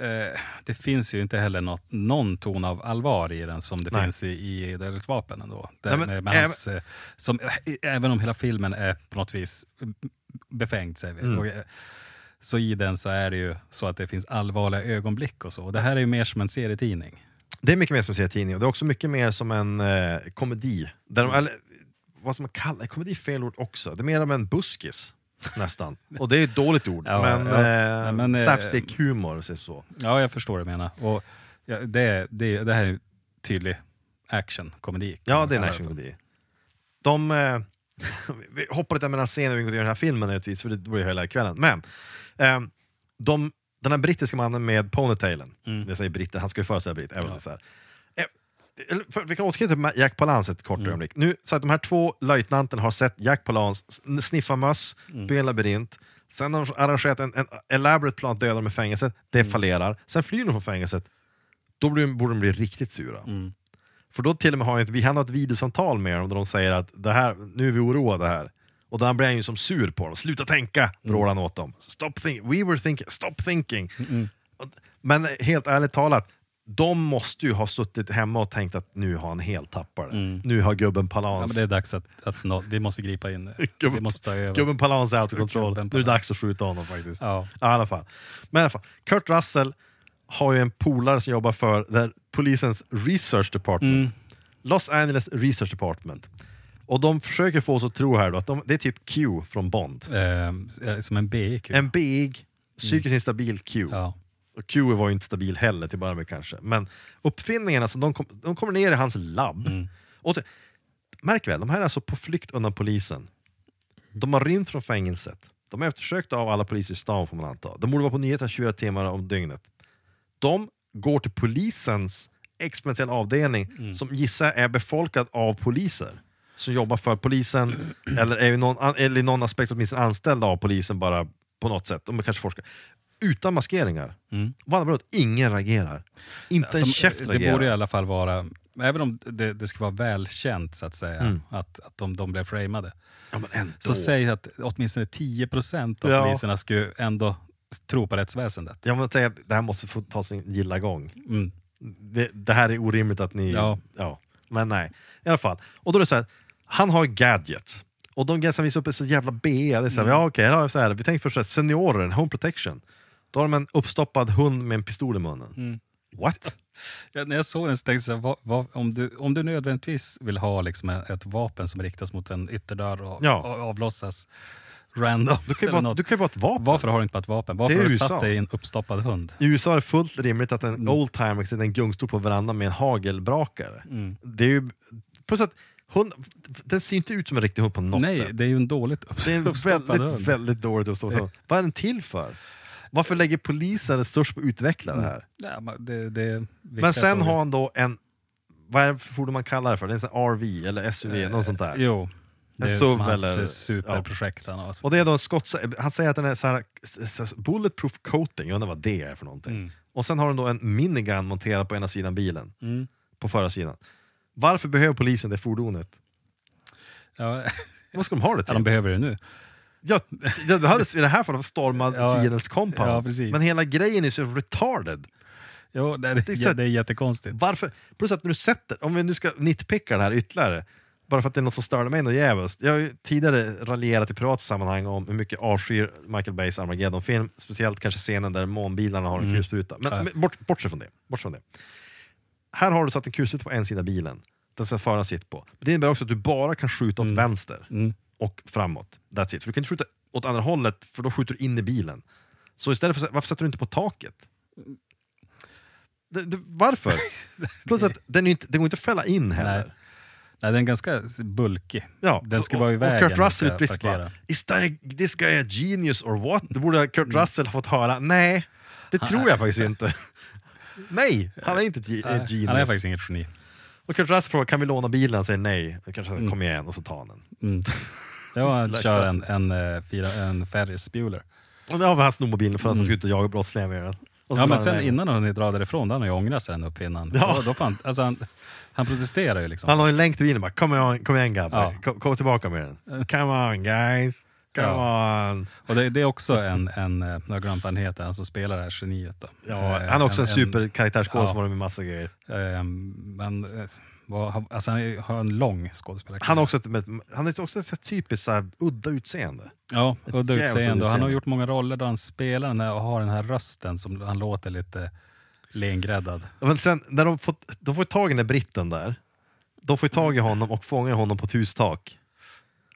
eh, det finns ju inte heller något, någon ton av allvar i den som det Nej. finns i, i Dödligt vapen ändå. Där, Nej, men med, hans, eh, som, eh, även om hela filmen är på något vis befängd, säger vi. Mm. Och, eh, så i den så är det ju så att det finns allvarliga ögonblick och så. Och det här är ju mer som en serietidning. Det är mycket mer som serietidning och det är också mycket mer som en eh, komedi. Där Mm. de, eller, vad som man kallar komedi är fel ord också. Det är mer av en buskis. Nästan. Och det är ett dåligt ord. Ja, men, ja. eh, men, eh, slapstick-humor, så så. Ja, jag förstår vad du menar. Och, ja, det, det, det här är tydlig action-komedi. Ja, det är en actionkomedi. De... Eh, vi hoppar lite mellan scener vi går till den här filmen för det blir hela kvällen. Men eh, de, den här brittiska mannen med ponytailen, Mm. jag säger britt, han ska ju föreställa britt, även Ja. så här. För, vi kan återknyta till Jack Palance ett kort Mm. ögonblick. Nu, så att de här två löjtnanterna har sett Jack Palance sniffa möss, Mm. bygga en labyrint, sen har de arrangerat en, en elaborate plan att döda dem i fängelset, det Mm. fallerar, sen flyr de från fängelset, då blir, borde de bli riktigt sura. Mm. För då till och med har ett, vi har ett videosamtal med dem där de säger att det här, nu är vi oroade här. Och då blir han ju som sur på dem. Sluta tänka, vrålar han åt dem. Stop think, we were thinking, stop thinking. Och- Men helt ärligt talat, de måste ju ha suttit hemma och tänkt att nu har han helt tappat det. Mm. Nu har gubben Ja, Palans, men det är dags att, att nå, vi måste gripa in. Gubben- vi måste ta över. gubben Palans är out. Gubben Nu är det dags att skjuta honom faktiskt. Ja. Ja, i alla fall. Men i alla fall, Kurt Russell har ju en polare som jobbar för där polisens research department. Mm. Los Angeles Research Department. Och de försöker få oss att tro här då att de, det är typ Q från Bond. Eh, som en BIQ. En big, psykiskt instabil Q. Ja. Och Q var ju inte stabil heller till att börja med kanske. Men uppfinningarna, alltså, de, kom, de kommer ner i hans labb. Mm. Och märk väl, de här är alltså på flykt undan polisen. De har rymt från fängelset. De är eftersökta av alla poliser i stan får man anta. De borde vara på nyheterna 24 timmar om dygnet. De går till polisens exponentiella avdelning Mm. som gissar är befolkad av poliser som jobbar för polisen eller är i någon, eller i någon aspekt åtminstone anställda av polisen bara på något sätt. De kanske forskare. Utan maskeringar. Mm. Annat ingen reagerar. Inte en Som- käft det reagerar. borde i alla fall vara, även om det, det ska vara välkänt så att säga, Mm. att, att de, de blev framade. ja. Så säg att åtminstone 10% av Ja. poliserna skulle ändå tro på rättsväsendet. Jag vill säga att det här måste få ta sin gilla gång. Mm. Det, det här är orimligt att ni... Ja. ja. Men nej, i alla fall. Och då är det så här, han har gadgets. Och de gadgets han visar upp är så jävla B. Det är så här, Mm. ja, okej, har vi, så här, vi tänker först så här, seniorer, en home protection. Då har de en uppstoppad hund med en pistol i munnen. Mm. What? Ja, när jag såg den så tänkte jag, vad, vad, om, du, om du nödvändigtvis vill ha liksom ett vapen som riktas mot en ytterdörr och, Ja. och avlossas random. Du kan ju vara, något. du kan ju vara ett vapen. Varför har du inte bara ett vapen? Varför har du USA. satt dig i en uppstoppad hund? I USA är det fullt rimligt att en Mm. oldtimer sitter en gungstol på verandan med en hagelbrakare. Mm. Det är ju... Plus att hund, den ser inte ut som en riktig hund på något Nej, sätt. det är ju en dåligt Det är en uppstoppad väldigt, hund. väldigt dåligt uppstoppad hund. Vad är den till för? Varför lägger polisen resurs på att utveckla det här? Ja, men det, det Men sen frågor. har han då en, vad är det för fordon man kallar det för? Det är en RV eller SUV, något sånt där. Jo, det är SUV som hans eller- superprojekt har. Och det är då en skotts... Han säger att den är så här, bulletproof coating, jag undrar vad det är för någonting. Mm. Och sen har den då en minigun monterad på ena sidan bilen, Mm. på förarsidan. Varför behöver polisen det fordonet? Ja, Vad ska de ha det ja, till? de behöver det nu. Ja, det behövdes i det här fallet storma Ja, fiendens compound. ja, precis. Men hela grejen är så retarded. Jo, det, är, Det är så- det är jättekonstigt. Varför? Plus att när du sätter, om vi nu ska nitpicka det här ytterligare, bara för att det är något som störde mig något jävligt. Jag har ju tidigare raljerat i privat sammanhang om hur mycket avskyr Michael Bays Armageddon-film, speciellt kanske scenen där månbilarna har en Mm. kulspruta. Men, Ja. men bort, bortsett från det. Bortsett från det. Här har du satt en kulspruta på en sida av bilen, den ska föraren sitta på. Det innebär också att du bara kan skjuta åt vänster Mm. och framåt. That's it. För du kan inte skjuta åt andra hållet, för då skjuter du in i bilen. Så istället för, varför sätter du inte på taket? Det, det, varför? Plus att den, är inte, den går inte att fälla in heller. Nej. Nej, den är ganska bulkig. Ja, Den så- ska och- vara i och vägen Kurt när Russell utbrister bara. Is this guy a genius or what? Det borde Kurt Mm. Russell ha fått höra. Nej, det tror jag faktiskt inte. Nej, han är inte ett ge- Nej, genius. Han är faktiskt inget geni. Och Kurt Russell frågar kan vi låna bilen? Han säger nej. Då kanske Mm. kom igen och så tar han den. Mm. Ja, han Like kör en, en, eh, fyra, en Ferris Bueller. Och då har han snowmobilen för att han ska ut och jaga brottslingar med den. Och så Mm. Ja, men han sen innan han hunnit dra därifrån, då har han ju ångrat sig den uppfinnaren. Ja. Då, då fan, alltså han, han protesterar ju liksom. Han har en länk till bilen bara, kom igen, kom igen grabbar, Ja. kom, kom tillbaka med den. Come on guys, come on. Och det, det är också en, en eh, jag har glömt vad han heter, han som spelar det här geniet. Då. Ja, Eh, han är också en, en superkaraktärsskådespelare ja. med massa grejer. Eh, men, eh, alltså han har en lång skådespelarkarriär. Han har också ett, han har också ett typiskt så här, udda utseende. Ja, udda jävligt utseende. Och han har gjort många roller där han spelar den här och har den här rösten som han låter lite lengräddad. Men sen när de får, de får tag i den där britten där, de får tag i honom och fångar honom på ett hustak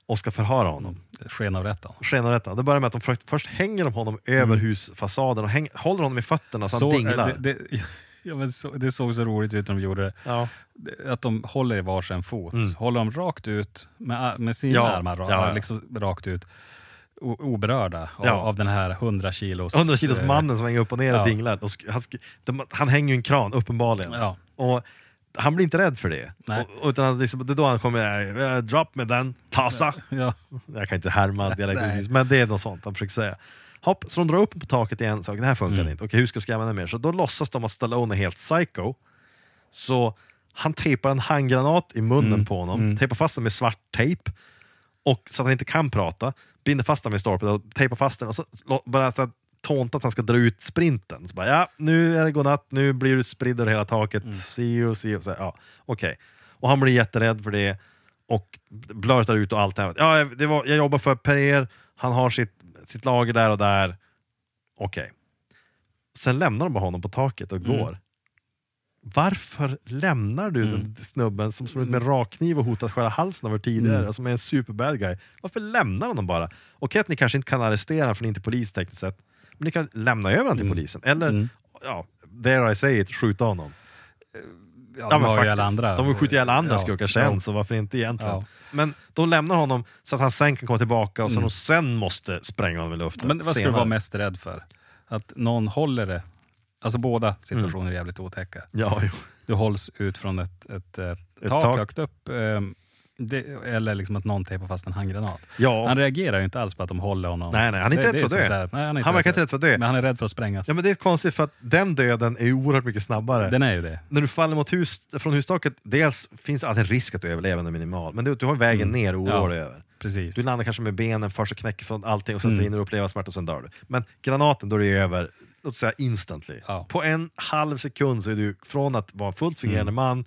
och ska förhöra honom. Skenavrätta honom. Skenavrätta. Det börjar med att de först, först hänger de honom över husfasaden och häng, håller honom i fötterna så, Så, han eh, dinglar. det, det, ja, men så, det såg så roligt ut när de gjorde det. Ja. Att de håller i varsin fot. Mm. Håller de rakt ut med, med sina Ja, armar ja. Liksom rakt ut. O, oberörda av, av den här 100 kilos... 100 kilos eh, mannen som hänger upp och ner och dinglar. Han, de, han hänger ju en kran, uppenbarligen. Och han blir inte rädd för det. Nej. Och, utan liksom, det är då han kommer, äh, drop med den, tassa. Ja. Jag kan inte härma dialekt, Nej. men det är något sånt han försöker säga. Hopp, så de drar upp på taket igen, så det här funkar Mm. inte. Okej, hur ska jag skrämma mer? Så då låtsas de att Stallone är helt psycho. Så han tejpar en handgranat i munnen Mm. på honom, tejpar fast den med svart tejp, och, så att han inte kan prata, binder fast den vid stolpen och tejpar fast den och så börjar så tånta att han ska dra ut sprinten. Så bara, ja, nu är det godnatt, nu blir du spridd över hela taket, Mm. see you, see you. Så, ja, okej. Och han blir jätterädd för det och blurtar ut och allt det här. Ja, det var, jag jobbar för Per, han har sitt, sitt lager där och där. Okej. Sen lämnar de bara honom på taket och Mm. går. Varför lämnar du den snubben som ut med rakkniv och hotar att skära halsen av er tidigare, Mm. som är en superbad guy? Varför lämnar honom bara? Okej att ni kanske inte kan arrestera honom för ni är inte polis tekniskt sett, men ni kan lämna över honom till polisen. Eller, Mm. ja, dare I say it, skjuta honom. Ja, Ja, de men faktiskt. alla andra. De vill skjuta ihjäl andra Ja, skurkar ja. sen, så varför inte egentligen? Ja. Men de lämnar honom så att han sen kan komma tillbaka och så de sen måste spränga honom i luften. Men vad ska du vara mest rädd för? Att någon håller det? Alltså båda situationer är jävligt otäcka. Ja, jo. Du hålls ut från ett, ett, eh, Ett tak, tak. högt upp. ehm, det, eller liksom att någon tejpar fast en handgranat. Ja. Han reagerar ju inte alls på att de håller honom. Nej, nej, han är inte Det- rädd för att dö. här- nej, han är Han verkar inte rädd för att dö. Men han är rädd för att sprängas. ja, men det är konstigt för att den döden är ju oerhört mycket snabbare. Den är ju det. När du faller mot hus, från hustaket, dels finns alltid en risk att du överlever den är minimal, men du, du har vägen ner och oroar Mm. Ja. dig över. Precis. Du landar kanske med benen först och knäcker från allting och sen så Mm. hinner du uppleva smärta och sen dör du. Men granaten, då är det över, låt säga instantly. Ja. På en halv sekund så är du från att vara fullt fungerande Mm. man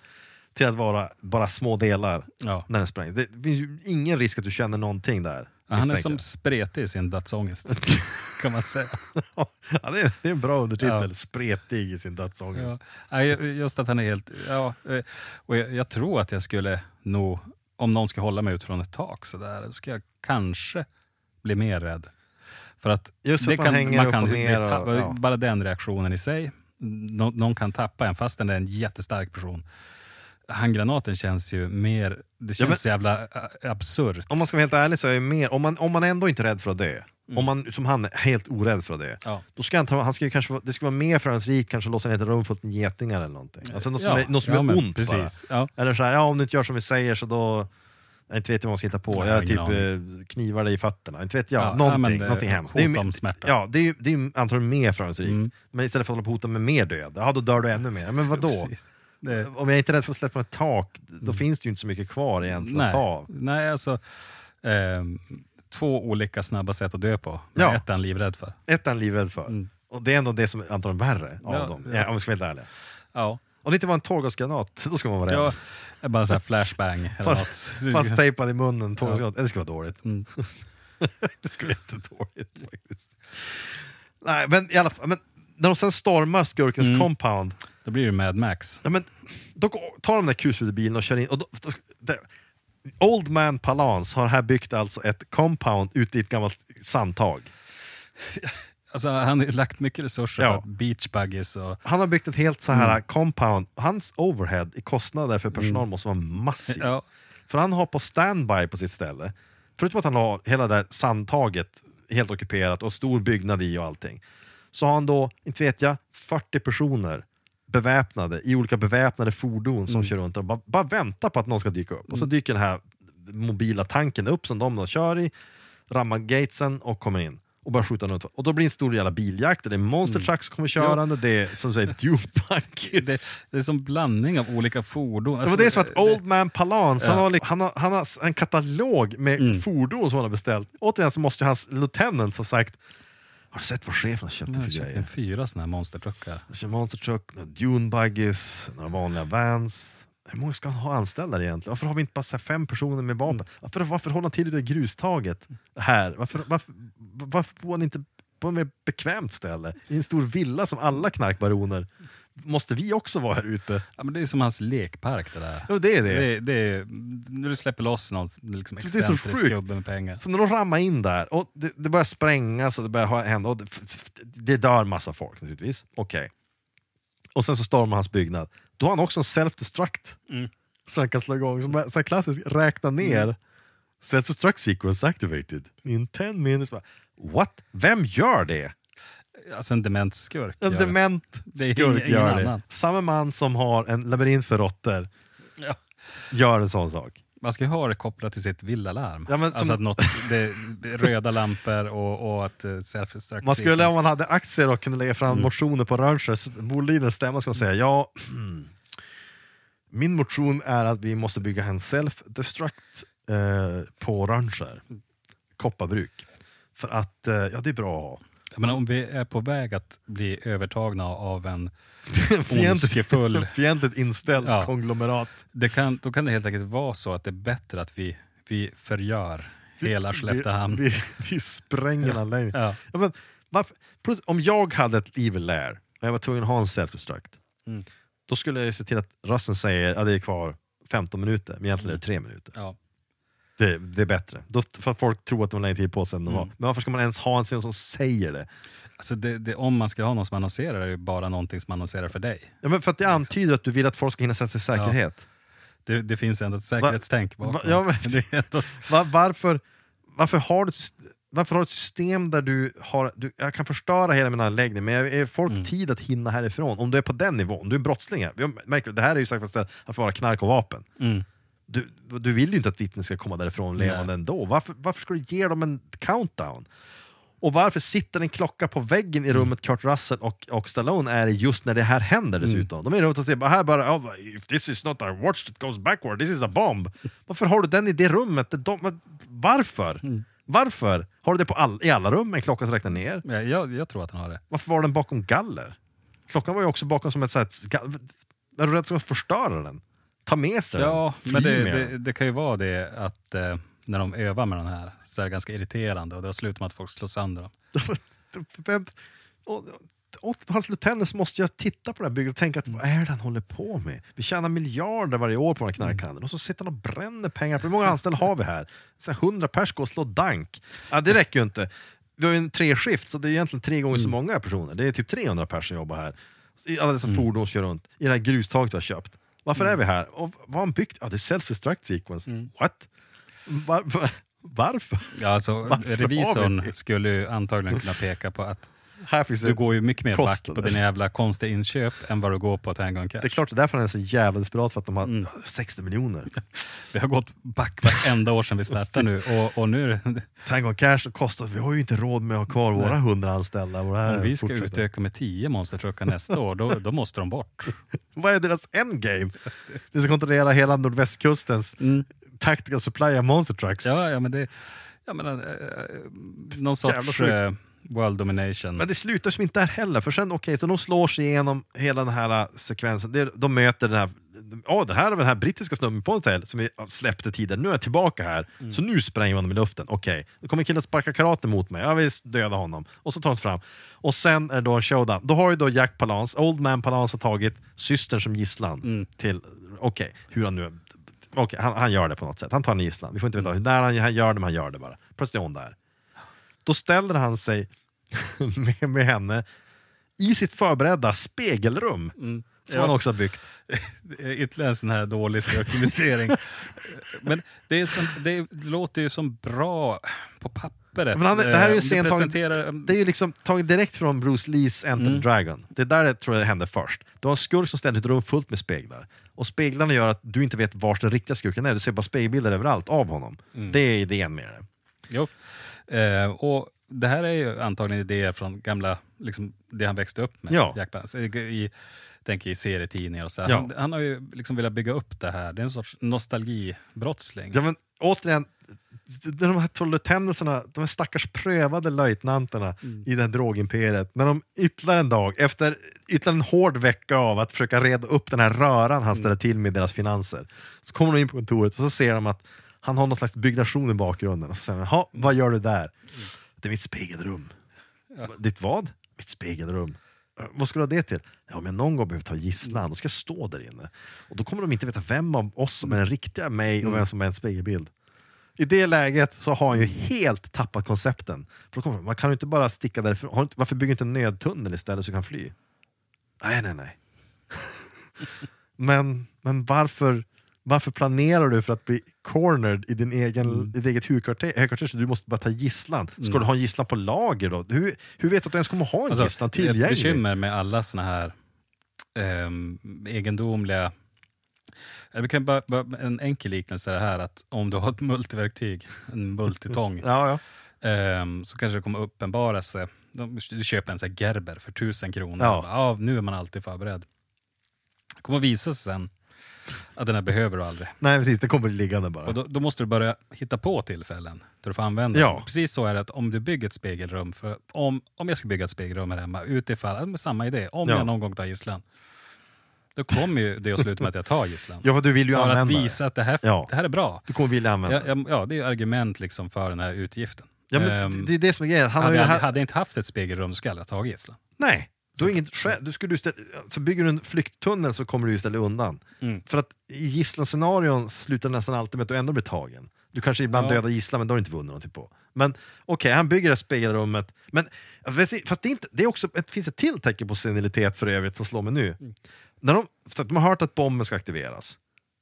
till att vara bara små delar Ja. när den sprängs. Det finns ju ingen risk att du känner någonting där. Ja, han är som spretig i sin dödsångest. kan man säga. ja, det, är, det en bra undertitel, Ja. spretig i sin dödsångest. Ja. Just att han är helt... Ja, och jag, jag tror att jag skulle nog, om någon ska hålla mig ut från ett tak så där, ska jag kanske bli mer rädd. För att Just för att man hänger upp och ner och- tappa- ja. Bara den reaktionen i sig, nå, någon kan tappa en fast den är en jättestark person. Handgranaten känns ju mer, det känns men- så jävla ä, absurt. Om man ska vara helt ärlig så är jag mer, om man, om man ändå inte är rädd för att dö, om man som han är helt orädd för det, Ja. då ska han, ta, han ska ju kanske, det ska vara mer framgångsrikt, kanske låsa ner ett rum fullt med getingar eller någonting. Alltså något som Ja, är, något som ja, är men ont precis. bara. Ja. Eller så här, ja om du inte gör som vi säger så då, jag inte vet jag vad man ska hitta på, Nej, jag ingen typ eh, knivar dig i fötterna, inte vet jag, Ja, någonting, ja, men, eh, någonting hemskt. hot ju- om smärta. Ja, det är det är ju antagligen mer framgångsrikt. Mm. Men istället för att hålla på och hota med mer död, ja då dör du ännu mer. Men vadå? Precis. Det, Om jag inte är rädd för att släppa ett tak, då finns det ju inte så mycket kvar egentligen att ta nej, av. nej, alltså ehm, två olika snabba sätt att dö på. Men Ja. Ett är han livrädd för. Ett är han livrädd för. Mm. Och det är ändå det som är antagligen värre av Ja, dem, ja. ja, om vi ska vara helt ärliga. Ja, Om det inte var en tårgasgranat, då ska man vara rädd. ja bara så här flashbang eller något. Fast, tejpad i munnen, tårgasgranat, det skulle vara dåligt. Mm. det skulle vara jättedåligt faktiskt. Nej, men i alla fall, men när de sen stormar skurkens Mm. compound, Då blir det Mad Max. ja, men, då tar de den där kulsprutebilen och kör in. Och då, då, det, Old Man Palance har här byggt alltså ett compound ute i ett gammalt sandtag. Alltså, han har lagt mycket resurser Ja. på beach buggies och... Han har byggt ett helt så här Mm. compound. Hans overhead i kostnader för personal måste vara massiv. Ja, För han har på standby på sitt ställe, förutom att han har hela det där sandtaget helt ockuperat och stor byggnad i och allting, så har han då, inte vet jag, 40 personer beväpnade i olika beväpnade fordon som kör runt och bara, bara väntar på att någon ska dyka upp. Och så dyker den här mobila tanken upp som de då kör i, rammar gatesen och kommer in och börjar skjuta runt. Och då blir det en stor jävla biljakt, det är monster trucks som kommer körande, det är som säger Dune det, det är som blandning av olika fordon. Det Alltså, var det som att Old Man Palance, han, Ja. har, li- han, har, han har en katalog med Mm. fordon som han har beställt. Återigen så måste hans lieutenant ha sagt Har du sett vad chefen har köpt för köpt grejer? en fyra såna här monstertruckar. Han kör monster truck, några dune buggies, några vanliga vans. Hur många ska han ha anställda egentligen? Varför har vi inte bara så här fem personer med vapen? Mm. Varför, varför håller han till i det grustaget här? Varför, varför, varför bor han inte på ett mer bekvämt ställe? I en stor villa som alla knarkbaroner. Måste vi också vara här ute? Ja, men det är som hans lekpark det där. Ja, det är det. Det det är, när du släpper loss någon liksom excentrisk gubbe med pengar. Så när de rammar in där, och det, det börjar sprängas och det börjar hända, och det, det dör massa folk naturligtvis. Okej. Och sen så stormar hans byggnad. Då har han också en self-destruct. Mm. Så han kan slå igång, som så här klassiskt, räkna ner. Self-destruct sequence activated in 10 minutes. What? Vem gör det? Alltså en dement skurk. En det. dement Det skurk ingen- gör det. Samma man som har en labyrint för råttor Ja. gör en sån sak. Man ska ju ha det kopplat till sitt villalarm. Ja, men alltså som- att något, det, det röda lampor och, och att uh, self-destruct Man skulle om man hade aktier och kunde lägga fram Mm. motioner på Rangers, Boliden stämma ska man säga ja, min motion är att vi måste bygga en self-destruct eh, på Ranger, kopparbruk. För att, eh, ja det är bra att ha. Men om vi är på väg att bli övertagna av en ondskefull... fientligt inställd Ja. konglomerat. Det kan, då kan det helt enkelt vara så att det är bättre att vi, vi förgör hela Skelleftehamn. Vi, vi, vi spränger en anläggning. Ja. Ja, men, varför, om jag hade ett evil lair och jag var tvungen att ha en self-destruct, Mm. då skulle jag se till att rösten säger att det är kvar 15 minuter, men egentligen är det 3 minuter. Ja. Det, det är bättre. Då, för att folk tror att de har längre tid på sig än de Mm. har. Men varför ska man ens ha en scen som säger det? Alltså det, det, om man ska ha någon som annonserar är det bara någonting som annonserar för dig. Ja, men för att det antyder att du vill att folk ska hinna sätta sig i säkerhet. Det, det finns ändå ett säkerhetstänk bakom. Va- ja, men- ändå, Va, varför, varför, har du, varför har du ett system där du har, du, jag kan förstöra hela min anläggning, men jag är folk Mm. tid att hinna härifrån? Om du är på den nivån, om du är brottsling, här. Har- märker, det här är ju sagt för att få vara knark och vapen. mm. Du, du vill ju inte att vittnen ska komma därifrån levande Nej. ändå. Varför, varför ska du ge dem en countdown? Och varför sitter en klocka på väggen i rummet Kurt Russell och, och Stallone är just när det här händer dessutom? De är runt och säger bara här bara, oh, if this is not a watch that goes backward, this is a bomb. Varför har du den i det rummet? De, vad- varför? Varför? Har du det på all, i alla rum, en klocka som räknar ner? Ja, jag, jag tror att han har det. Varför var den bakom galler? Klockan var ju också bakom som ett här- Är du rädd för att förstöra den? Ta med sig Ja, den? men det, det, det kan ju vara det att eh, när de övar med den här så är det ganska irriterande och det slutar med att folk slår sönder dem. Vem, och, och hans lieutenants måste ju titta på det här bygget och tänka att vad är det han håller på med? Vi tjänar miljarder varje år på den här knarkhandeln och så sitter han och bränner pengar. Hur många anställda har vi här? Så här 100 pers går och slår dank. Ja, det räcker ju inte. Vi har ju en treskift så det är egentligen tre gånger så många personer. Det är typ 300 pers som jobbar här. Alla dessa fordon som kör runt i det här grustaget vi har köpt. Varför är vi här? Och vad har han byggt? Ja, det är self-destruct sequence. What? Var, var, Varför? Ja, alltså, Varför revisorn skulle antagligen kunna peka på att Här finns det du går ju mycket mer back på dina jävla konstiga inköp än vad du går på Tango and Cash. Det är klart, det är därför han är så jävla desperat för att de har Mm. 60 miljoner. Vi har gått back varenda år sedan vi startade nu och, och nu Tango and Cash kostar, vi har ju inte råd med att ha kvar våra 100 anställda. Våra om vi ska fortsätter. utöka med 10 monstertruckar nästa år, då, då måste de bort. Vad är deras endgame? De ska kontrollera hela nordvästkustens tactical supply av monster trucks. Mm. Ja, ja men det... Jag menar, eh, någon Jävla sorts eh, world domination. Men det slutar som inte där heller, för sen okej, så de slår sig igenom hela den här äh, sekvensen. De möter den här, ja det här är den här brittiska snubben på hotell som vi släppte tidigare, nu är jag tillbaka här, så nu spränger vi honom i luften. Okej, då kommer killen sparka karate mot mig, jag vill döda honom. Och så tar han fram. Och sen är det då en showdown. Då har ju då Jack Palance, Old Man Palance har tagit systern som gisslan till, okej, hur han nu Okej, han, han gör det på något sätt. Han tar en gisslan. Vi får inte veta hur när han, han gör det, men han gör det bara. Plötsligt är hon där. Då ställer han sig med, med henne i sitt förberedda spegelrum. Som Ja. han också har byggt. Ytterligare en sån här dålig skurkinvestering. Men det, är som, det låter ju som bra på pappret. Men han, det här är ju Eh, scen presenterar- det är ju liksom taget direkt från Bruce Lees Enter Mm. the Dragon. Det är där det tror jag hände först. Du har en skurk som ställer ett rum fullt med speglar. Och speglarna gör att du inte vet var den riktiga skurken är. Du ser bara spegelbilder överallt av honom. Mm. Det är idén med det. Jo. Eh, och det här är ju antagligen idéer från gamla, liksom, det han växte upp med, Ja. Jack Palance. I, i, tänk i serietidningar och så. Ja. Han, han har ju liksom velat bygga upp det här. Det är en sorts nostalgibrottsling. Ja, men, återigen, de här trollutändelserna, de här stackars prövade löjtnanterna Mm. i det här drogimperiet, när de ytterligare en dag, efter ytterligare en hård vecka av att försöka reda upp den här röran han ställer till med i deras finanser, så kommer de in på kontoret och så ser de att han har någon slags byggnation i bakgrunden. Och så säger han, "Jaha, vad gör du där? Det är mitt spegelrum. Ditt vad? Mitt spegelrum. "Eh, Vad ska du ha det till? Ja, om jag någon gång behöver ta gisslan, då ska jag stå där inne. Och då kommer de inte veta vem av oss som är den riktiga mig och vem som är en spegelbild. I det läget så har han ju helt tappat koncepten. För kommer, man kan ju inte bara sticka därifrån. Varför bygger du inte en nödtunnel istället så du kan fly? Nej, nej, nej. men, men varför, varför planerar du för att bli cornered i din egen, ditt eget huvudkvarter, högkvarter så du måste bara ta gisslan? Ska du ha en gisslan på lager då? Hur, hur vet du att du ens kommer ha en Alltså, gisslan ett tillgänglig? bekymmer med alla såna här ehm, egendomliga... Eh, Vi kan bara, bara, en enkel liknelse är det här att om du har ett multiverktyg, en multitång, Ja, ja. ehm, så kanske det kommer uppenbara sig. Du köper en sån Gerber för tusen kronor. Ja. Bara, ja, nu är man alltid förberedd. Det kommer visa sig sen att den här behöver du aldrig. Nej, precis. Det kommer liggande bara. Och då, då måste du börja hitta på tillfällen där du får använda Ja. den. Precis så är det att om du bygger ett spegelrum, för om, om jag ska bygga ett spegelrum här hemma utifall, med samma idé, om Ja. jag någon gång tar gisslan, då kommer ju det att sluta med att jag tar gisslan. Ja, för du vill ju för använda att visa att det här, Ja. det här är bra. Du kommer vilja använda Ja, det. ja, det är ju argument liksom för den här utgiften. Ja, men Ehm, det är det som är grejen. Han hade, ju hade jag inte haft ett spegelrum så skulle jag aldrig ha tagit gisslan. Nej, du har inget skäl. Du skulle istället, så bygger du en flykttunnel så kommer du istället undan. Mm. För att i gisslanscenarion slutar nästan alltid med att du ändå blir tagen. Du kanske ibland Ja. dödar gisslan men då har du inte vunnit någonting på. Men okej, han bygger det här spegelrummet. Men, fast det, är inte, det, är också, det finns ett till tecken på senilitet för övrigt som slår mig nu. Mm. När de, så de har hört att bomben ska aktiveras.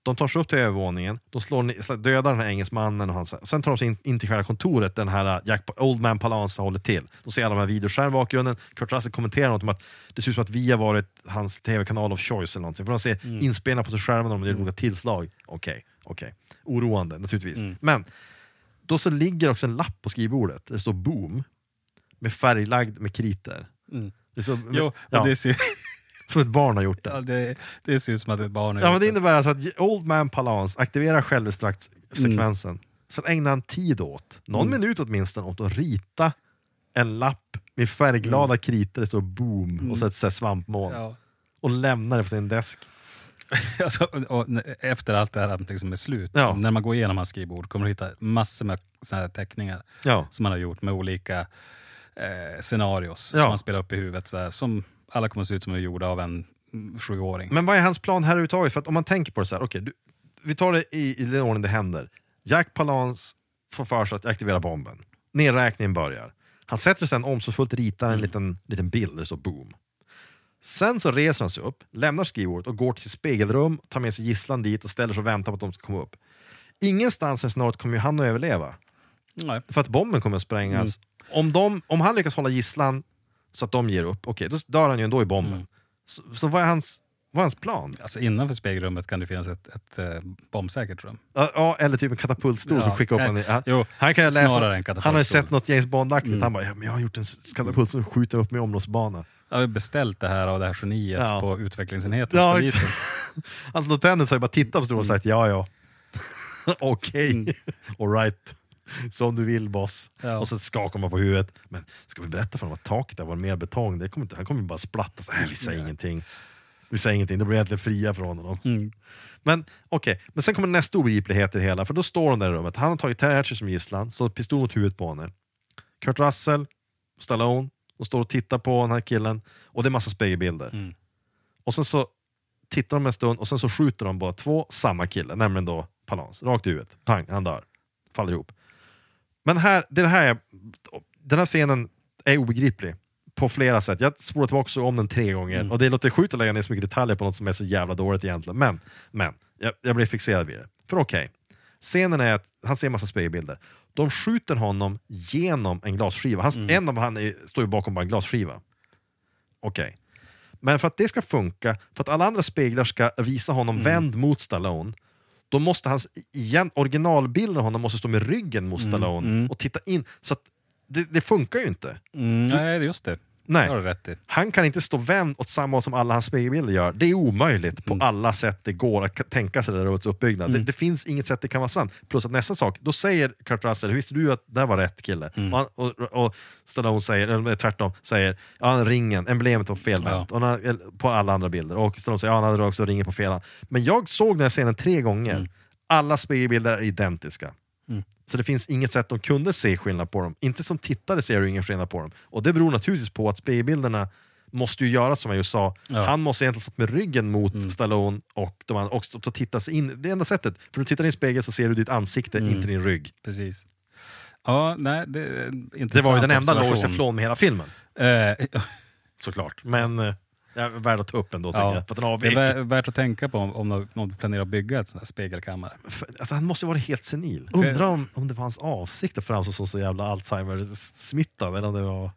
De tar sig upp till övervåningen, de slår, dödar den här engelsmannen och hans, sen tar de sig in, in till själva kontoret där den här Jack, Old Man Palance håller till. De ser alla de här videoskärm i bakgrunden, Kurt Russell kommenterar något om att det ser ut som att vi har varit hans tv-kanal of choice eller någonting. För de ser Mm. inspelningar på sig själva när de gör olika tillslag. Okej, okej. Oroande naturligtvis. Mm. Men då så ligger också en lapp på skrivbordet, det står boom, med färglagd med kriter. Mm. Det står, Jo, ja, det, ser, Som ett barn har gjort det. ja, det, det ser ut som att ett barn har Ja, gjort men det innebär alltså att Old Man Palance aktiverar självextrakt-sekvensen. Mm. Sen ägnar han tid åt, någon minut åtminstone, åt att rita en lapp med färgglada kriter, det står boom och så ett så. Mm. Ja. Och lämnar det på sin desk. Alltså, efter allt det här liksom är slut, Ja. när man går igenom hans skrivbord kommer du hitta massor med såna här teckningar Ja. som han har gjort med olika eh, scenarios som han spelar upp i huvudet. Så här, som alla kommer att se ut som är gjorda av en mm, sjuåring. Men vad är hans plan här överhuvudtaget? För att om man tänker på det så här, du, vi tar det i, i den ordning det händer. Jack Palance får för sig att aktivera bomben. Nedräkningen börjar. Han sätter sig omsorgsfullt ritar en liten, liten bild, det står boom. Sen så reser han sig upp, lämnar skrivbordet och går till sitt spegelrum, tar med sig gisslan dit och ställer sig och väntar på att de ska komma upp. Ingenstans i scenariot kommer ju han att överleva. Nej. För att bomben kommer att sprängas. Om, de, om han lyckas hålla gisslan så att de ger upp, okej, då dör han ju ändå i bomben. Så, så vad, är hans, vad är hans plan? Alltså innanför spegelrummet kan det finnas ett, ett eh, bombsäkert rum. Ja, Ja, eller typ en katapultstol som Ja, skickar upp honom. Han, jo, han kan läsa, snarare en han katapultstol. har ju sett något James Bond-aktigt. Han bara, ja, men jag har gjort en katapult som skjuter upp mig i omloppsbana. Jag har beställt det här av det här geniet Ja. på utvecklingsenheten Ja, hos polisen. Lieutenant har ju bara tittat på stolen och sagt ja, ja. Okej, alright. Som du vill boss. Ja. Och så skakar man på huvudet. Men ska vi berätta för honom att taket där var mer betong? Det kommer inte, han kommer bara splatta. Så, Nej, vi säger ingenting. Vi säger ingenting, då blir egentligen fria från honom. Mm. Men okej, men sen kommer nästa obegriplighet i det hela, för då står de där i rummet. Han har tagit Terry Hatcher som gisslan, så pistol mot huvudet på honom. Kurt Russell, Stallone, de står och tittar på den här killen, och det är massa spegelbilder. Mm. Och sen så tittar de en stund, och sen så skjuter de bara två samma kille, nämligen då Palance, rakt i huvudet. Pang, han dör. Faller ihop. Men här, det här är, den här scenen är obegriplig på flera sätt. Jag spolar tillbaka så om den tre gånger och det låter sjukt att lägga ner så mycket detaljer på något som är så jävla dåligt egentligen. Men, men jag, jag blir fixerad vid det. För okej, scenen är att han ser massa spegelbilder. De skjuter honom genom en glasskiva. Han, En av han är, står ju bakom bara en glasskiva. Okej. Men för att det ska funka, för att alla andra speglar ska visa honom vänd mot Stallone, då måste hans igen, originalbilden av honom måste stå med ryggen mot Stallone och titta in. Så att det, det funkar ju inte. Mm, nej, just det. Nej. Har du rätt i. Han kan inte stå vänd åt samma håll som alla hans spegelbilder gör. Det är omöjligt på alla sätt det går att tänka sig det där åts uppbyggnad. Det, det finns inget sätt det kan vara sant. Plus att nästa sak, då säger Kurt Russell, visste du att det här var rätt kille? Och, han, och, och Stallone säger, eller tvärtom, säger ja, ringen, emblemet var felvänt. Han, eller på alla andra bilder. Och Stallone säger ja, han hade också ringen på fel hand. Men jag såg den här scenen tre gånger. Alla spegelbilder är identiska. Så det finns inget sätt de kunde se skillnad på dem. Inte som tittare ser du ingen skillnad på dem. Och det beror naturligtvis på att spegelbilderna måste ju göra som jag just sa. Ja. Han måste egentligen stått med ryggen mot Stallone och de andra, och stått och tittat in. Det är enda sättet. För du tittar i en spegel så ser du ditt ansikte, inte din rygg. Precis. Ja, nej, det Det var ju den enda logiska flån med hela filmen. Eh, Såklart. Men eh, ja, värd att ta upp ändå tycker ja, jag. För att den det är värt att tänka på om, du planerar att bygga ett sånt här spegelkammare. För- Alltså, han måste vara helt senil. Undrar om, om det var hans avsikt att framstå som så jävla Alzheimer-smittad. Eller om det var...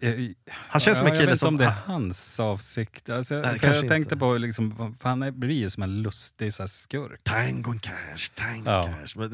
Jag, Han känns som en jag kille vet inte som... om det är hans avsikt. Alltså, Nej, för jag tänkte inte. på, liksom, för han blir ju som en lustig så här, skurk. Tango and cash, tango Ja. cash.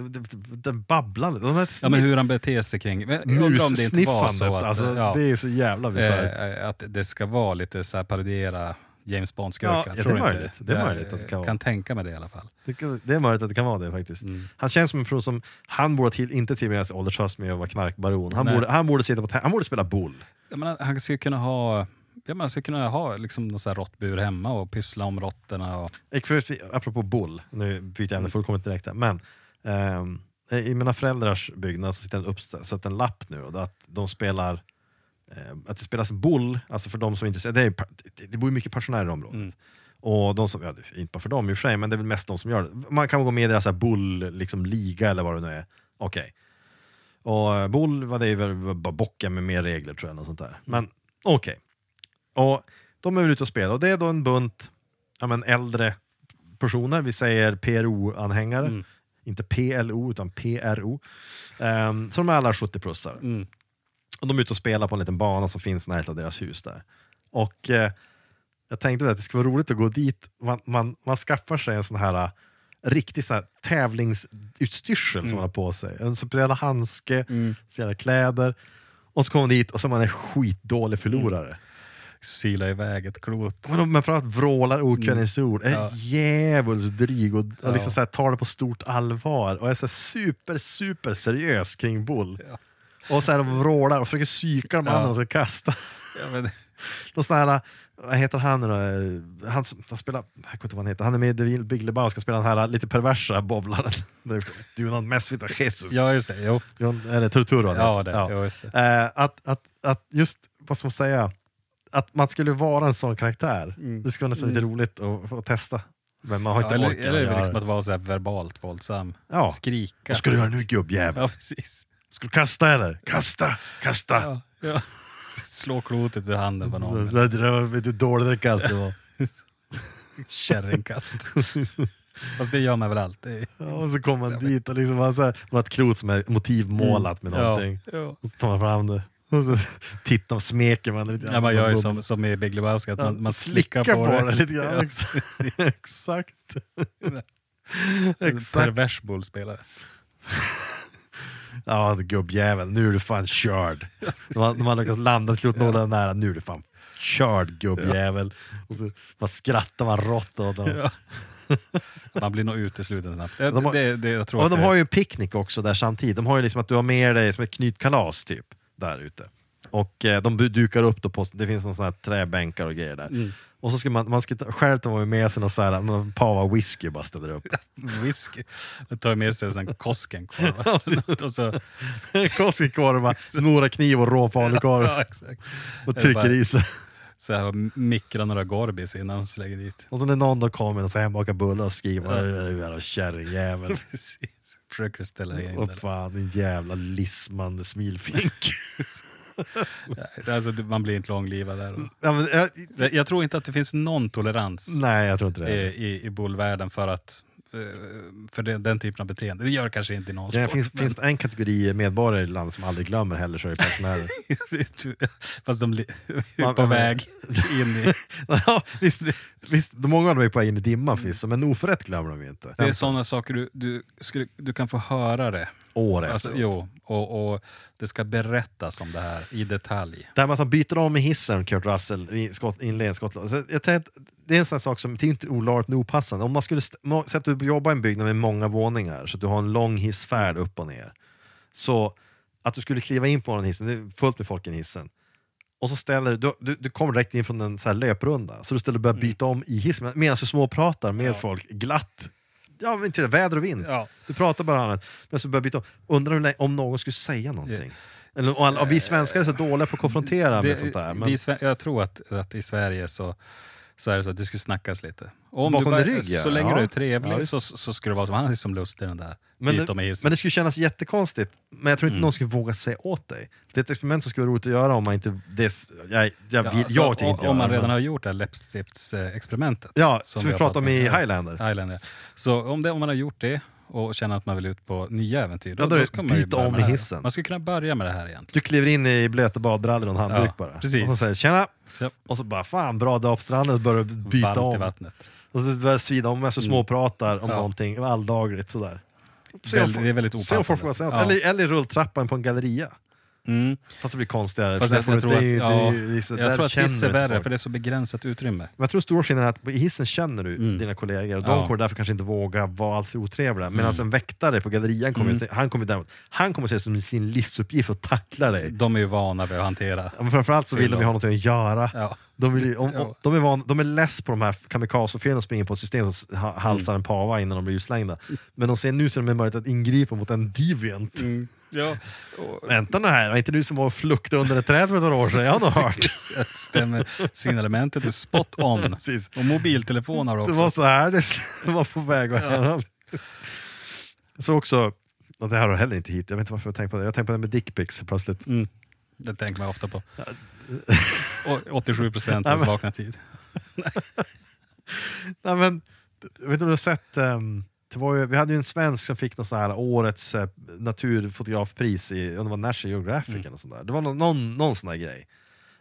Den babblande. De här Ja, men hur han beter sig kring... jag undrar om det inte var mussniffandet. så att, Alltså, ja, Det är så jävla bisarrt. eh, att det ska vara lite så här parodiera James Bond-skurkar. Ja, ja, det är möjligt. Det är Jag, möjligt att det kan vara. kan tänka mig det i alla fall. Det, kan- det är möjligt att det kan vara det faktiskt. Mm. Han känns som en person som, han borde till, inte tillbringa sin åldershöst med att vara knarkbaron. Han Nej. borde, han borde sitta på han borde spela boll. Menar, han skulle kunna ha... Ja, han skulle kunna ha liksom någon så här råttbur hemma och pyssla om råttorna. Och, för, apropå boll, nu byter jag ämne fullkomligt direkt här, men ehm, i mina föräldrars byggnad så sitter en uppsatt en lapp nu och att de spelar eh, att det spelas boll, alltså för de som inte det, är, det, bor ju mycket pensionärer i området. Mm. Och de som, ja, inte bara för dem i och för sig, men det är väl mest de som gör det. Man kan gå med i deras bull, liksom, liga eller vad det nu är. Okej. Och eh, bull, vad det är väl bara bocken med mer regler tror jag, något sånt där. Men okej. Och de är väl ute och spelar och det är då en bunt ja, men äldre personer, vi säger PRO-anhängare. Mm. Inte PLO utan PRO. Um, så de är alla 70-plussare. mm. Och de är ute och spelar på en liten bana som finns nära av deras hus där. Och eh, jag tänkte att det skulle vara roligt att gå dit. Man, man, man skaffar sig en sån här eh, riktig sån här tävlingsutstyrsel som man har på sig. En speciell handske, Mm. speciella kläder. Och så kommer man dit och så är man en skitdålig förlorare. Sila iväg ett klot. Men, men framförallt vrålar okvädningsord, är Mm. Ja. djävulskt dryg och, och liksom så här, tar det på stort allvar och är så här super, super seriös kring boll. Ja. Och så här vrålar och försöker psyka de Ja. andra som ska kasta. Ja, men, Någon sån här, vad heter han nu då? Han han spelar, jag kommer inte vad han heter, han är med i Big Lebowski, ska spela den här lite perversa bowlaren. Du är någon mest vita Jesus. ja, just det. Jo. John, eller Turturro. han Ja, det. Jo, just det. Eh, att, att, att just, vad ska man säga, att man skulle vara en sån karaktär. Det skulle vara nästan lite roligt att få testa. Men man har Ja, inte eller orkat eller göra liksom det. att vara så verbalt våldsam. Ja. Skrika. Vad ska du göra nu gubbjävel? Ja, precis. Ska du kasta eller? Kasta, kasta! Ja, ja. Slå klotet ur handen på någon. Det, det, det var hur dåligt det kast det var. Kärringkast. Fast det gör man väl alltid. Ja, och så kommer man dit och liksom har, så här, man har ett klot som är motivmålat med någonting. Ja. Och så tar man fram det. Och så tittar och smeker man lite. Ja, man gör ju som, som i Big Lebowski, att man, man slickar, på, det. lite grann. Ja. Exakt. Exakt. Exakt. Pervers bollspelare. Ja, gubbjävel, nu är du fan körd. De har, de har lyckats landa klot någorlunda nära, nu är du fan körd gubbjävel. Och så bara skrattar man rått åt. Ja. Man blir nog utesluten snabbt. Det, De har- det, det, jag tror att de har ju en picknick också där samtidigt. De har ju liksom att du har med dig som ett knytkalas typ, där ute. Och eh, de dukar upp då på, det finns någon sån här träbänkar och grejer där. Mm. Och så ska man, man ska ta, själv ta med sig någon så här, någon pava whisky bara ställer upp. whisky. Man tar med sig en sån Koskenkorv. och så, Koskenkorva, några kniv och rå falukorv ja, exakt. och trycker i sig. Så här, mikra några Gorbis innan de lägger dit. Och så när någon då kommer och så hembakar bullar och skriver ja. du jävla kärringjävel. Precis. Försöker ställa in det. fan, din jävla lismande smilfink. Ja, Alltså, man blir inte långlivad där. Ja, men, jag, Jag tror inte att det finns någon tolerans nej, jag tror inte i, det. i, i bullvärlden för, att, eh, för den, den typen av beteende. Det gör det kanske inte i någon Det sport. finns, finns det en kategori medborgare i landet som aldrig glömmer heller så är det pensionärer. men- Fast de är på väg in i... ja, visst, visst, många av dem är på väg in i dimman förvisso, men oförrätt glömmer de ju inte. Det är sådana saker du, du, skulle, du kan få höra det. År Alltså, efteråt. jo, och, och det ska berättas om det här i detalj. Det här med att han byter om i hissen, Kurt Russell, i skott, inledningen Skottland. Så jag tänkte, det är en sån sak som det är inte olagligt men opassande. Om man skulle säga att du jobbar i en byggnad med många våningar, så att du har en lång hissfärd upp och ner. Så att du skulle kliva in på den hissen, det är fullt med folk i hissen. Och så ställer du, du, du kommer direkt in från en så löprunda, så du ställer börjar byta om i hissen medan du småpratar med folk glatt. Ja, men inte väder och vind. Ja. Du pratar bara annat, men så börjar byta om. Undrar om någon skulle säga någonting. Eller, och, och vi svenskar är så dåliga på att konfrontera med sånt där. Men, vi, jag tror att, att i Sverige så, så är det så att det skulle snackas lite. Och om Bakom du bara, rygg, ja. Så länge Ja. du är Ja, trevlig visst. så, så ska du vara som han som lustig den där. men, det, men det skulle kännas jättekonstigt. Men jag tror Mm. inte någon skulle våga säga åt dig. Det är ett experiment som skulle vara roligt att göra om man inte... Det, jag, jag, Ja, jag tänker om, inte om man redan men- har gjort det här läppstiftsexperimentet. Ja, som vi har pratade om i Ja. Highlander. Highlander. Så om, det, om man har gjort det och känner att man vill ut på nya äventyr, Ja, då det ska man byta om i hissen. Man skulle kunna börja med det här egentligen. Du kliver in i blöta badbrallor och en handduk Ja, bara. precis. Och så säger tjena! Ja. Och så bara fan bra dag på stranden och börjar byta Varmt i om. vattnet. Och så börjar svida om, jag så småpratar om Ja. någonting alldagligt sådär. Se om det är väldigt Se om folk opassande. Ja. Eller, eller rulltrappan på en galleria. Mm. Fast det blir konstigare. Fast jag, tror att, det ja, jag tror att hiss är värre för det är så begränsat utrymme. Men jag tror stor skillnad är att i hissen känner du Mm. dina kollegor och de Ja. Mm. kommer därför kanske inte våga vara alltför otrevliga. Medan en väktare på gallerian kommer, ju- han kommer, däremot, han kommer se som sin livsuppgift att tackla dig. De är ju vana vid att hantera. Ja, Men framförallt så vill de ju Fylla. ha något att göra. Ja. De, vill, om, om, de, är van, de är less på de här kamikaze-felen och springer på ett system som ha- halsar Mm. en pava innan de blir utslängda. Men de ser nu de är möjligt att ingripa mot en deviant. Ja. Och, Vänta nu här, var inte du som var och fluktade under ett träd för några år sedan? Jag har nog hört. Stämmer. Signalementet är spot on. Precis. Och mobiltelefon har du Det också. var så här det var på väg att hända. Så också, och det här har heller inte hit, jag vet inte varför jag tänkte på det. Jag tänkte på det med dickpics plötsligt. Mm. Det tänker man ofta på. Och 87 procent av men- vakna tid. Nej, men, jag vet inte om du har sett, ehm, det var ju, vi hade ju en svensk som fick något sånt här årets eh, naturfotografpris i om det var National Geographic eller något sånt där. Det var någon, någon, någon sån där grej.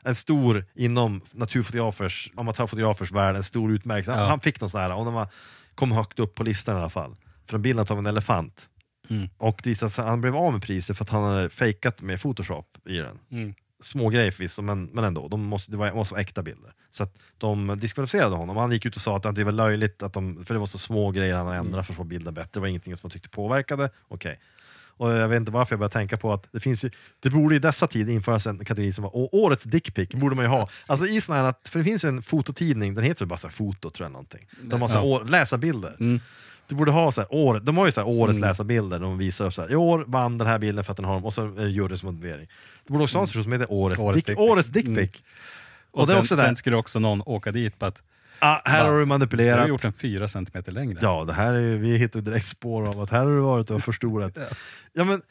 En stor, inom naturfotografers, amatörfotografers värld, en stor utmärkelse. Han, Ja. han fick någon sån här, och den var, kom högt upp på listan i alla fall. För en bild av en elefant. Mm. Och det han blev av med priset för att han hade fejkat med photoshop i den. Mm. Små grejer förvisso, men, men ändå. De måste, det var, måste vara äkta bilder. Så att de diskvalificerade honom. Han gick ut och sa att det var löjligt, att de, för det var så små grejer han hade ändrat för att få bilden bättre. Det var ingenting som han tyckte påverkade. Okej. Och jag vet inte varför jag började tänka på att det finns ju, det borde i dessa tider införas en kategori som var årets dickpic, borde man ju ha. Alltså i såna här, för det finns ju en fototidning, den heter bara så här foto tror jag någonting. De har så här, år, läsarbilder. Mm. Du borde ha så här, år, de har ju så här årets läsarbilder, de visar upp så här, i år vann den här bilden för att den har dem, och så är det juryns motivering. Du borde också ha en situation som heter årets, Årets dick, dickpic. årets dickpic. Och, Och det är sen, också där. sen skulle också någon åka dit på att Ah, här Va? har du du manipulerat. har gjort den fyra centimeter längre. Ja, det här är, vi hittar direkt spår av att här har du varit och förstorat. ja, men,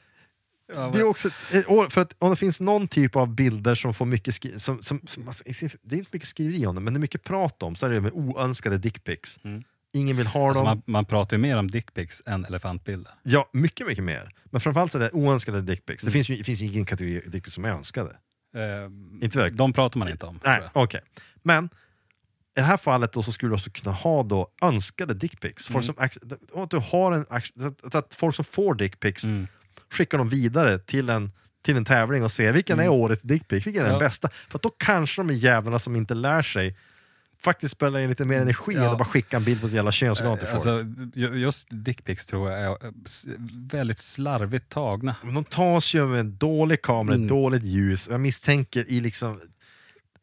Ja, det är också, år- för att om det finns någon typ av bilder som får mycket skri- som, som, som, alltså, det är inte mycket skriveri om det, men det är mycket prat om, så är det med oönskade dickpics. Mm. Ingen vill ha Alltså dem. man, man pratar ju mer om dickpics än elefantbilder. Ja, mycket, mycket mer. Men framförallt så är det oönskade dickpics. Mm. Det finns ju, finns ju ingen kategori dickpics som är önskade. Eh, Inte de pratar man inte om. Nej, okej. Men i det här fallet då så skulle du också kunna ha då önskade dickpics. Mm. Som, att, du har en, ac- att, att folk som får dickpics Mm. skickar dem vidare till en, till en tävling och ser vilken är årets dickpic, vilken är den Mm. Ja. bästa. För då kanske de jävlarna som inte lär sig faktiskt spelar in lite mer energi Ja. än att bara skicka en bild på sin jävla könsorgan till folk. Alltså, ju- just dickpics tror jag är eh, väldigt slarvigt tagna. Men de tas ju med en dålig kamera, Mm. dåligt ljus. Jag misstänker i liksom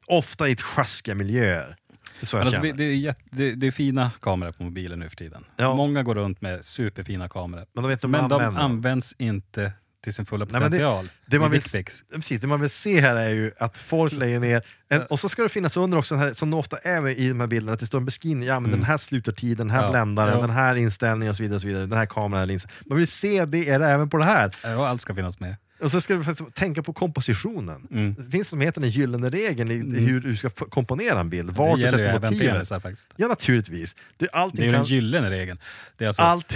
ofta i ett sjaskiga miljöer. Det är Alltså, det, är jätte, det, det är fina kameror på mobilen nu för tiden. Ja. Många går runt med superfina kameror. Men de Men de används inte till sin fulla Nej, men det- potential. det man vill-. Precis, det man vill se här är ju att folk lägger ner, en, och så ska det finnas under också, här, som det ofta är med, i de här bilderna, att det står en beskrivning, ja men den här slutar tiden, den här Mm. Ja. bländaren, Ja. den här inställningen och så vidare, och så vidare den här kameran, lins. Man vill se det är det även på det här. Ja, allt ska finnas med. Och så ska du faktiskt tänka på kompositionen. Mm. Det finns som heter den gyllene regeln i, i hur du ska komponera en bild, var det du gäller ju sätter även motivet. penisar faktiskt. Ja naturligtvis. Det, allting Det är ju kan, den gyllene regeln. Det är alltså, allt,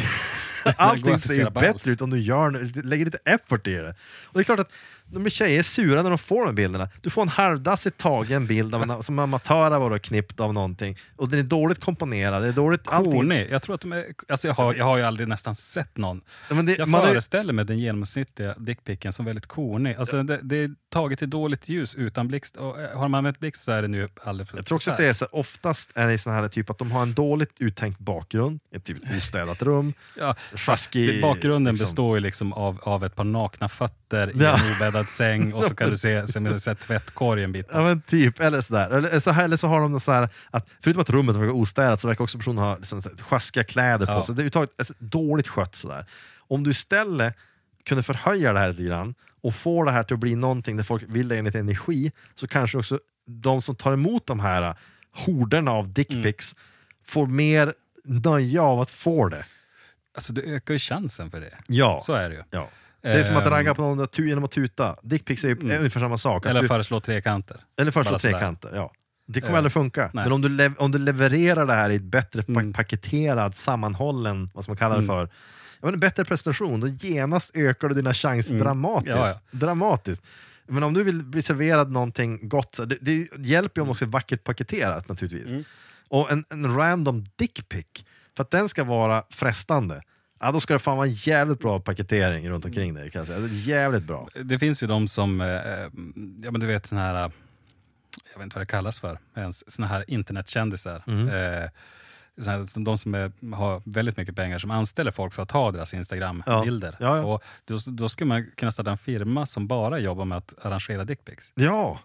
allting ser ju bättre allt. ut om du gör, lägger lite effort i det. Och det är klart att de blir tjejer sura när de får de bilderna. Du får en halvdassigt tagen bild av en, som amatör har varit knippt av någonting och den är dåligt komponerad. Det är dåligt, Corny. Jag tror att de är, alltså jag, har, jag har ju aldrig nästan sett någon. Det, Jag man är, föreställer mig den genomsnittliga dickpicken som väldigt corny. Alltså det, det taget i dåligt ljus utan blixt. Och eh, har man använt blixt så är det nu alldeles för jag tror också att det är så, oftast är det sån här typ att de har en dåligt uttänkt bakgrund, ett typ ostädat rum, Ja, sjaskig... bakgrunden liksom. består ju liksom av, av ett par nakna fötter i Ja. en obäddad säng och så kan du se, se, se tvättkorgen bit. Ja men typ, eller sådär. Eller så, eller så har de så här att förutom att rummet verkar ostädat så verkar också personen ha liksom, sjaskiga kläder på Ja. sig. Det är överhuvudtaget alltså, dåligt skött sådär. Om du istället kunde förhöja det här lite grann och få det här till att bli någonting där folk vill lägga lite energi så kanske också de som tar emot de här uh, horderna av dickpics får mer nöje av att få det. Alltså det ökar ju chansen för det. Ja. Så är det ju. ja. Det är som att Ehm. ragga på någon genom att tuta. Dickpics är ju är ungefär samma sak. Att Eller du- föreslå trekanter. Eller sådär. trekanter, ja. Det kommer Eh, aldrig funka. nej. Men om du, om du levererar det här i ett bättre pa- Mm. paketerad, sammanhållen, vad ska man kalla det Mm. för, men en bättre prestation, då genast ökar du dina chanser Mm. dramatiskt. Ja, ja. dramatiskt. Men om du vill bli serverad någonting gott, det, det hjälper ju om också är vackert paketerat naturligtvis. Mm. Och en, en random dickpic, för att den ska vara frestande, ja, då ska det fan vara en jävligt bra paketering runt omkring dig. Kan jag säga. Jävligt bra. Det finns ju de som, eh, ja men du vet såna här, eh, jag vet inte vad det kallas för, ens, såna här internetkändisar. Mm. Eh, de som är, har väldigt mycket pengar som anställer folk för att ta deras Instagram-bilder. Ja, ja. Och då, då skulle man kunna starta en firma som bara jobbar med att arrangera dickpics. Ja,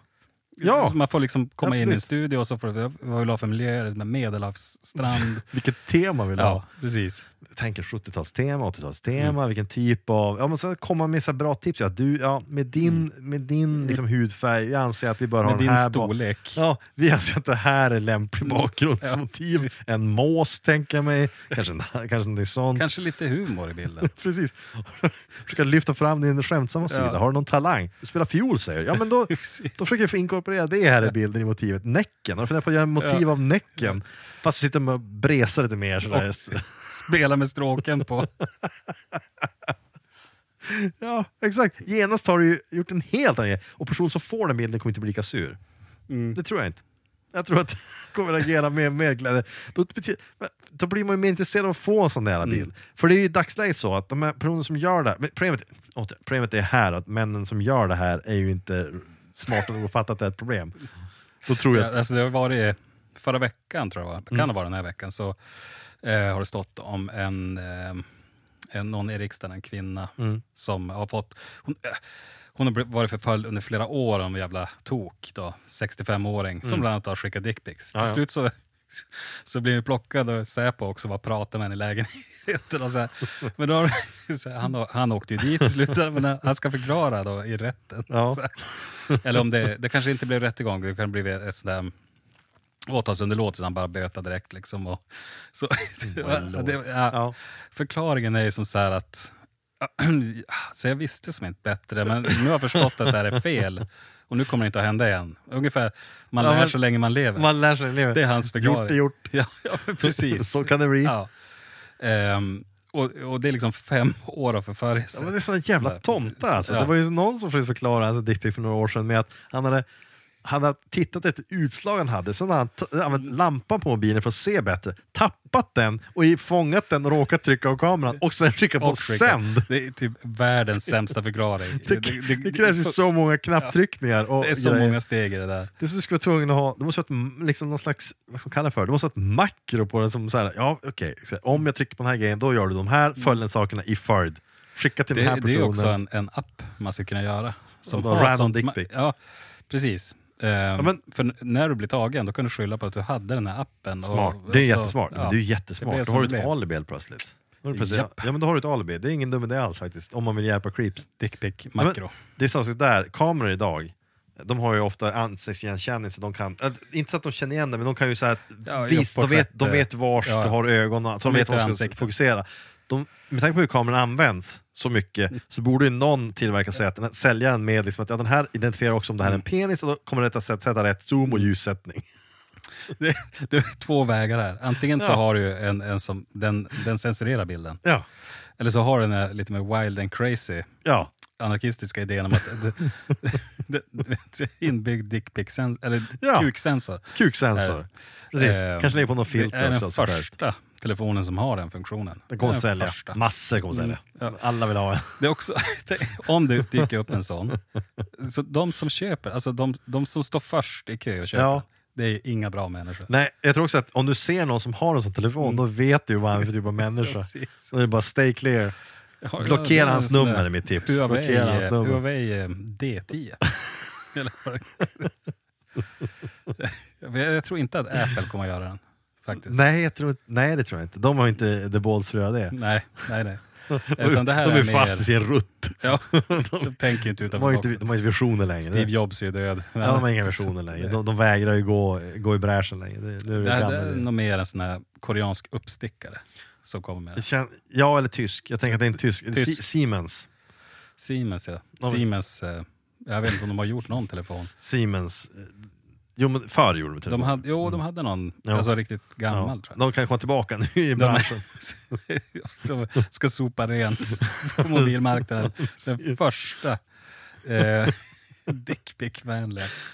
Ja. Man får liksom komma in i en Absolut. studio och så får du, vad vill du ha för miljö? Med Medelhavsstrand. vilket tema vill du ha? ja, precis. tänker 70-talstema, 80-talstema, vilken typ av... Ja, men så komma med så bra tips. Ja, du, ja, med din, med din liksom, hudfärg, jag anser att vi bör ha Med den din här... ba- storlek. Ja, vi anser att det här är lämplig bakgrundsmotiv. En mås, tänker jag mig. Kanske, kanske någonting sånt. Kanske lite humor i bilden. Precis. Försöka lyfta fram din skämtsamma sida. Har du någon talang? Du spelar fiol säger du. Ja, men då, då försöker jag få inkorporera det här i bilden i motivet. Näcken. Har du funderat på att göra motiv Ja. av näcken? Fast du sitter och bresar lite mer. Sådär. Spela med stråken på. Ja, exakt. Genast har du gjort en helt annan. Och personen som får den bilden kommer inte bli lika sur. Mm. Det tror jag inte. Jag tror att kommer reagera med mer glädje. Då, då blir man ju mer intresserad av att få en sån där Mm. bild. För det är ju i dagsläget så att de här personerna som gör det här, problemet, åter, problemet är här att männen som gör det här är ju inte smarta nog att fatta att det är ett problem. Då tror jag Ja, alltså det har varit, förra veckan tror jag det var, Mm. kan det vara den här veckan, så eh, har det stått om en, eh, en någon i riksdagen, en kvinna, Mm. som har fått... Hon, eh, hon har varit förföljd under flera år av en jävla tok, då, 65-åring, som bland annat har skickat dickpics. Mm. Till slut så, så blir vi plockade och Säpo också var pratar med henne i lägenheten. Och så här. Men då, så här, han, han åkte ju dit i slutet, men han ska förklara då i rätten. Ja. Eller om det, det kanske inte blev rättegång, det kan bli ett sånt där åtalsunderlåtelse, han bara böta direkt. Liksom och, så, det, ja, ja. Förklaringen är ju som så här att, så jag visste som inte bättre, men nu har jag förstått att det här är fel. Och nu kommer det inte att hända igen. Ungefär, man Ja, lär så länge man lever. Man lär sig leva. Det är hans förklaring. Gjort är gjort. Ja, ja precis. Så kan det bli. Ja. Ehm, och, och det är liksom fem år av förförelse. Ja, men det är såna jävla tomtar alltså. Ja. Det var ju någon som försökte förklara hans dickpic för några år sedan med att han hade, han hade tittat efter utslag han hade, sen hade han använt lampan på mobilen för att se bättre, tappat den och fångat den och råkat trycka av kameran och sen trycka på Och sänd. Det är typ världens sämsta förklaring. Det, det, krävs ju så många knapptryckningar. Och det är så grejer. många steg i det där. Det som du skulle vara tvungen att ha, du måste ha ett, liksom någon slags, vad ska man kalla det för? Du måste ha ett makro på den som så här, ja okej, här, om jag trycker på den här grejen då gör du de här följande sakerna i följd. Skicka till den här Det, det är personen. också en, en app man ska kunna göra. Som har random sånt dick ma- pic? Ja, men- för när du blir tagen, då kan du skylla på att du hade den här appen. Smart. Och, det är så- jättesmart. ja. Det är Det jättesmart. Då har du ett blev. alibi helt plötsligt. Då du plötsligt- Japp. Ja men då har du ett alibi. Det är ingen dum idé alls faktiskt. Om man vill hjälpa creeps. Dickpic Ja, men makro. Det är så där, kameror idag, de har ju ofta ansiktsigenkänning så de kan, äh, inte så att de känner igen det, men de kan ju säga att Ja, vis, de, vet, de vet vars ja. du har ögon, och- så de, De vet var de hur ska fokusera. De, med tanke på hur kameran används så mycket så borde ju någon tillverkare säga att den här, säljaren med liksom att ja, den här identifierar också om det här är en penis och då kommer det att sätta, rätt zoom och ljussättning. Det, det är två vägar här. Antingen så Ja. har du en, en som den, den censurerar bilden. Ja, Eller så har den här lite mer wild and crazy ja. anarkistiska idén om att det, det, det, inbyggd dickpic-sensor, eller Ja. kuksensor. kuksensor. Precis, Eh, kanske lägga på någon filter Det är den också. första telefonen som har den funktionen. Den kommer Det att sälja. första. Massor kommer att sälja. Mm, ja. Alla vill ha en. Det är också, om det dyker upp en sån, så de som köper, alltså de, de som står först i kö och köper, Ja. det är inga bra människor. Nej, jag tror också att om du ser någon som har en sån telefon, då vet du vad han är för typ av människa. Då är det bara stay clear. Ja, Blockera det hans nummer där är mitt tips. Huawei, Blockera hans nummer. Huawei eh, D10. Eller vad det- jag, jag tror inte att Apple kommer att göra den. Faktiskt. Nej, jag tror, nej, det tror jag inte. De har inte the balls för det. nej, nej. nej. Utan det här de är, är fast mer- i sin rutt. Ja, de tänker inte De utanför har inte, de har inte visioner längre. Steve Jobs är död. ja, de har inga visioner längre. De, de vägrar ju gå, gå i bräschen längre. Det, det, är Det, här, det är nog mer en sån här koreansk uppstickare som kommer med Det ja, eller tysk. Jag tänker att det är en tysk. Tysk. Si- Siemens. Siemens ja. Ja, men- Siemens, eh, jag vet inte om de har gjort någon telefon. Siemens. Jo, men förr gjorde de De hade, jo, de hade någon, Ja. alltså riktigt ja. gammal tror jag. De kan komma tillbaka nu i De, branschen. de ska sopa rent på mobilmarknaden. Den första eh, var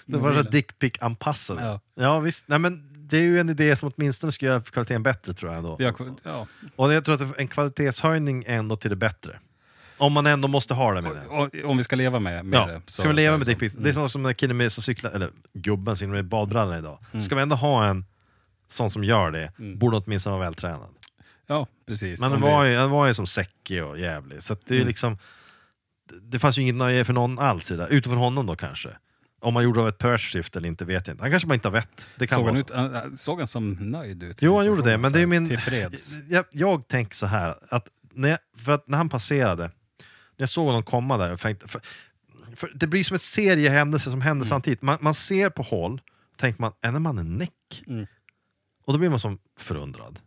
så mobilen. dickpic-anpassade. Ja. Ja. visst. Nej, men det är ju en idé som åtminstone ska göra kvaliteten bättre tror jag ändå. Ja. Och jag tror att en kvalitetshöjning är ändå till det bättre. Om man ändå måste ha det med det. Och- Om vi ska leva med, med Ja, det. ska vi leva så med dickpics? så. Det är sånt som när killen med som cyklar, eller gubben som med badbrallorna idag. Mm. Ska vi ändå ha en sån som gör det, borde åtminstone vara vältränad. Ja, precis. Men Om han var, ju, han var ju som säckig och jävlig, så att det är Mm. liksom det- fanns ju inget nöje för någon alls i det, utom för honom då kanske. Om man gjorde av ett syfte eller inte vet jag inte. Han kanske bara inte har vett. Det kan Såg vara han, så. ut, han- såg han som nöjd ut? i Jo, han gjorde det, men så det är här, min... Tillfreds. Jag, jag tänker så här, att när, jag, för att när han passerade, jag såg honom komma där, tänkte, för, för det blir som ett serie händelser som händer samtidigt. Man, man ser på håll, tänker man, är den mannen näck? Mm. Och då blir man som förundrad.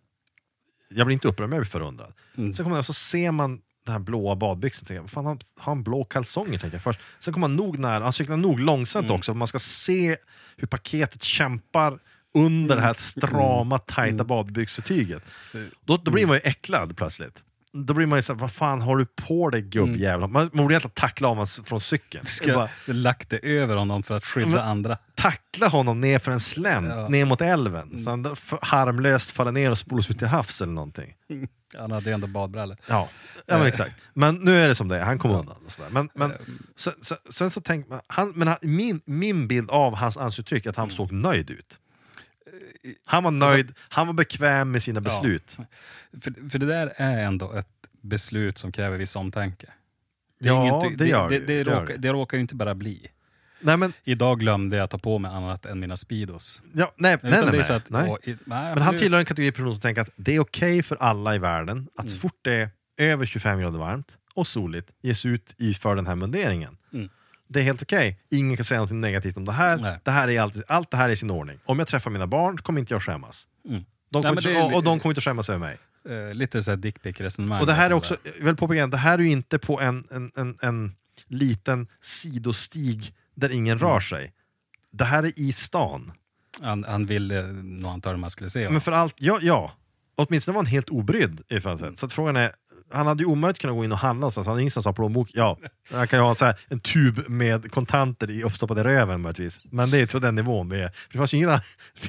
Jag blir inte upprörd, men jag blir förundrad. Mm. Sen kommer man, så ser man den här blåa badbyxan, tänker jag, fan har han- han blå kalsonger? Tänker jag först. Sen kommer man nog nära, han cyklar nog långsamt Mm. också, för man ska se hur paketet kämpar under det här strama, tajta badbyxetyget. Då, då blir man ju äcklad plötsligt. Då blir man ju såhär, vad fan har du på dig gubbjävel? Man, man borde egentligen tackla honom från cykeln. Du är bara, ska lagt det över honom för att skydda Men- andra. tackla honom ner för en slänt, Ja. ner mot älven. Så han harmlöst faller ner och spolas ut till havs eller någonting. Han hade ju ändå badbrallor. Ja, ja Eh. men exakt. Men nu är det som det är, han kom undan. Och sådär. Men, men, sen, sen, sen så tänker man, han, men han, min, min bild av hans ansiktsuttryck är att han såg nöjd ut. Han var nöjd, han var bekväm med sina beslut. För, för det där är ändå ett beslut som kräver viss omtanke. Det, Ja, inget- det gör det, det, det, det råkar, det. råkar ju inte bara bli. Nej, men, Idag glömde jag ta på mig annat än mina Speedos. ja, nej, nej, nej, nej, så att, nej. åh, i, nej, Men han nu- tillhör en kategori person som tänker att det är okej för alla i världen att så Mm. fort det är över 25 grader varmt och soligt ges ut i för den här munderingen. Mm. Det är helt okej. Ingen kan säga något negativt om det här. Nej. Det här är alltid, allt det här är i sin ordning. Om jag träffar mina barn kommer inte jag skämmas. Mm. De Nej, inte, och, och de kommer inte skämmas över mig. Eh, lite så här dickpic-resonemang. Och det här är också, jag vill påpeka, det här är ju inte på en, en, en, en liten sidostig där ingen rör sig. Det här är i stan. Han, han ville nog antagligen man skulle se. Men för allt, ja, ja. Åtminstone var han helt obrydd i fallet. Så frågan är, han hade ju omöjligt kunnat gå in och handla någonstans, han hade ingenstans att ha plånbok. Ja, han kan ju ha en, så här, en tub med kontanter i uppstoppade röven möjligtvis. Men det är till den nivån vi är. Det fanns, inga,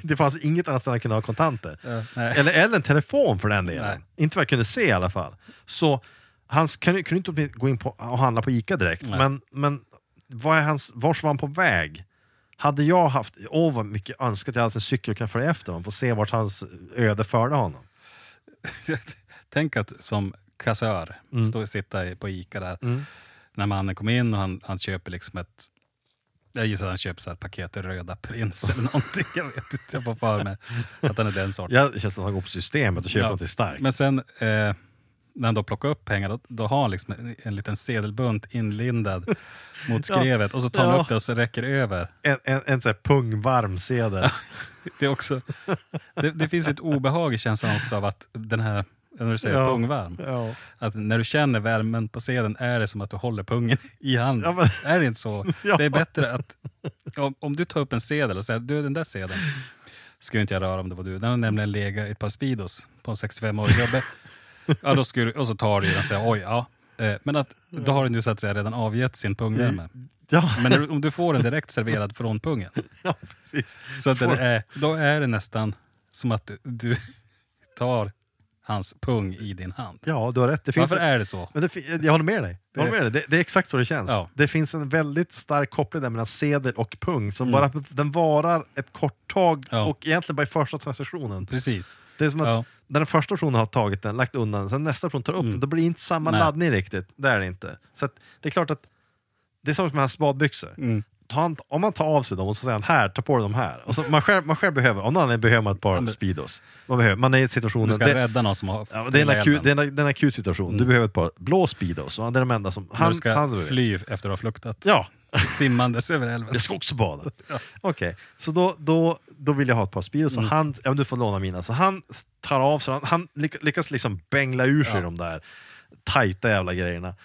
det fanns inget annat ställe han kunde ha kontanter. Ja, eller, eller en telefon för den delen. Nej. Inte vad jag kunde se i alla fall. Så han kunde, kunde inte gå in på, och handla på Ica direkt. Nej. Men, men vad är hans, vars var han på väg? Hade jag haft, åh vad mycket önskat jag hade en cykel och kunna följa efter honom, få se vart hans öde förde honom. Tänk att som kassör, Mm. stå sitta på Ica där, när mannen kommer in och han, han köper liksom ett jag gissar att han köper så här ett paket Röda Prins eller någonting. Jag vet inte, jag får för mig att han är den sorten. Jag känns som att han går på systemet och köper Ja. något starkt. Men sen eh, när han då plockar upp pengar, då, då har han liksom en, en liten sedelbunt inlindad mot skrevet och så tar han Ja. upp det och så räcker det över. En, en, en sån här pungvarm sedel. Det, är också, det, det finns ett obehag i känslan också av att den här, när du säger Ja. pungvarm, Ja. att när du känner värmen på sedeln är det som att du håller pungen i handen. Ja, men- Är det inte så? Det är bättre att, om, om du tar upp en sedel och säger du den där sedeln skulle inte jag röra om det var du. Den har nämligen legat i ett par Speedos på en 65-årig gubbe. Ja, då skulle, och så tar du den och säger oj, ja. Eh, Men att, då har den ju så att säga redan avgett sin pungvärme. Ja, Men om du får den direkt serverad från pungen, ja, så att är, då är det nästan som att du, du tar hans pung i din hand. Ja, du har rätt. Det finns Varför är det så? Men det, jag håller med dig. Jag håller med dig. Det, det är exakt så det känns. Ja. Det finns en väldigt stark koppling där mellan sedel och pung som Mm. bara den varar ett kort tag Ja. och egentligen bara i första transaktionen. Precis. Det är som att Ja. när den första personen har tagit den, lagt undan sen nästa person tar upp den, då blir det inte samma Mm. Nej. laddning riktigt. Det är det inte. Så det är klart att det är som med hans badbyxor. Mm. Ta om man tar av sig dem och så säger han här, ta på dig de här. Och så man, själv, man själv behöver, om någon behöver man ett par Speedos. Man, behöver, man är i situationen... Du ska det- rädda någon som har Ja, det, är en akut, det, är en, det är en akut situation. Du behöver ett par blå Speedos. Det är de enda som... Han, du ska han, fly efter att ha fluktat. Ja, Simmandes över älven. jag ska också bada. Okej, så då, då, då vill jag ha ett par Speedos. Mm. Han, ja, du får låna mina. Så han tar av sig, han, han lyck- lyckas liksom bängla ur sig Ja. de där tajta jävla grejerna.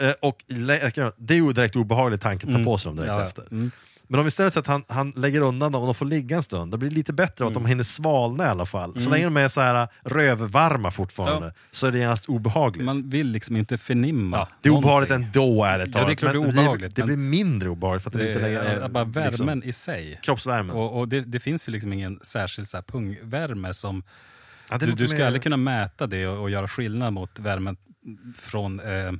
Eh, och det är ju direkt obehaglig tanke att ta på sig dem direkt Mm. Ja, efter. mm. Men om istället så att han, han lägger undan dem och de får ligga en stund, då blir det lite bättre Mm. att de hinner svalna i alla fall. Så länge de är så här rövvarma fortfarande, Ja. så är det genast obehagligt. Man vill liksom inte förnimma Ja, det är obehagligt ändå är det Ja, det är klart det är obehagligt, Det, blir mindre obehagligt för att det, Det inte längre är bara värmen liksom, i sig. kroppsvärmen. Och, och det, det finns ju liksom ingen särskild så här pungvärme som... Ja, det Du, du ska med- aldrig kunna mäta det och, och göra skillnad mot värmen från eh,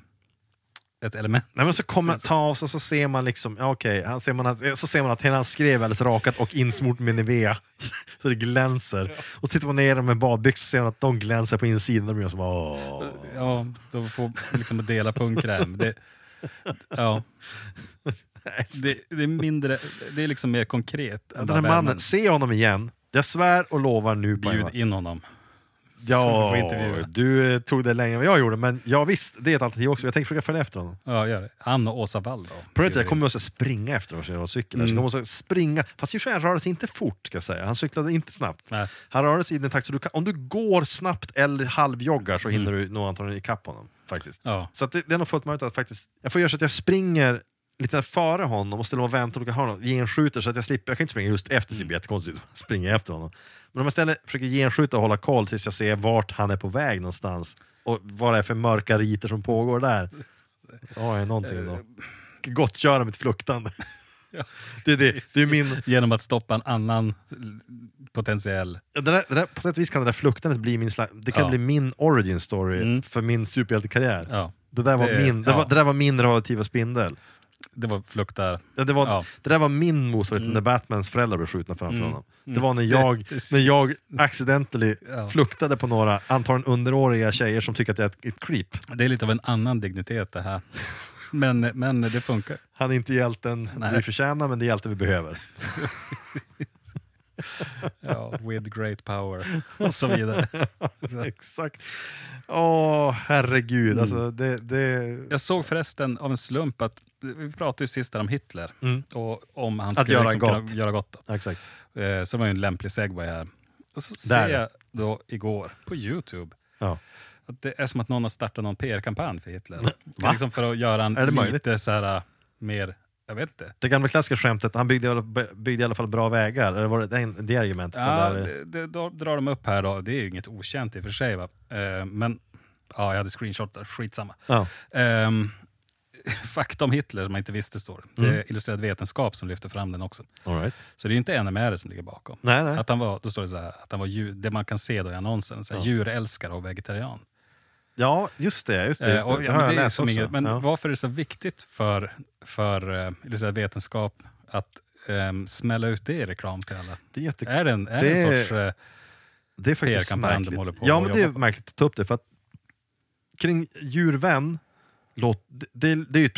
ett element. Nej, men så kommer ta av sig och så ser man liksom, ja, okej, han ser man att, så ser man att hela hans skrev alldeles rakat och insmort med Nivea. så det glänser. Och så tittar man ner med badbyxor så ser man att de glänser på insidan. Man som, åh. Ja, då får liksom dela pungkräm. Det, ja, det, det är mindre, det är liksom mer konkret. Den bara här mannen, se honom igen. Jag svär och lovar nu Bjud in honom. Så Ja, du eh, tog det längre än vad jag gjorde, men ja visst, det är ett alternativ också. Jag tänkte försöka följa efter honom. Ja, gör det. Han och Åsa Wall då. Problemet är att jag kommer måste springa efter honom, jag har cykel. Mm. Så jag måste springa. Fast Joshua rörde sig inte fort, ska jag säga. Han cyklade inte snabbt. Nej. Han rörde sig i den takt så du kan, om du går snabbt eller halvjoggar så hinner du nog antagligen ikapp honom. Faktiskt. Mm. Ja. Så att det, det är nog fullt möjligt att faktiskt, jag får göra så att jag springer lite före honom och ställer mig och väntar och honom, genskjuter så att jag slipper, jag kan inte springa just efter, så det blir jättekonstigt att springa efter honom. Men om jag istället försöker genskjuta och hålla koll tills jag ser vart han är på väg någonstans och vad det är för mörka riter som pågår där. Ja, är någonting då. Gottgöra mitt fluktande. Det är, det, det är min, Genom att stoppa en annan potentiell... det där, det där, på sätt och vis kan det där fluktandet bli min, sla- det kan Ja. bli min origin story Mm. för min superhjältekarriär. Ja, Det där var, Det- min, det, ja. var, det där var min radioaktiva spindel. Det var fluktar. Ja, det, var, Ja. det där var min motsvarighet när Batmans föräldrar blev skjutna framför Mm. honom. Det var när jag, när jag accidentally Ja. fluktade på några, antagligen underåriga tjejer som tycker att jag är ett, ett creep. Det är lite av en annan dignitet det här. Men, men det funkar. Han är inte hjälten Nej. vi förtjänar, men det är hjälten vi behöver. Ja, with great power och så vidare. Så. Exakt. Åh, herregud. Mm. Alltså, det, det... Jag såg förresten av en slump att, vi pratade ju sist där om Hitler Mm. och om han Att skulle göra liksom gott. göra gott. Exakt. Eh, Så var ju en lämplig segway här. Och så Där. ser jag då igår på Youtube Ja. att det är som att någon har startat någon PR-kampanj för Hitler. Liksom för att göra en möjligt? lite så här, äh, mer Jag vet inte. Det gamla klassiska skämtet, han byggde, byggde i alla fall bra vägar. Eller var det det, argumentet? Ja, det, det, då drar de upp här då. Det är ju inget okänt i och för sig. Va? Eh, men ja, jag hade screenshot där, skitsamma. Ja. Ehm, fakta om Hitler som man inte visste står det. Mm. Det är Illustrerad Vetenskap som lyfter fram den också. Right. Så det är inte NMR som ligger bakom. Nej, nej. Att han var, då står det så här, att han var djur, det man kan se då i annonsen, så här, djurälskare och vegetarian. Ja, just det. Just det, just Eh, och, det. ja, har men det är inget, men ja. varför är det så viktigt för, för uh, Illustrerad Vetenskap att ehm, smälla ut det i reklam till alla? det är, jätte... Är det en, är det en sorts... eh, det är faktiskt PR-kampanj de märkligt. håller på ja, men det är märkligt att ta upp det. För att kring djurvän, låt, det, det, är,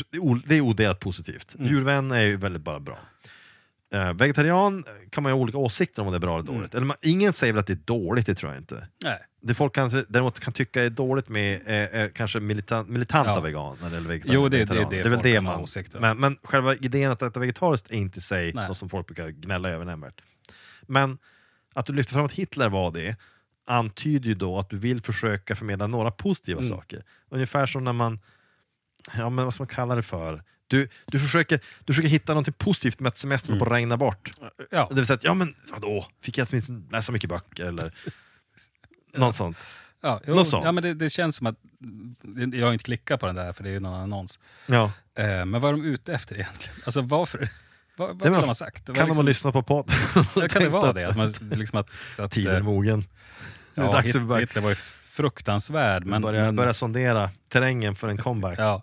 det, är odelat positivt. Mm. Djurvän är ju väldigt bara bra. Eh, vegetarian kan man ju ha olika åsikter om det är bra eller Mm. dåligt. Eller man, ingen säger väl att det är dåligt, det tror jag inte. nej. Det folk kanske, däremot kan tycka är dåligt med är, är kanske militan, militanta Ja. veganer eller vegetar- Jo, det- det är vegetarianer. det det är väl det kan man... Men, men själva idén att äta vegetariskt är inte i sig Nej. något som folk brukar gnälla över nämnvärt. Men att du lyfter fram att Hitler var det antyder ju då att du vill försöka förmedla några positiva Mm. saker. Ungefär som när man, ja men vad ska man kalla det för? Du, du, försöker, du försöker hitta något positivt med att semestern Mm. på att regna bort. Ja. Det vill säga att, ja men vadå, fick jag läsa mycket böcker eller något sånt. Ja, jo, Något sånt. ja, men det, det känns som att... Jag har inte klickat på den där för det är ju någon annons. Ja. Eh, men vad är de ute efter egentligen? Alltså varför? Vad, vad vill de ha sagt? Kan liksom, man lyssna på podden? ja, kan det vara det? Att man, liksom att, att, Tiden är eh, mogen. Är det ja, Hitler var ju fruktansvärd. Men, börja, men, börja sondera terrängen för en comeback. ja.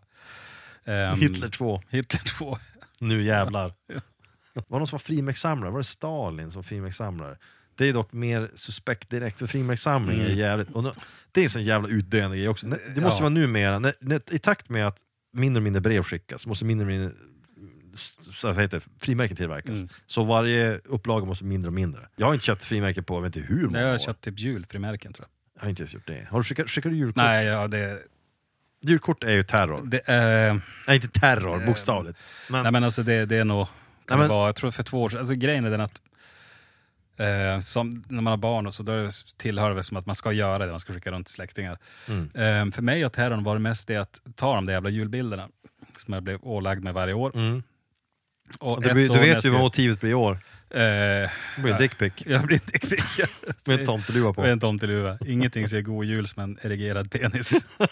Ehm, Hitler 2, Hitler 2. nu jävlar. Var det någon som var frimärkssamlare? Var det Stalin som frimärkssamlare? Det är dock mer suspekt direkt, för frimärkssamling är Mm. jävligt... Och nu, det är en sån jävla utdöende grej också. Det måste Ja. vara numera, när, när, i takt med att mindre och mindre brev skickas, måste mindre och mindre så heter det, frimärken tillverkas. Mm. Så varje upplaga måste mindre och mindre. Jag har inte köpt frimärken på jag vet inte hur många Jag har år. köpt typ julfrimärken tror jag. Jag har inte ens gjort det. Har du skickat, skickar du julkort? Nej, ja, det, Julkort är ju terror. det är... Nej, inte terror, bokstavligt. Men, Nej men alltså det, det är nog, kan Nej, det men- vara, jag tror för två år sedan, alltså grejen är den att eh, som, när man har barn och så då tillhör det som att man ska göra det, man ska skicka runt till släktingar. Mm. Eh, för mig har terrorn varit mest det att ta de där jävla julbilderna som jag blev ålagd med varje år. Mm. Och du, du vet ju vad motivet blir i år. Eh, Det blir en dickpic jag blir en dickpic. med en tomteluva på. Med en tomteluva. Ingenting säger god jul som en erigerad penis.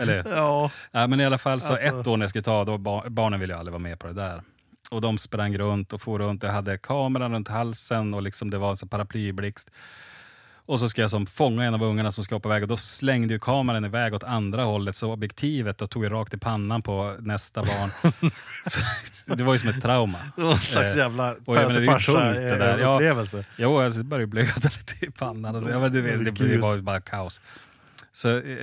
Eller Ja, Nej, men i alla fall så Alltså- ett år när jag skulle ta, då bar, barnen ville ju aldrig vara med på det där. Och de sprang runt och for runt. Jag hade kameran runt halsen och liksom det var en paraplyblixt. Och så ska jag som fånga en av ungarna som ska på väg och då slängde ju kameran iväg åt andra hållet så objektivet och tog ju rakt i pannan på nästa barn. så, det var ju som ett trauma. någon slags Eh, jävla det det där. Ja. Jo, alltså, det började blöda lite i pannan. Och så, ja, det, det, det, det var bara kaos. Så eh,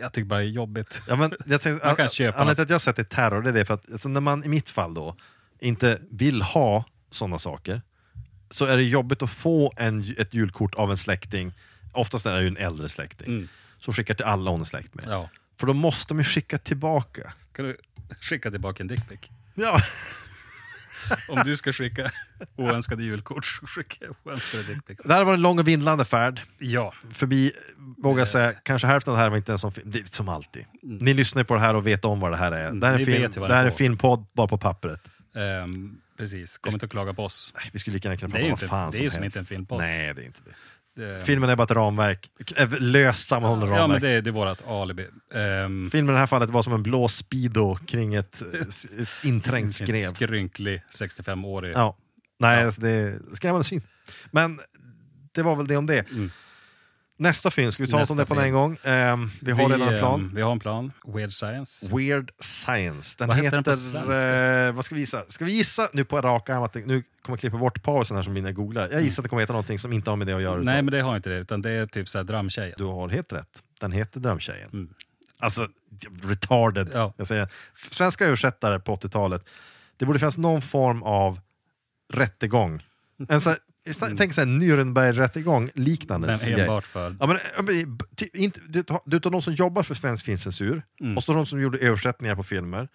jag tycker bara det är jobbigt. Ja, men jag tänkte, Man kan köpa Anledningen till att jag sätter terror det är det för att alltså, när man i mitt fall då inte vill ha sådana saker så är det jobbigt att få en, ett julkort av en släkting, oftast är det ju en äldre släkting, Mm. som skickar till alla hon är släkt med. Ja. För då måste man skicka tillbaka. Kan du skicka tillbaka en dickpic? Ja. Om du ska skicka oönskade julkort så skickar jag oönskade dickpics. Det här var en lång och vindlande färd. Ja. Förbi, vågar jag säga, kanske hälften av det här var inte en sån film. Det som alltid. Ni lyssnar på det här och vet om vad det här är. Det här är en, Ni film, det här är en filmpodd bara på pappret. Ehm, precis, kom inte att klaga på oss. Nej, Vi skulle lika gärna kunna prata ju vad inte- fan det är ju som inte en filmpodd. Nej, det är inte det. Det, Filmen är bara ett ramverk. Ett löst sammanhållet ja, men ramverk. det, det är vårt alibi. Ehm, Filmen i det här fallet var som en blå Speedo kring ett, ett inträngt en skrev. skrynklig 65-årig. Ja. Nej, Ja. alltså det är skrämmande syn. Men det var väl det om det. Mm. Nästa film, ska vi ta oss om det på en gång? Ehm, vi har redan en plan. ehm, vi har en plan. Weird Science. Weird Science. Den Vad heter... den på svenska? eh, vad ska vi gissa? Ska vi gissa nu på rak arm att det, nu kommer jag klippa bort pausen här som mina googlar. Jag gissar att det kommer heta någonting som inte har med det att göra. Nej, utan- men det har inte det. Utan det är typ så här drömtjejen. Du har helt rätt. Den heter Drömtjejen. Mm. Alltså, retarded. Ja. Jag säger. Svenska översättare på 80-talet, det borde finnas någon form av rättegång. En så här, Tänk såhär Nürnberg-rättegång liknande. Men enbart för... Ja, men, inte, du, tar- du tar de som jobbar för svensk filmcensur, Mm. och så de som gjorde översättningar på filmer,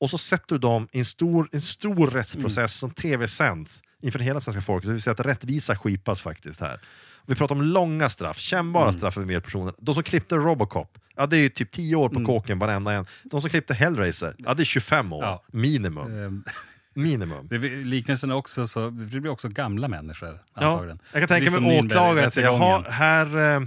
och så sätter du dem i en stor, en stor Mm. rättsprocess som tv-sänds inför hela svenska folket. Så det vill säga att rättvisa skipas faktiskt här. Vi pratar om långa straff, kännbara Mm. straff för mer personer. De som klippte Robocop, ja det är ju typ 10 år på Mm. kåken varenda en. De som klippte Hellraiser, ja det är 25 år. Ja. Minimum. Minimum. Det, liknelsen är också så, det blir också gamla människor Ja, antagligen. jag kan tänka Precis som mig åklagaren jaha, rättegången. här, eh,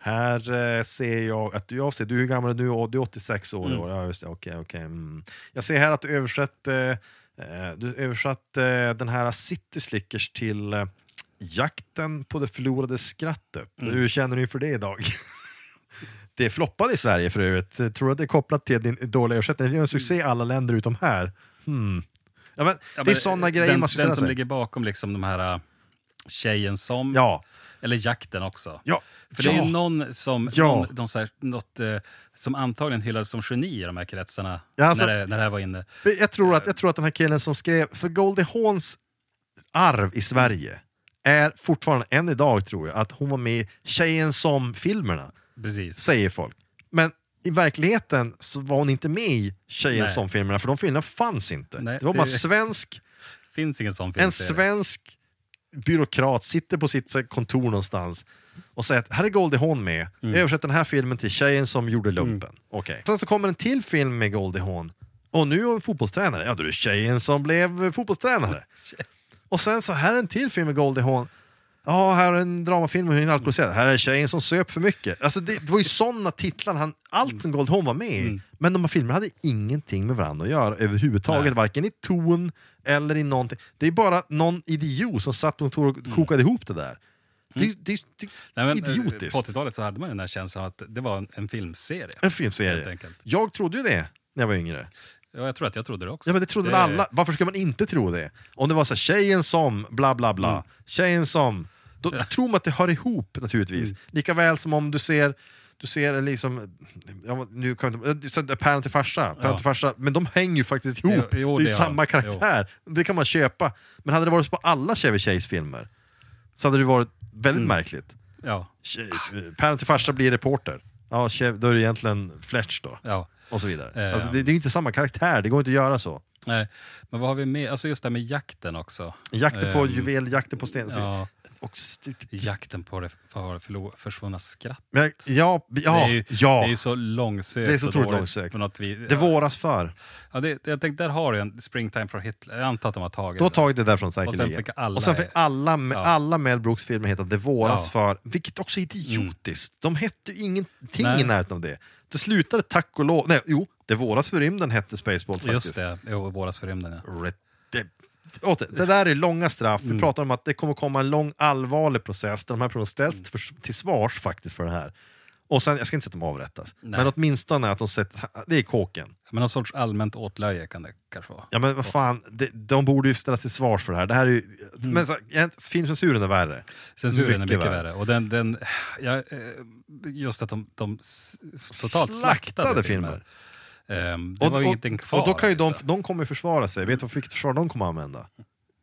här eh, ser jag att du, ser, du är hur gammal är du? Du är 86 år i Mm. år. Ja, just det, okej, okej. Mm. Jag ser här att du översatt, eh, eh, du översatt eh, den här City Slickers till eh, Jakten på det förlorade skrattet. Mm. Hur känner du inför det idag? Det floppade i Sverige för övrigt. Tror att det är kopplat till din dåliga översättning. Det är en succé i alla länder utom här. Hmm. Ja, men, Ja, det är sådana grejer den, man ska Den som sig. ligger bakom liksom de här äh, tjejen som, Ja, eller jakten också. ja, För det är ju någon som, Ja. någon, här, något, eh, som antagligen hyllades som geni i de här kretsarna alltså- när, det, när det här var inne. Jag tror, att, jag tror att den här killen som skrev, för Goldie Hawns arv i Sverige är fortfarande, än idag tror jag, att hon var med i Tjejen som-filmerna, Precis. säger folk. Men i verkligheten så var hon inte med i Tjejen Nej. som-filmerna, för de filmerna fanns inte. Nej, det var bara det- svensk, finns ingen sån en filmserie. svensk byråkrat sitter på sitt kontor någonstans och säger att här är Goldie Hawn med, jag översätter den här filmen till Tjejen som gjorde lumpen. Okej. Sen så kommer en till film med Goldie Hawn, och nu är hon fotbollstränare. Ja, då är det Tjejen som blev fotbollstränare. Och sen så här är en till film med Goldie Hawn. Ja, här är en dramafilm hur en alkoholiserad. Här är tjejen som söp för mycket. Alltså det, det var ju sådana titlar, han, allt som Goldie Hawn var med i. Men de här filmerna hade ingenting med varandra att göra överhuvudtaget. Nej. Varken i ton eller i någonting. Det är bara någon idiot som satt och kokade ihop det där. Det, det, det, Nej, men, eh, idiotiskt. På 80-talet så hade man den här känslan att det var en, en filmserie. En filmserie. Jag trodde ju det när jag var yngre. Ja, jag tror att jag trodde det också. Ja men det trodde Det- alla. Varför ska man inte tro det? Om det var så här, tjejen som bla bla bla, Mm. tjejen som... Då tror man att det hör ihop naturligtvis. Mm. Lika väl som om du ser du ser liksom, ja, nu kan jag inte, päron till farsa, päron Ja. till farsa, men de hänger ju faktiskt ihop. Jo, jo, det är det samma karaktär. Det kan man köpa. Men hade det varit på alla Chevy Chase-filmer så hade det varit väldigt Mm. märkligt. Ja, Päron till farsa blir reporter. Ja, då är det egentligen Fletch då. ja. Och så vidare. Eh, Alltså, det, det är ju inte samma karaktär, det går inte att göra så. Nej. Men vad har vi med? Alltså just det här med jakten också. Jakten på Ehm, juvel, jakten på sten. Ja, Och, jakten på det för, försvunna skratt. men, ja, ja, det, är ju, ja. det är ju så långsökt Det är så otroligt långsökt. Något vis. det våras för. Ja, det, jag tänkte, där har du en Springtime for Hitler. Jag antar att de har tagit Du har det. tagit det därifrån Och sen fick alla- och sen fick alla, Ja. alla Mel Brooks-filmer heta Det våras. Mm. för, vilket också är idiotiskt. De hette ju ingenting Nej. i närheten av det. Det slutade tack och lov, nej jo, Det våras för rymden hette Spaceball faktiskt. Just det, jo, Våras för rymden. Ja. Rätt- Det, åter, det där är långa straff. Mm. Vi pratar om att det kommer komma en lång allvarlig process där de här personerna ställs Mm. till, förs- till svars faktiskt för det här. Och sen, jag ska inte säga att de avrättas, Nej. men åtminstone att de sätter, det är kåken. Men någon sorts allmänt åtlöje kan det kanske vara. Ja men vad fan, de, de borde ju ställas till svars för det här. Det här är ju, men så, egent- filmcensuren är värre. Mm. Censuren är mycket mycket värre. värre. Och den, den, ja, eh, just att de, de totalt slaktade, Slaktade filmer. filmer. Ehm, det Och, var ju och, ingenting kvar. och då kan ju de, liksom. de kommer försvara sig. Vet du vilket försvar de kommer att använda?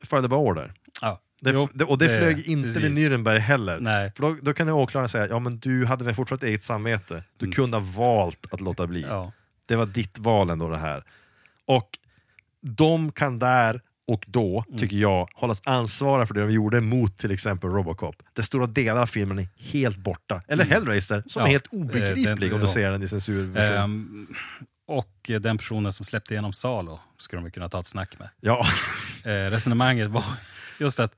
Följde bara order. ja. Det, Jo, det, och det, det- flög inte precis. vid Nürnberg heller. Nej. För då, då kan ju åklagaren säga ja men du hade väl fortfarande ett eget samvete. Du kunde ha valt att låta bli. Mm. Ja. Det var ditt val ändå det här. Och de kan där och då, Mm. tycker jag, hållas ansvariga för det de gjorde mot till exempel Robocop. Där stora delar av filmen är helt borta. Eller Hellraiser, som Mm. Ja, är helt eh, obegriplig den- om du ja. ser den i censurversion. Ehm, och den personen som släppte igenom Salo skulle de kunna ta ett snack med. Ja, Eh, resonemanget var just att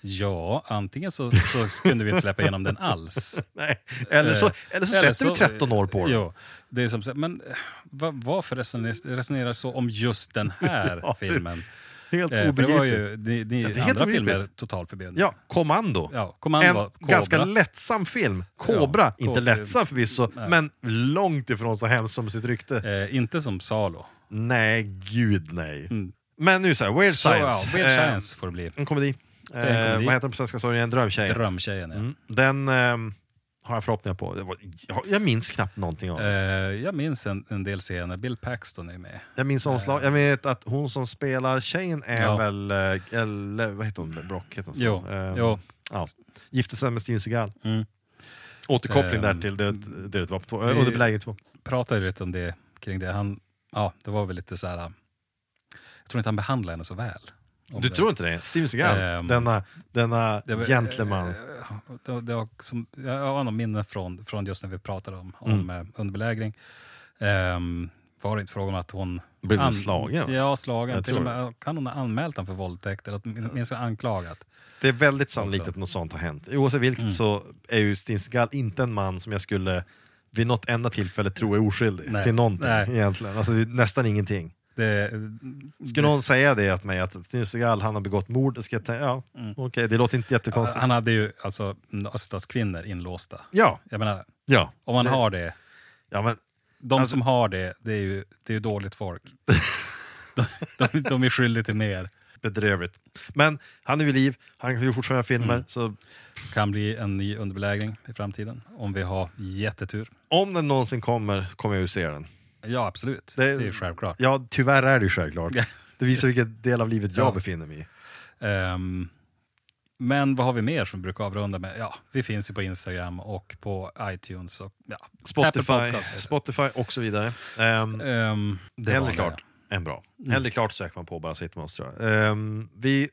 ja, antingen så, så kunde vi inte släppa igenom den alls. nej. Eller så, Eh, eller så sätter vi 13 år på den. Jo, det är som, men eh, varför resonerar, resonerar så om just den här Ja, det- filmen? Helt Eh, för det obegripligt. var ju ni, ni, Ja, andra obegripligt. filmer totalförbjudna. Ja, Kommando. Ja, Kommando en var Cobra. ganska lättsam film. Kobra, Ja, inte lättsam förvisso, Nej. men långt ifrån så hemskt som sitt rykte. Eh, inte som Salo. Nej, gud nej. Mm. Men nu så här, Weird Så, Science. ja, Weird Eh, Science får det bli. En komedi. en Eh, komedi. vad heter den på svenska? Sorry, en drömtjej. Drömtjejen, ja. Mm. Den ehm, har jag förhoppningar på. Det var, jag, jag minns knappt någonting av Eh, den. jag minns en, en del scener. Bill Paxton är med. Jag minns omslag. Jag vet att hon som spelar tjejen är Ja. väl, eh, eller vad heter hon? Brock heter hon så? Jo, Ehm, jo. Ja. Gifte sig med Steven Seagal. Mm. Återkoppling Ehm, där till Död Död vapen 2, det- under belägring 2. pratade lite om det kring det. Han, ja, det var väl lite så här. Jag tror inte han behandlade henne så väl. Du det. tror inte det? Steven Seagal, Ehm, denna, denna Det gentleman. eh, Det, det var som, jag har något minne från, från just när vi pratade om, om Mm. eh, underbelägring. Um, var det inte frågan om att hon... Blev hon slagen? Ja, slagen. Jag Till och med, kan hon ha anmält honom för våldtäkt eller åtminstone anklagat? Det är väldigt sannolikt att något sånt har hänt. Oavsett vilket Mm. så är ju Steven Seagal inte en man som jag skulle vid något enda tillfälle tro är oskyldig Nej. till någonting Nej. egentligen. Alltså nästan ingenting. Det, Skulle någon säga det åt mig att Seagal han har begått mord, ska jag tänka, ja, Mm. okej, det låter inte jättekonstigt. han hade ju alltså öststatskvinnor inlåsta. Ja, Jag menar, ja. om man Det- har det, ja men, de Alltså- som har det, det är ju, det är ju dåligt folk. de, de, de är skyldiga till mer. bedrövligt. Men han är vid liv, han kan ju fortfarande filmer, Mm. så Kan bli en ny underbelägring i framtiden, om vi har jättetur. om den någonsin kommer, kommer jag ju se den. Ja, absolut. Det- Det, är självklart. Ja, tyvärr är det ju självklart. Det visar vilken del av livet jag Ja. befinner mig i. Ehm, men vad har vi mer som vi brukar avrunda med? Ja, vi finns ju på Instagram och på iTunes. Och, ja, Spotify. Spotify och så vidare. Um, Ehm, det Hellre klart det. än bra. Mm. Hellre klart söker man på bara tror jag. Ehm, vi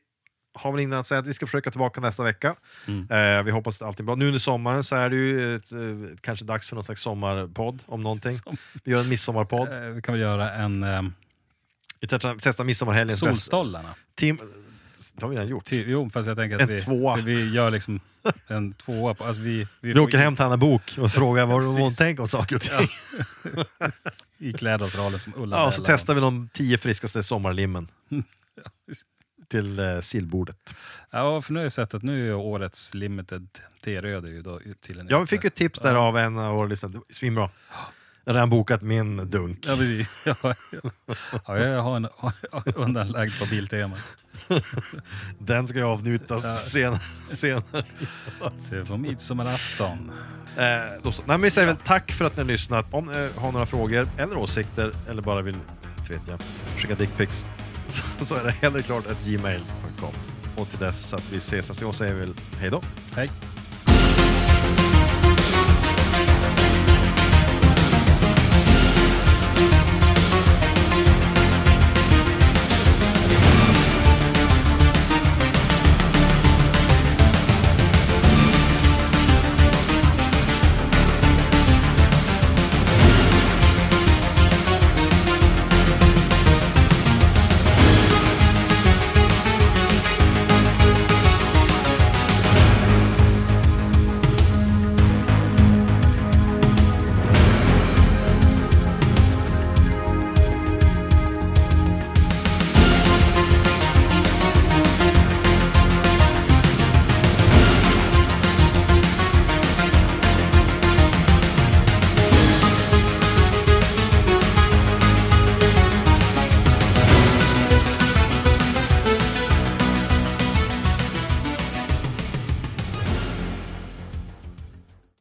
har väl innan att säga att vi ska försöka tillbaka nästa vecka. Mm. Eh, vi hoppas att allting är bra. Nu under sommaren så är det ju ett, eh, kanske dags för någon slags sommarpodd om någonting. Som- Vi gör en midsommarpodd. Eh, vi kan väl göra en um, Vi testar, testar midsommarhelgens bästa. Solstollarna. Tim, det har vi redan gjort. Ty, jo, fast jag tänker att En vi, tvåa. vi, vi gör liksom en tvåa. På, alltså vi, vi, Vi åker hem till Anna Bok och frågar vad hon tänker om saker och ting. ikläda oss rollen som Ulla Ja, och så testar vi de tio friskaste sommarlimmen. till eh, sillbordet. Ja, för nu har jag sett att nu är årets limited T-röd ju då tydligen Ja, vi fick ju ett tips där av en av våra lyssnare. Svinbra. Jag har redan bokat min dunk. Ja, precis. Ja, ja. ja, jag har en undanlagd på Biltema. Den ska ju avnjutas Ja. senare. senare. Så på midsommarafton. Eh, då så. Nej, men vi säger väl tack för att ni har lyssnat. Om ni har några frågor eller åsikter eller bara vill vet jag, skicka dickpics så, så är det hellre klart att gmail.com. Och till dess att vi ses nästa säger vi hej då. Hej.